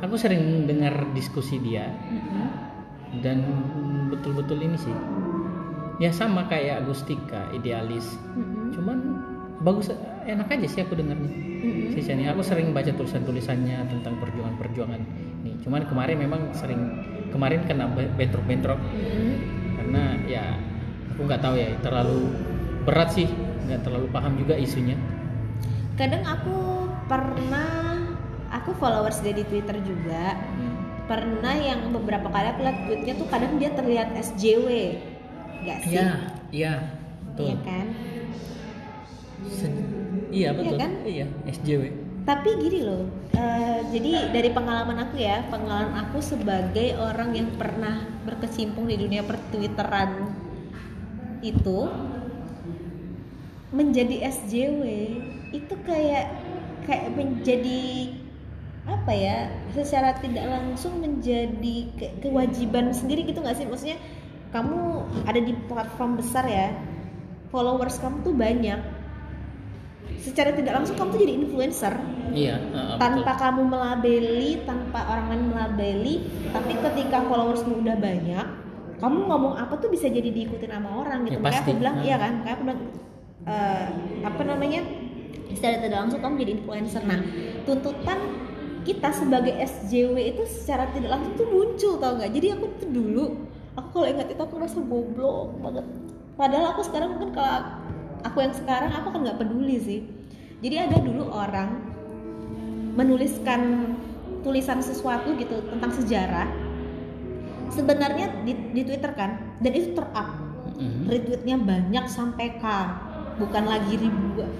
Speaker 1: aku sering dengar diskusi dia
Speaker 2: Mm-mm.
Speaker 1: dan betul-betul ini sih. Ya sama kayak Agustika, idealis.
Speaker 2: Mm-mm.
Speaker 1: Cuman bagus enak aja sih aku dengarnya.
Speaker 2: Mm-mm.
Speaker 1: Si Chania aku sering baca tulisan-tulisannya tentang perjuangan-perjuangan ini. Cuman kemarin memang sering kemarin kena be- bentrok-bentrok
Speaker 2: Mm-mm.
Speaker 1: karena ya aku nggak tahu ya terlalu berat sih nggak terlalu paham juga isunya
Speaker 2: kadang aku pernah aku followers dia di Twitter juga. Pernah yang beberapa kali aku lihat tweetnya tuh kadang dia terlihat SJW nggak sih?
Speaker 1: Iya iya betul.
Speaker 2: Iya kan?
Speaker 1: Se- iya betul.
Speaker 2: kan?
Speaker 1: iya SJW
Speaker 2: tapi gini loh eh, jadi dari pengalaman aku ya pengalaman aku sebagai orang yang pernah berkecimpung di dunia pertwitteran itu menjadi SJW itu kayak kayak menjadi apa ya secara tidak langsung menjadi ke- kewajiban sendiri gitu nggak sih? Maksudnya kamu ada di platform besar ya followers kamu tuh banyak. Secara tidak langsung kamu tuh jadi influencer.
Speaker 1: Iya uh,
Speaker 2: tanpa kamu melabeli tanpa orang lain melabeli tapi ketika followersmu udah banyak kamu ngomong apa tuh bisa jadi diikutin sama orang gitu.
Speaker 1: Ya,
Speaker 2: makanya aku bilang
Speaker 1: Hmm.
Speaker 2: iya kan? Makanya aku bilang eh, apa namanya secara tidak langsung kamu jadi influencer. Nah tuntutan kita sebagai SJW itu secara tidak langsung tuh muncul tau nggak? Jadi aku tuh dulu aku kalau ingat itu aku merasa goblok banget. Padahal aku sekarang mungkin kalau aku yang sekarang aku kan nggak peduli sih. Jadi ada dulu orang menuliskan tulisan sesuatu gitu tentang sejarah sebenarnya di, di Twitter kan dan itu terup.
Speaker 1: Mhm.
Speaker 2: retweetnya banyak sampai k bukan lagi ribu. bu, bu-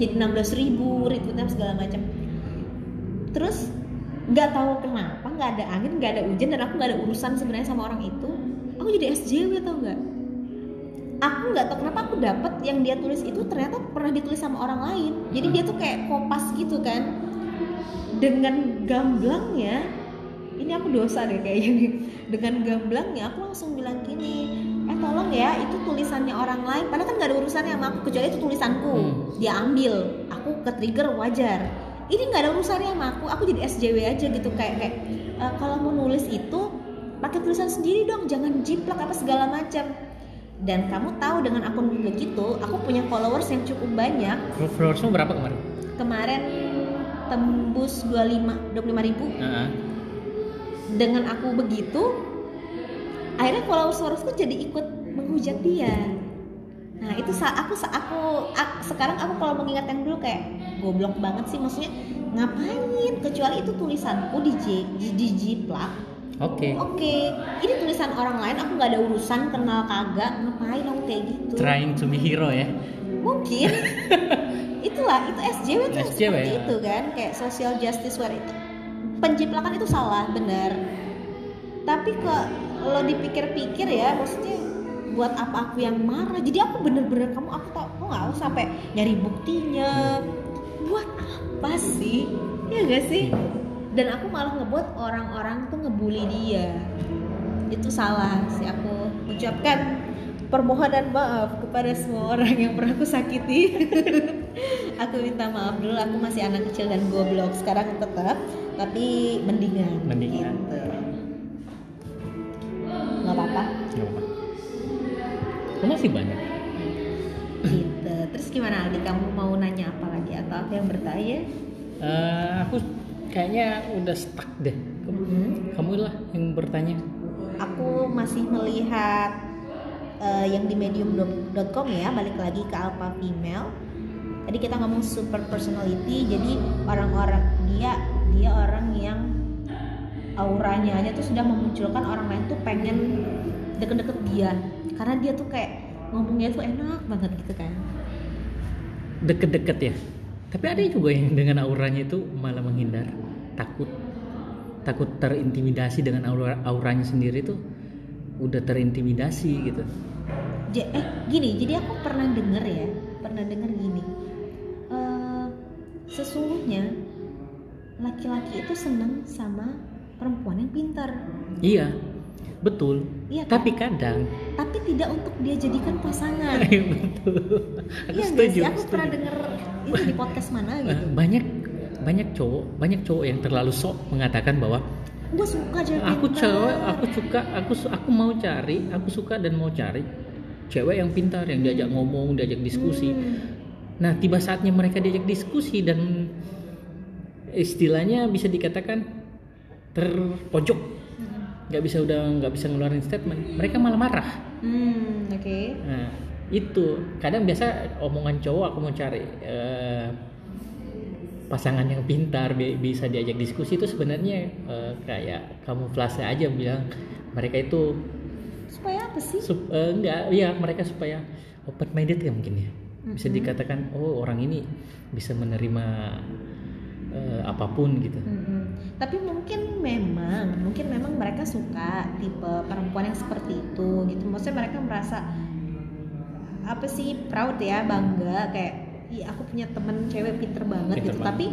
Speaker 2: jadi 16 ribu retweetnya segala macam. Terus nggak tahu kenapa nggak ada angin nggak ada hujan dan aku nggak ada urusan sebenarnya sama orang itu. Aku jadi SJW tau nggak? Aku nggak tahu kenapa aku dapat yang dia tulis itu ternyata pernah ditulis sama orang lain. Jadi dia tuh kayak kopas gitu kan. Dengan gamblangnya ini aku dosa deh kayak gini dengan gamblangnya aku langsung bilang gini eh tolong ya itu tulisannya orang lain. Padahal kan gak ada urusannya sama aku kecuali itu tulisanku.
Speaker 1: Hmm.
Speaker 2: dia ambil aku ke trigger wajar. Ini nggak ada urusannya sama aku aku jadi SJW aja gitu kayak kayak "Eh, kalau mau nulis itu pakai tulisan sendiri dong jangan jiplak apa segala macam. Dan kamu tahu dengan akun begitu aku punya followers yang cukup banyak.
Speaker 1: Followersmu berapa kemarin?
Speaker 2: Kemarin tembus 25 25 ribu.
Speaker 1: Heeh.
Speaker 2: dengan aku begitu akhirnya followers followersku jadi ikut menghujat dia. Nah itu saat aku sa- aku ak- sekarang aku kalau mengingat yang dulu kayak goblok banget sih maksudnya ngapain? Kecuali itu tulisanku di J di, di jiplak
Speaker 1: oke.
Speaker 2: Oke ini tulisan orang lain aku nggak ada urusan kenal kagak ngapain aku kayak gitu?
Speaker 1: Trying to be hero ya?
Speaker 2: Mungkin. Itulah itu SJW tuh
Speaker 1: SJW,
Speaker 2: seperti
Speaker 1: ya.
Speaker 2: itu kan kayak social justice warrior. Itu penjiplakan itu salah benar. Tapi kok lo dipikir-pikir ya maksudnya buat apa aku yang marah? Jadi aku bener-bener kamu aku tau kok nggak aku sampai nyari buktinya. Buat apa sih? Ya gak sih? Dan aku malah ngebuat orang-orang tuh ngebully dia. Itu salah sih aku ucapkan permohonan maaf kepada semua orang yang pernah aku sakiti. Aku minta maaf dulu aku masih anak kecil dan goblok. Sekarang tetap tapi mendingan
Speaker 1: Mendingan.
Speaker 2: gitu. Nggak
Speaker 1: apa. Oh, masih banyak
Speaker 2: gitu terus gimana Aldi? Kamu mau nanya apa lagi atau apa yang bertanya?
Speaker 1: Eh, aku kayaknya udah stuck deh. Kamu,
Speaker 2: Mhm.
Speaker 1: kamu lah yang bertanya.
Speaker 2: Aku masih melihat eh, yang di medium.com ya, balik lagi ke alpha female. Tadi kita ngomong super personality, jadi orang-orang dia dia orang yang auranya aja tuh sudah memunculkan orang lain tuh pengen deket-deket dia. Karena dia tuh kayak ngomongnya tuh enak banget gitu kan.
Speaker 1: Deket-deket ya. Tapi ada juga yang dengan auranya itu malah menghindar, takut, takut terintimidasi dengan aura auranya sendiri tuh udah terintimidasi gitu.
Speaker 2: Ja- eh gini jadi aku pernah denger ya pernah denger gini. Eh, sesungguhnya laki-laki itu seneng sama perempuan yang pintar.
Speaker 1: Iya, betul.
Speaker 2: Iya kan?
Speaker 1: Tapi kadang,
Speaker 2: tapi tidak untuk dia jadikan pasangan
Speaker 1: betul. Aku
Speaker 2: iya
Speaker 1: setuju.
Speaker 2: sih aku
Speaker 1: setuju.
Speaker 2: pernah denger itu di podcast mana
Speaker 1: Eh,
Speaker 2: gitu
Speaker 1: banyak banyak cowok banyak cowok yang terlalu sok mengatakan bahwa
Speaker 2: gue suka cewek
Speaker 1: aku cewek aku suka aku aku mau cari aku suka dan mau cari cewek yang pintar yang diajak ngomong diajak diskusi
Speaker 2: Hmm.
Speaker 1: nah tiba saatnya mereka diajak diskusi dan istilahnya bisa dikatakan terpojok
Speaker 2: Hmm.
Speaker 1: Nggak bisa udah nggak bisa ngeluarin statement. Mereka malah marah.
Speaker 2: Hmm, oke.
Speaker 1: Nah, itu. Kadang biasa omongan cowok aku mau cari eh, pasangan yang pintar bi- bisa diajak diskusi itu sebenarnya eh, kayak kamuflase aja bilang mereka itu
Speaker 2: supaya apa sih?
Speaker 1: Sup- eh, enggak ya mereka supaya open minded ya mungkin ya. Bisa
Speaker 2: Mhm.
Speaker 1: dikatakan oh orang ini bisa menerima eh, apa pun gitu
Speaker 2: Mm-mm. Tapi mungkin memang, mungkin memang mereka suka tipe perempuan yang seperti itu gitu. Maksudnya mereka merasa apa sih proud ya, bangga kayak, ih aku punya temen cewek pinter banget
Speaker 1: Pinter
Speaker 2: gitu.
Speaker 1: banget.
Speaker 2: Tapi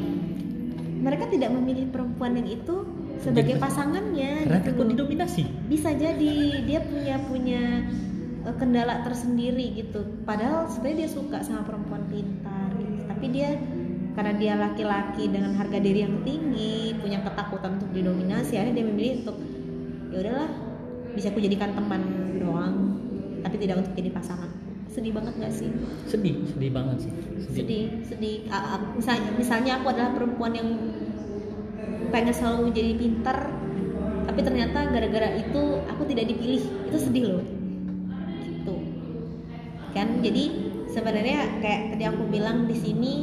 Speaker 2: mereka tidak memilih perempuan yang itu sebagai
Speaker 1: Jadi-
Speaker 2: pasangannya
Speaker 1: karena
Speaker 2: gitu.
Speaker 1: takut didominasi
Speaker 2: Bisa jadi dia punya punya eh, kendala tersendiri gitu. Padahal sebenarnya dia suka sama perempuan pintar gitu. Tapi dia karena dia laki-laki dengan harga diri yang tinggi, punya ketakutan untuk didominasi, akhirnya dia memilih untuk ya udahlah bisa aku jadikan teman doang, tapi tidak untuk jadi pasangan. Sedih banget gak sih?
Speaker 1: sedih sedih banget sih
Speaker 2: Sedih, sedih. A- a- misalnya, misalnya aku adalah perempuan yang pengen selalu jadi pintar, tapi ternyata gara-gara itu aku tidak dipilih, itu sedih loh. Gitu. Kan jadi sebenarnya kayak tadi aku bilang di sini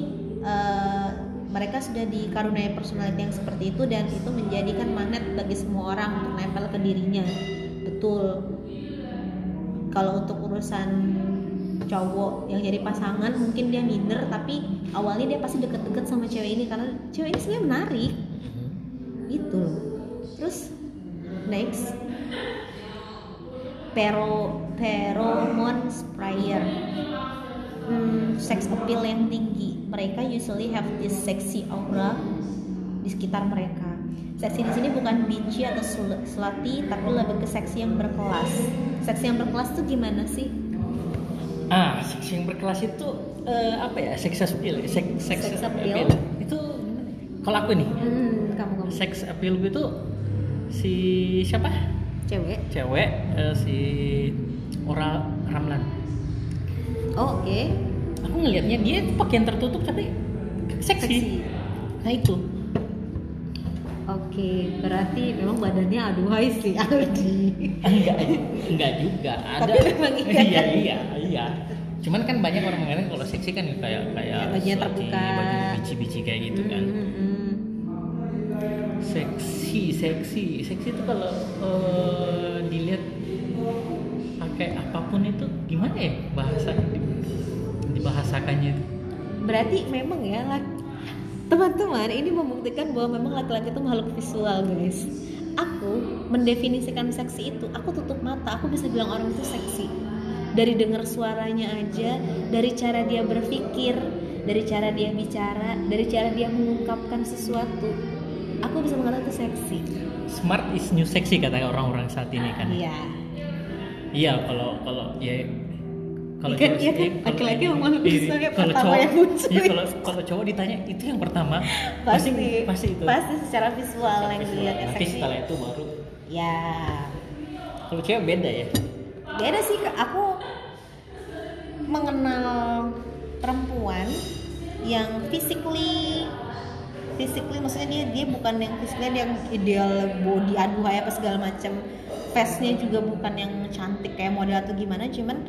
Speaker 2: eh, mereka sudah dikaruniai personality yang seperti itu dan itu menjadikan magnet bagi semua orang untuk nempel ke dirinya. Betul. Kalau untuk urusan cowok yang jadi pasangan mungkin dia minder tapi awalnya dia pasti deket-deket sama cewek ini karena cewek ini sebenarnya menarik
Speaker 1: Mhm.
Speaker 2: gitu loh terus next pero pheromone sprayer hmm, sex appeal yang tinggi mereka usually have this sexy aura di sekitar mereka seksi di sini bukan beachy atau slutty tapi lebih ke seksi yang berkelas seksi yang berkelas tuh gimana sih
Speaker 1: Ah, seks yang berkelas itu eh, apa ya? Sex appeal? Sex, sex,
Speaker 2: Sex appeal.
Speaker 1: Itu gimana ya? kalau aku nih,
Speaker 2: hmm, kamu kamu
Speaker 1: sex appeal itu si siapa?
Speaker 2: cewek
Speaker 1: Cewek eh, si Ora Ramlan.
Speaker 2: oh, oke
Speaker 1: Aku ngelihatnya dia tuh pakaian tertutup tapi seksi.
Speaker 2: Seksi.
Speaker 1: Nah itu.
Speaker 2: Oke, berarti memang badannya aduhai sih Aldi.
Speaker 1: Enggak, enggak juga. Ada.
Speaker 2: Tapi memang iya.
Speaker 1: iya, iya, iya. Cuman kan banyak orang mengatakan kalau seksi kan kayak kayak
Speaker 2: Ya, bajunya terbuka.
Speaker 1: baju bici-bici kayak gitu kan.
Speaker 2: Hmm, hmm,
Speaker 1: seksi seksi seksi itu kalau eh, dilihat pakai apa pun itu gimana ya bahasa dibahasakannya itu.
Speaker 2: Berarti memang ya teman-teman ini membuktikan bahwa memang laki-laki itu makhluk visual guys. Aku mendefinisikan seksi itu, aku tutup mata, aku bisa bilang orang itu seksi. Dari dengar suaranya aja, dari cara dia berpikir, dari cara dia bicara, dari cara dia mengungkapkan sesuatu, aku bisa mengatakan itu seksi.
Speaker 1: smart is new sexy kata orang-orang saat ini kan
Speaker 2: Iya.
Speaker 1: iya kalau kalau ya kalau
Speaker 2: Iya kan,
Speaker 1: cowok-
Speaker 2: iya kan? Laki-laki
Speaker 1: ini-
Speaker 2: suka yang
Speaker 1: kalau
Speaker 2: pertama
Speaker 1: cowok
Speaker 2: yang muncul.
Speaker 1: iya, kalau kalau cowok ditanya itu yang pertama?
Speaker 2: Pasti
Speaker 1: pasti. itu.
Speaker 2: Pasti secara visual yang dilihat
Speaker 1: nanti setelah itu baru.
Speaker 2: Ya
Speaker 1: kalau cewek beda ya?
Speaker 2: Beda sih aku mengenal perempuan yang physically physically maksudnya dia dia bukan yang physically dia yang ideal body aduhai apa segala macam. Face-nya juga bukan yang cantik kayak model atau gimana cuman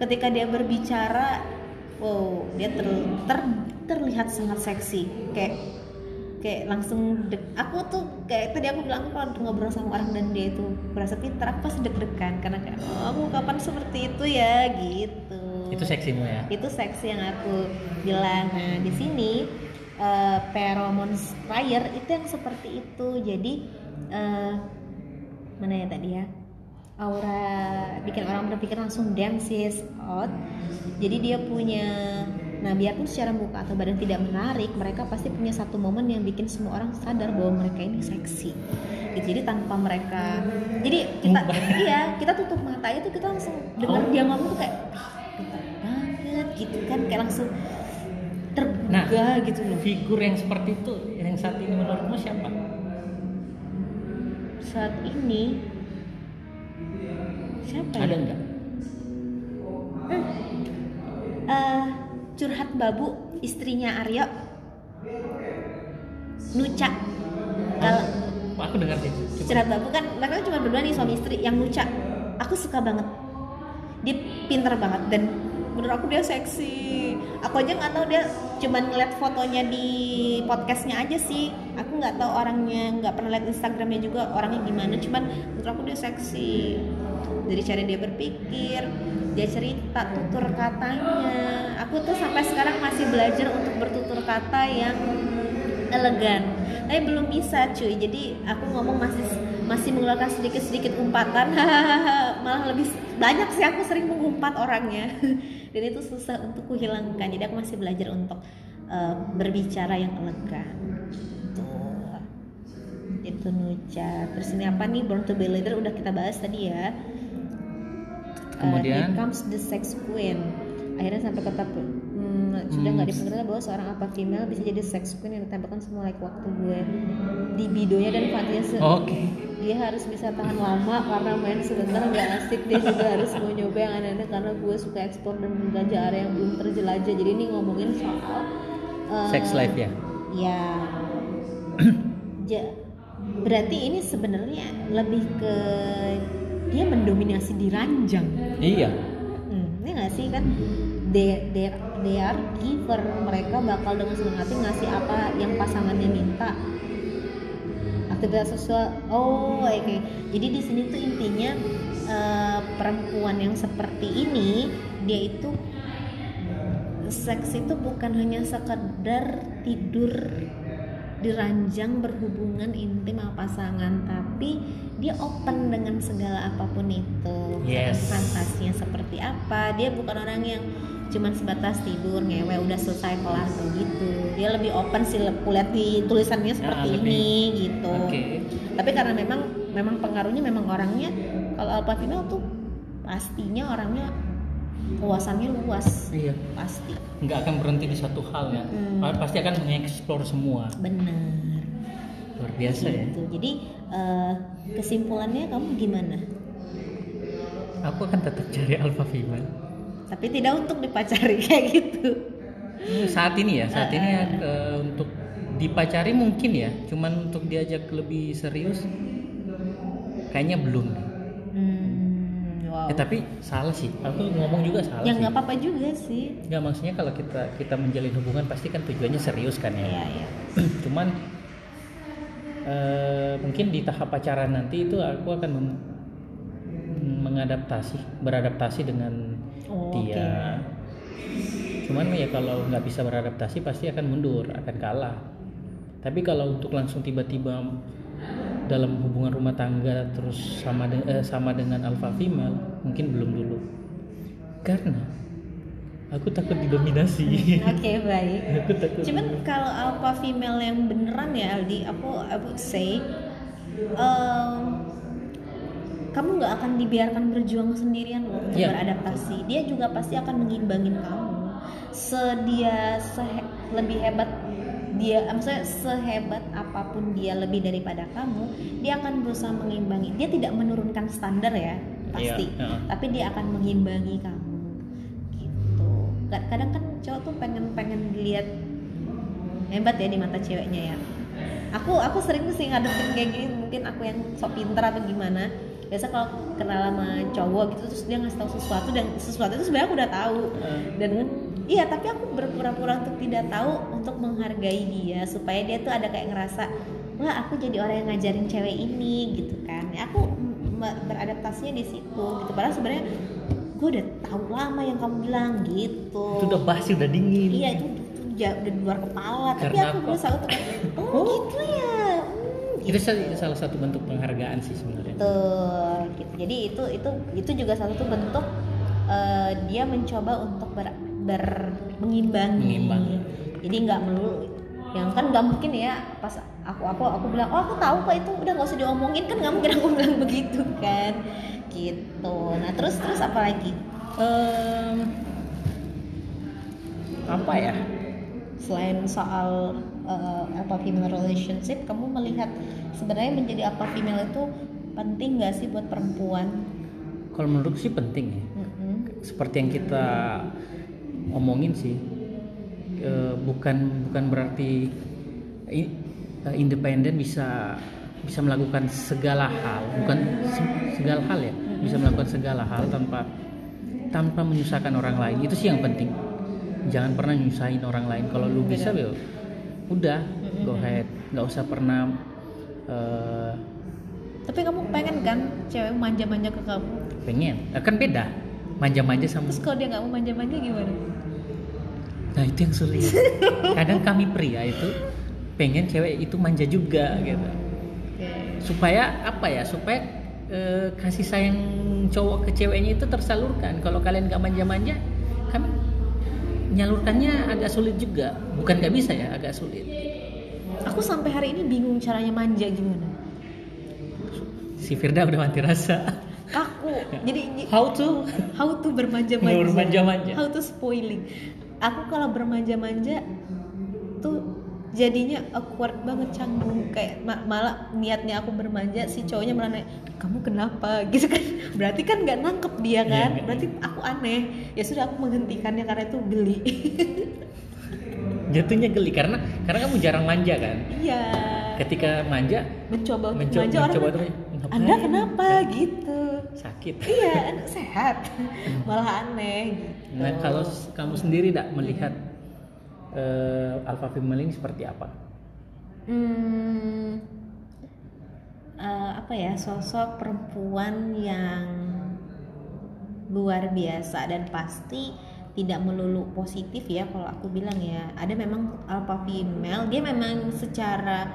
Speaker 2: ketika dia berbicara wow dia ter, ter- terlihat sangat seksi. Kayak kayak langsung dek aku tuh kayak tadi aku bilang kalau ngobrol sama orang dan dia itu berasa pintar aku pasti deg-degan. Karena kayak oh, aku kapan seperti itu ya? Gitu.
Speaker 1: Itu seksimu ya.
Speaker 2: itu seksi yang aku bilang. Nah di sini eh, pheromone sprayer itu yang seperti itu. Jadi eh, mana ya tadi ya aura bikin orang berpikir langsung dances out jadi dia punya nah biarpun secara muka atau badan tidak menarik mereka pasti punya satu momen yang bikin semua orang sadar bahwa mereka ini seksi gitu. jadi tanpa mereka jadi kita iya kita tutup mata itu kita langsung dengar
Speaker 1: Oh.
Speaker 2: dia ngomong tuh kayak pintar banget gitu kan kayak langsung tergugah
Speaker 1: Nah,
Speaker 2: gitu loh
Speaker 1: Figur yang seperti itu yang saat ini menurutmu siapa?
Speaker 2: saat ini siapa ya?
Speaker 1: Ada nggak?
Speaker 2: Eh, curhat babu istrinya Aryo Nuca kalau
Speaker 1: aku dengar sih. Coba.
Speaker 2: curhat babu kan mereka cuma berdua nih suami istri yang Nuca aku suka banget dia pinter banget dan menurut aku dia seksi aku aja nggak tahu dia cuman ngeliat fotonya di podcastnya aja sih aku nggak tahu orangnya nggak pernah lihat instagramnya juga orangnya gimana cuman menurut aku dia seksi dari cara dia berpikir dia cerita tutur katanya. Aku tuh sampai sekarang masih belajar untuk bertutur kata yang elegan tapi belum bisa cuy. Jadi aku ngomong masih masih mengeluarkan sedikit sedikit umpatan. Malah lebih banyak sih aku sering mengumpat orangnya. Dan itu susah untuk kuhilangkan. Jadi aku masih belajar untuk eh, berbicara yang elegan. Itu Nuca terus ini apa nih? Born to be Leader udah kita bahas tadi ya Eh,
Speaker 1: Kemudian?
Speaker 2: here comes the sex queen akhirnya sampai kata hmm, sudah nggak dipengaruhi bahwa seorang apa female bisa jadi sex queen yang ditembakkan semua like waktu gue di bidonya dan fantasi
Speaker 1: Oke.
Speaker 2: dia harus bisa tahan lama karena main sebentar nggak asik dia juga harus mau nyoba yang aneh-aneh karena gue suka ekspor dan menjelajah area yang belum terjelajah jadi ini ngomongin soal eh,
Speaker 1: Sex life ya.
Speaker 2: ya Ja- berarti ini sebenarnya lebih ke dia mendominasi di ranjang.
Speaker 1: Iya.
Speaker 2: hmm, ini nggak sih kan? They, they, they are giver. Mereka bakal dengan senang hati ngasih apa yang pasangannya minta. Aktivitas seksual oh oke. Jadi di sini tuh intinya eh, perempuan yang seperti ini dia itu seks itu bukan hanya sekedar tidur di ranjang berhubungan intim sama pasangan tapi dia open dengan segala apa pun itu
Speaker 1: Yes.
Speaker 2: fantasinya seperti apa dia bukan orang yang cuman sebatas tidur ngewe udah selesai kelar begitu dia lebih open sih aku lihat di tulisannya seperti
Speaker 1: lebih-
Speaker 2: ini gitu
Speaker 1: Oke.
Speaker 2: tapi karena memang memang pengaruhnya memang orangnya kalau alpha female tuh pastinya orangnya luasannya luas
Speaker 1: Iya.
Speaker 2: pasti
Speaker 1: Nggak akan berhenti di satu hal ya.
Speaker 2: Hmm.
Speaker 1: Pasti akan mengeksplor semua.
Speaker 2: benar
Speaker 1: Luar biasa ya.
Speaker 2: gitu jadi eh, kesimpulannya kamu gimana
Speaker 1: Aku akan tetap cari alpha female.
Speaker 2: tapi tidak untuk dipacari kayak gitu
Speaker 1: Hmm, Saat ini ya, saat ini ya, eh, untuk dipacari mungkin ya, cuman untuk diajak lebih serius kayaknya belum. deh.
Speaker 2: hmm, wow
Speaker 1: Eh tapi salah sih, aku ngomong juga salah
Speaker 2: ya nggak apa-apa juga sih
Speaker 1: Nggak, maksudnya kalau kita kita menjalin hubungan pasti kan tujuannya serius kan ya.
Speaker 2: Iya, iya.
Speaker 1: Cuman eh, mungkin di tahap pacaran nanti itu aku akan mem- mengadaptasi, beradaptasi dengan
Speaker 2: Oh,
Speaker 1: dia. Cuman ya kalau nggak bisa beradaptasi pasti akan mundur, akan kalah. Tapi kalau untuk langsung tiba-tiba dalam hubungan rumah tangga terus sama de- eh, sama dengan alpha female mungkin belum dulu. Karena aku takut didominasi.
Speaker 2: Oke baik.
Speaker 1: aku takut.
Speaker 2: Cuman kalau alpha female yang beneran ya Aldi, aku I would say um, kamu nggak akan dibiarkan berjuang sendirian loh untuk
Speaker 1: Iya.
Speaker 2: beradaptasi. Dia juga pasti akan mengimbangin kamu. Sedia sehe- lebih hebat dia, eh, maksudnya sehebat apa pun dia lebih daripada kamu, dia akan berusaha mengimbangi. Dia tidak menurunkan standar ya pasti,
Speaker 1: Iya, heeh.
Speaker 2: tapi dia akan mengimbangi kamu Ka- kadang kan cowok tuh pengen pengen dilihat hebat ya di mata ceweknya ya. Aku aku sering sih ngadepin kayak gini mungkin aku yang sok pinter atau gimana. Biasa kalau kenal sama cowok gitu terus dia ngasih tahu sesuatu dan sesuatu itu sebenarnya aku udah tahu. Dan iya tapi aku berpura-pura untuk tidak tahu untuk menghargai dia supaya dia tuh ada kayak ngerasa wah aku jadi orang yang ngajarin cewek ini gitu kan. Aku beradaptasinya di situ gitu. Padahal sebenarnya gue udah tahu lama yang kamu bilang gitu
Speaker 1: itu udah basi udah dingin
Speaker 2: iya itu, itu udah di luar kepala tapi
Speaker 1: Karena
Speaker 2: aku
Speaker 1: apa?
Speaker 2: berusaha untuk oh, gitu ya Hmm,
Speaker 1: itu sal- salah satu bentuk penghargaan sih sebenarnya
Speaker 2: Betul, gitu. Jadi itu itu itu juga salah satu bentuk eh, dia mencoba untuk ber, ber- mengimbangi.
Speaker 1: Mengimbangi.
Speaker 2: Jadi nggak melulu yang kan nggak mungkin ya pas aku aku aku bilang oh aku tahu kok itu udah nggak usah diomongin kan nggak mungkin aku bilang begitu kan. Gitu. Nah terus terus apa lagi?
Speaker 1: Em, apa ya?
Speaker 2: Selain soal uh, alpha female relationship kamu melihat sebenarnya menjadi alpha female itu penting nggak sih buat perempuan?
Speaker 1: Kalau menurut sih penting ya.
Speaker 2: Mm-mm.
Speaker 1: seperti yang kita omongin sih eh, bukan bukan berarti eh, independen bisa bisa melakukan segala hal. Bukan se- segala hal ya. Bisa melakukan segala hal tanpa tanpa menyusahkan orang lain. Itu sih yang penting. Jangan pernah nyusahin orang lain. Kalau lu bisa ya udah go ahead. Nggak usah pernah eh,
Speaker 2: Tapi kamu pengen kan cewek manja-manja ke kamu?
Speaker 1: pengen. Eh, kan beda. Manja-manja sama
Speaker 2: Terus kalau dia nggak mau manja-manja gimana?
Speaker 1: Nah itu yang sulit. Kadang kami pria itu pengen cewek itu manja juga gitu. Supaya apa ya? Supaya eh, kasih sayang cowok ke ceweknya itu tersalurkan. Kalau kalian gak manja-manja, kami nyalurkannya agak sulit juga. Bukan gak bisa ya, agak sulit.
Speaker 2: Aku sampai hari ini bingung caranya manja gimana.
Speaker 1: Si Firda udah mati rasa.
Speaker 2: Kaku. Jadi
Speaker 1: How to?
Speaker 2: how to bermanja-manja.
Speaker 1: Bermanja-manja.
Speaker 2: How to spoiling. Aku kalau bermanja-manja tuh jadinya awkward banget canggung. Kayak ma- malah niatnya aku bermanja si cowoknya malah nanya kamu kenapa? Gitu kan. Berarti kan nggak nangkep dia kan.
Speaker 1: Iya.
Speaker 2: berarti aku aneh. Ya sudah aku menghentikannya karena itu geli.
Speaker 1: Jatuhnya geli karena karena kamu jarang manja kan.
Speaker 2: iya.
Speaker 1: Ketika manja,
Speaker 2: mencoba
Speaker 1: mencoba,
Speaker 2: manja orang
Speaker 1: mencoba
Speaker 2: kan,
Speaker 1: tuh, "Ngapain?"
Speaker 2: anda kenapa? Gitu.
Speaker 1: Sakit.
Speaker 2: iya sehat. Malah aneh gitu.
Speaker 1: Nah, kalau kamu sendiri tidak melihat eh, alpha female ini seperti apa?
Speaker 2: hmm, eh, apa ya sosok perempuan yang luar biasa dan pasti tidak melulu positif ya kalau aku bilang ya ada memang alpha female dia memang secara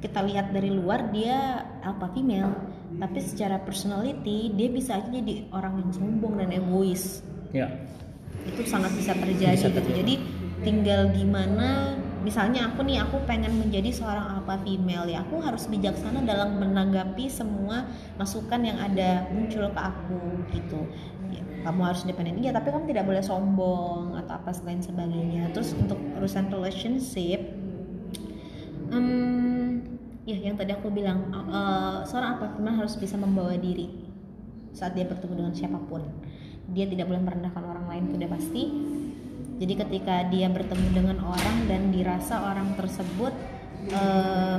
Speaker 2: kita lihat dari luar dia alpha female tapi secara personality dia bisa aja jadi orang yang sombong dan egois
Speaker 1: Ya,
Speaker 2: itu sangat bisa terjadi,
Speaker 1: Bisa
Speaker 2: gitu.
Speaker 1: terjadi.
Speaker 2: Jadi tinggal gimana misalnya aku nih aku pengen menjadi seorang alpha female ya aku harus bijaksana dalam menanggapi semua masukan yang ada muncul ke aku gitu. Ya, kamu harus independen iya tapi kamu tidak boleh sombong atau apa selain sebagainya. Terus untuk urusan relationship hmm, ya yang tadi aku bilang eh, seorang alpha female harus bisa membawa diri saat dia bertemu dengan siapa pun. Dia tidak boleh merendahkan orang lain itu udah pasti jadi ketika dia bertemu dengan orang dan dirasa orang tersebut eh,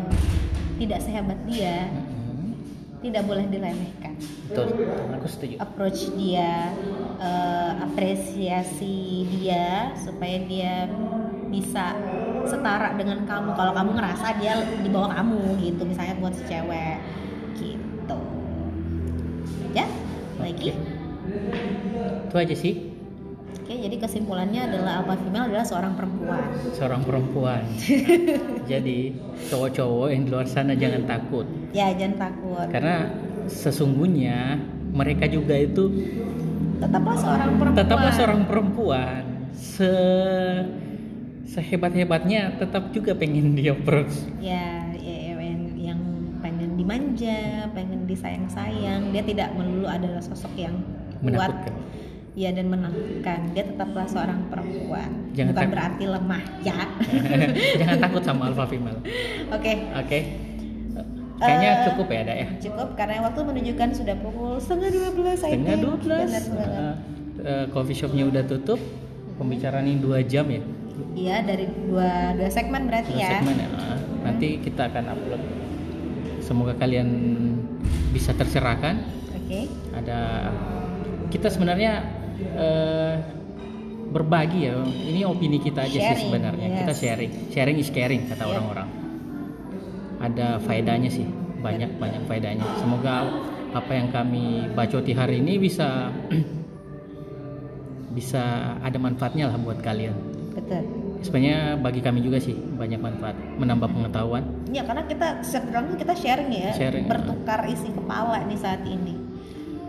Speaker 2: tidak sehebat dia
Speaker 1: Mhm.
Speaker 2: tidak boleh diremehkan.
Speaker 1: Betul. Aku setuju.
Speaker 2: approach dia eh, apresiasi dia supaya dia bisa setara dengan kamu. Kalau kamu ngerasa dia di bawah kamu gitu misalnya buat si cewek gitu. Ya? Lagi
Speaker 1: Itu aja sih
Speaker 2: oke jadi kesimpulannya adalah alpha female adalah seorang perempuan
Speaker 1: seorang perempuan. Jadi cowok-cowok yang di luar sana jangan takut
Speaker 2: ya jangan takut
Speaker 1: karena sesungguhnya mereka juga itu
Speaker 2: tetaplah seorang perempuan
Speaker 1: tetaplah seorang perempuan. Se sehebat-hebatnya tetap juga pengen dia approach.
Speaker 2: ya, ya ya, yang, yang pengen dimanja, pengen disayang-sayang, dia tidak melulu adalah sosok yang kuat,
Speaker 1: Menakutkan.
Speaker 2: Ya dan menakutkan. Dia tetaplah seorang perempuan,
Speaker 1: Jangan
Speaker 2: bukan berarti lemah, ya.
Speaker 1: jangan takut sama alpha female.
Speaker 2: Oke,
Speaker 1: Oke. Kayaknya
Speaker 2: Eh,
Speaker 1: cukup ya, Dak ya.
Speaker 2: cukup karena waktu menunjukkan sudah pukul setengah dua belas.
Speaker 1: Setengah 12.
Speaker 2: Benar banget.
Speaker 1: eh, eh, coffee shopnya udah tutup. pembicaraan ini dua jam ya
Speaker 2: Iya dari dua dua segmen berarti
Speaker 1: dua
Speaker 2: ya.
Speaker 1: segmen ya Nah, nanti kita akan upload semoga kalian bisa tercerahkan
Speaker 2: Oke.
Speaker 1: ada kita sebenarnya eh, berbagi ya. Ini opini kita aja sih
Speaker 2: Sharing,
Speaker 1: sebenarnya. Kita
Speaker 2: yes.
Speaker 1: sharing. Sharing is caring kata
Speaker 2: Yeah.
Speaker 1: orang-orang. Ada faedahnya sih. Banyak banyak faedahnya. Semoga apa yang kami bacoti hari ini bisa bisa ada manfaatnya lah buat kalian.
Speaker 2: Betul.
Speaker 1: sebenarnya bagi kami juga sih banyak manfaat. Menambah pengetahuan.
Speaker 2: Ya karena kita sekarang kita sharing ya,
Speaker 1: Sharing,
Speaker 2: bertukar isi kepala nih saat ini.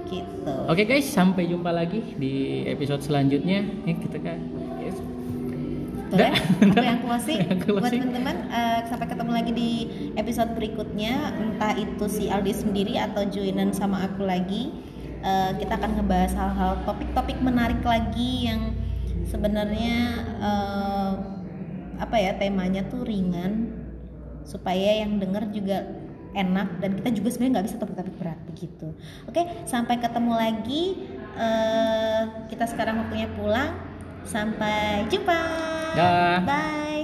Speaker 2: Gitu.
Speaker 1: oke guys sampai jumpa lagi di episode selanjutnya ini kita kan.
Speaker 2: Betul ya? Aku yang closing.
Speaker 1: Yang
Speaker 2: Buat teman-teman eh, sampai ketemu lagi di episode berikutnya, entah itu si Aldi sendiri atau joinan sama aku lagi. Eh, kita akan ngebahas hal-hal topik-topik menarik lagi yang sebenarnya eh, apa ya temanya tuh ringan supaya yang denger juga enak dan kita juga sebenarnya nggak bisa topik-topik berat begitu. Oke, sampai ketemu lagi. Eh, kita sekarang waktunya pulang. Sampai jumpa.
Speaker 1: Dah.
Speaker 2: Bye.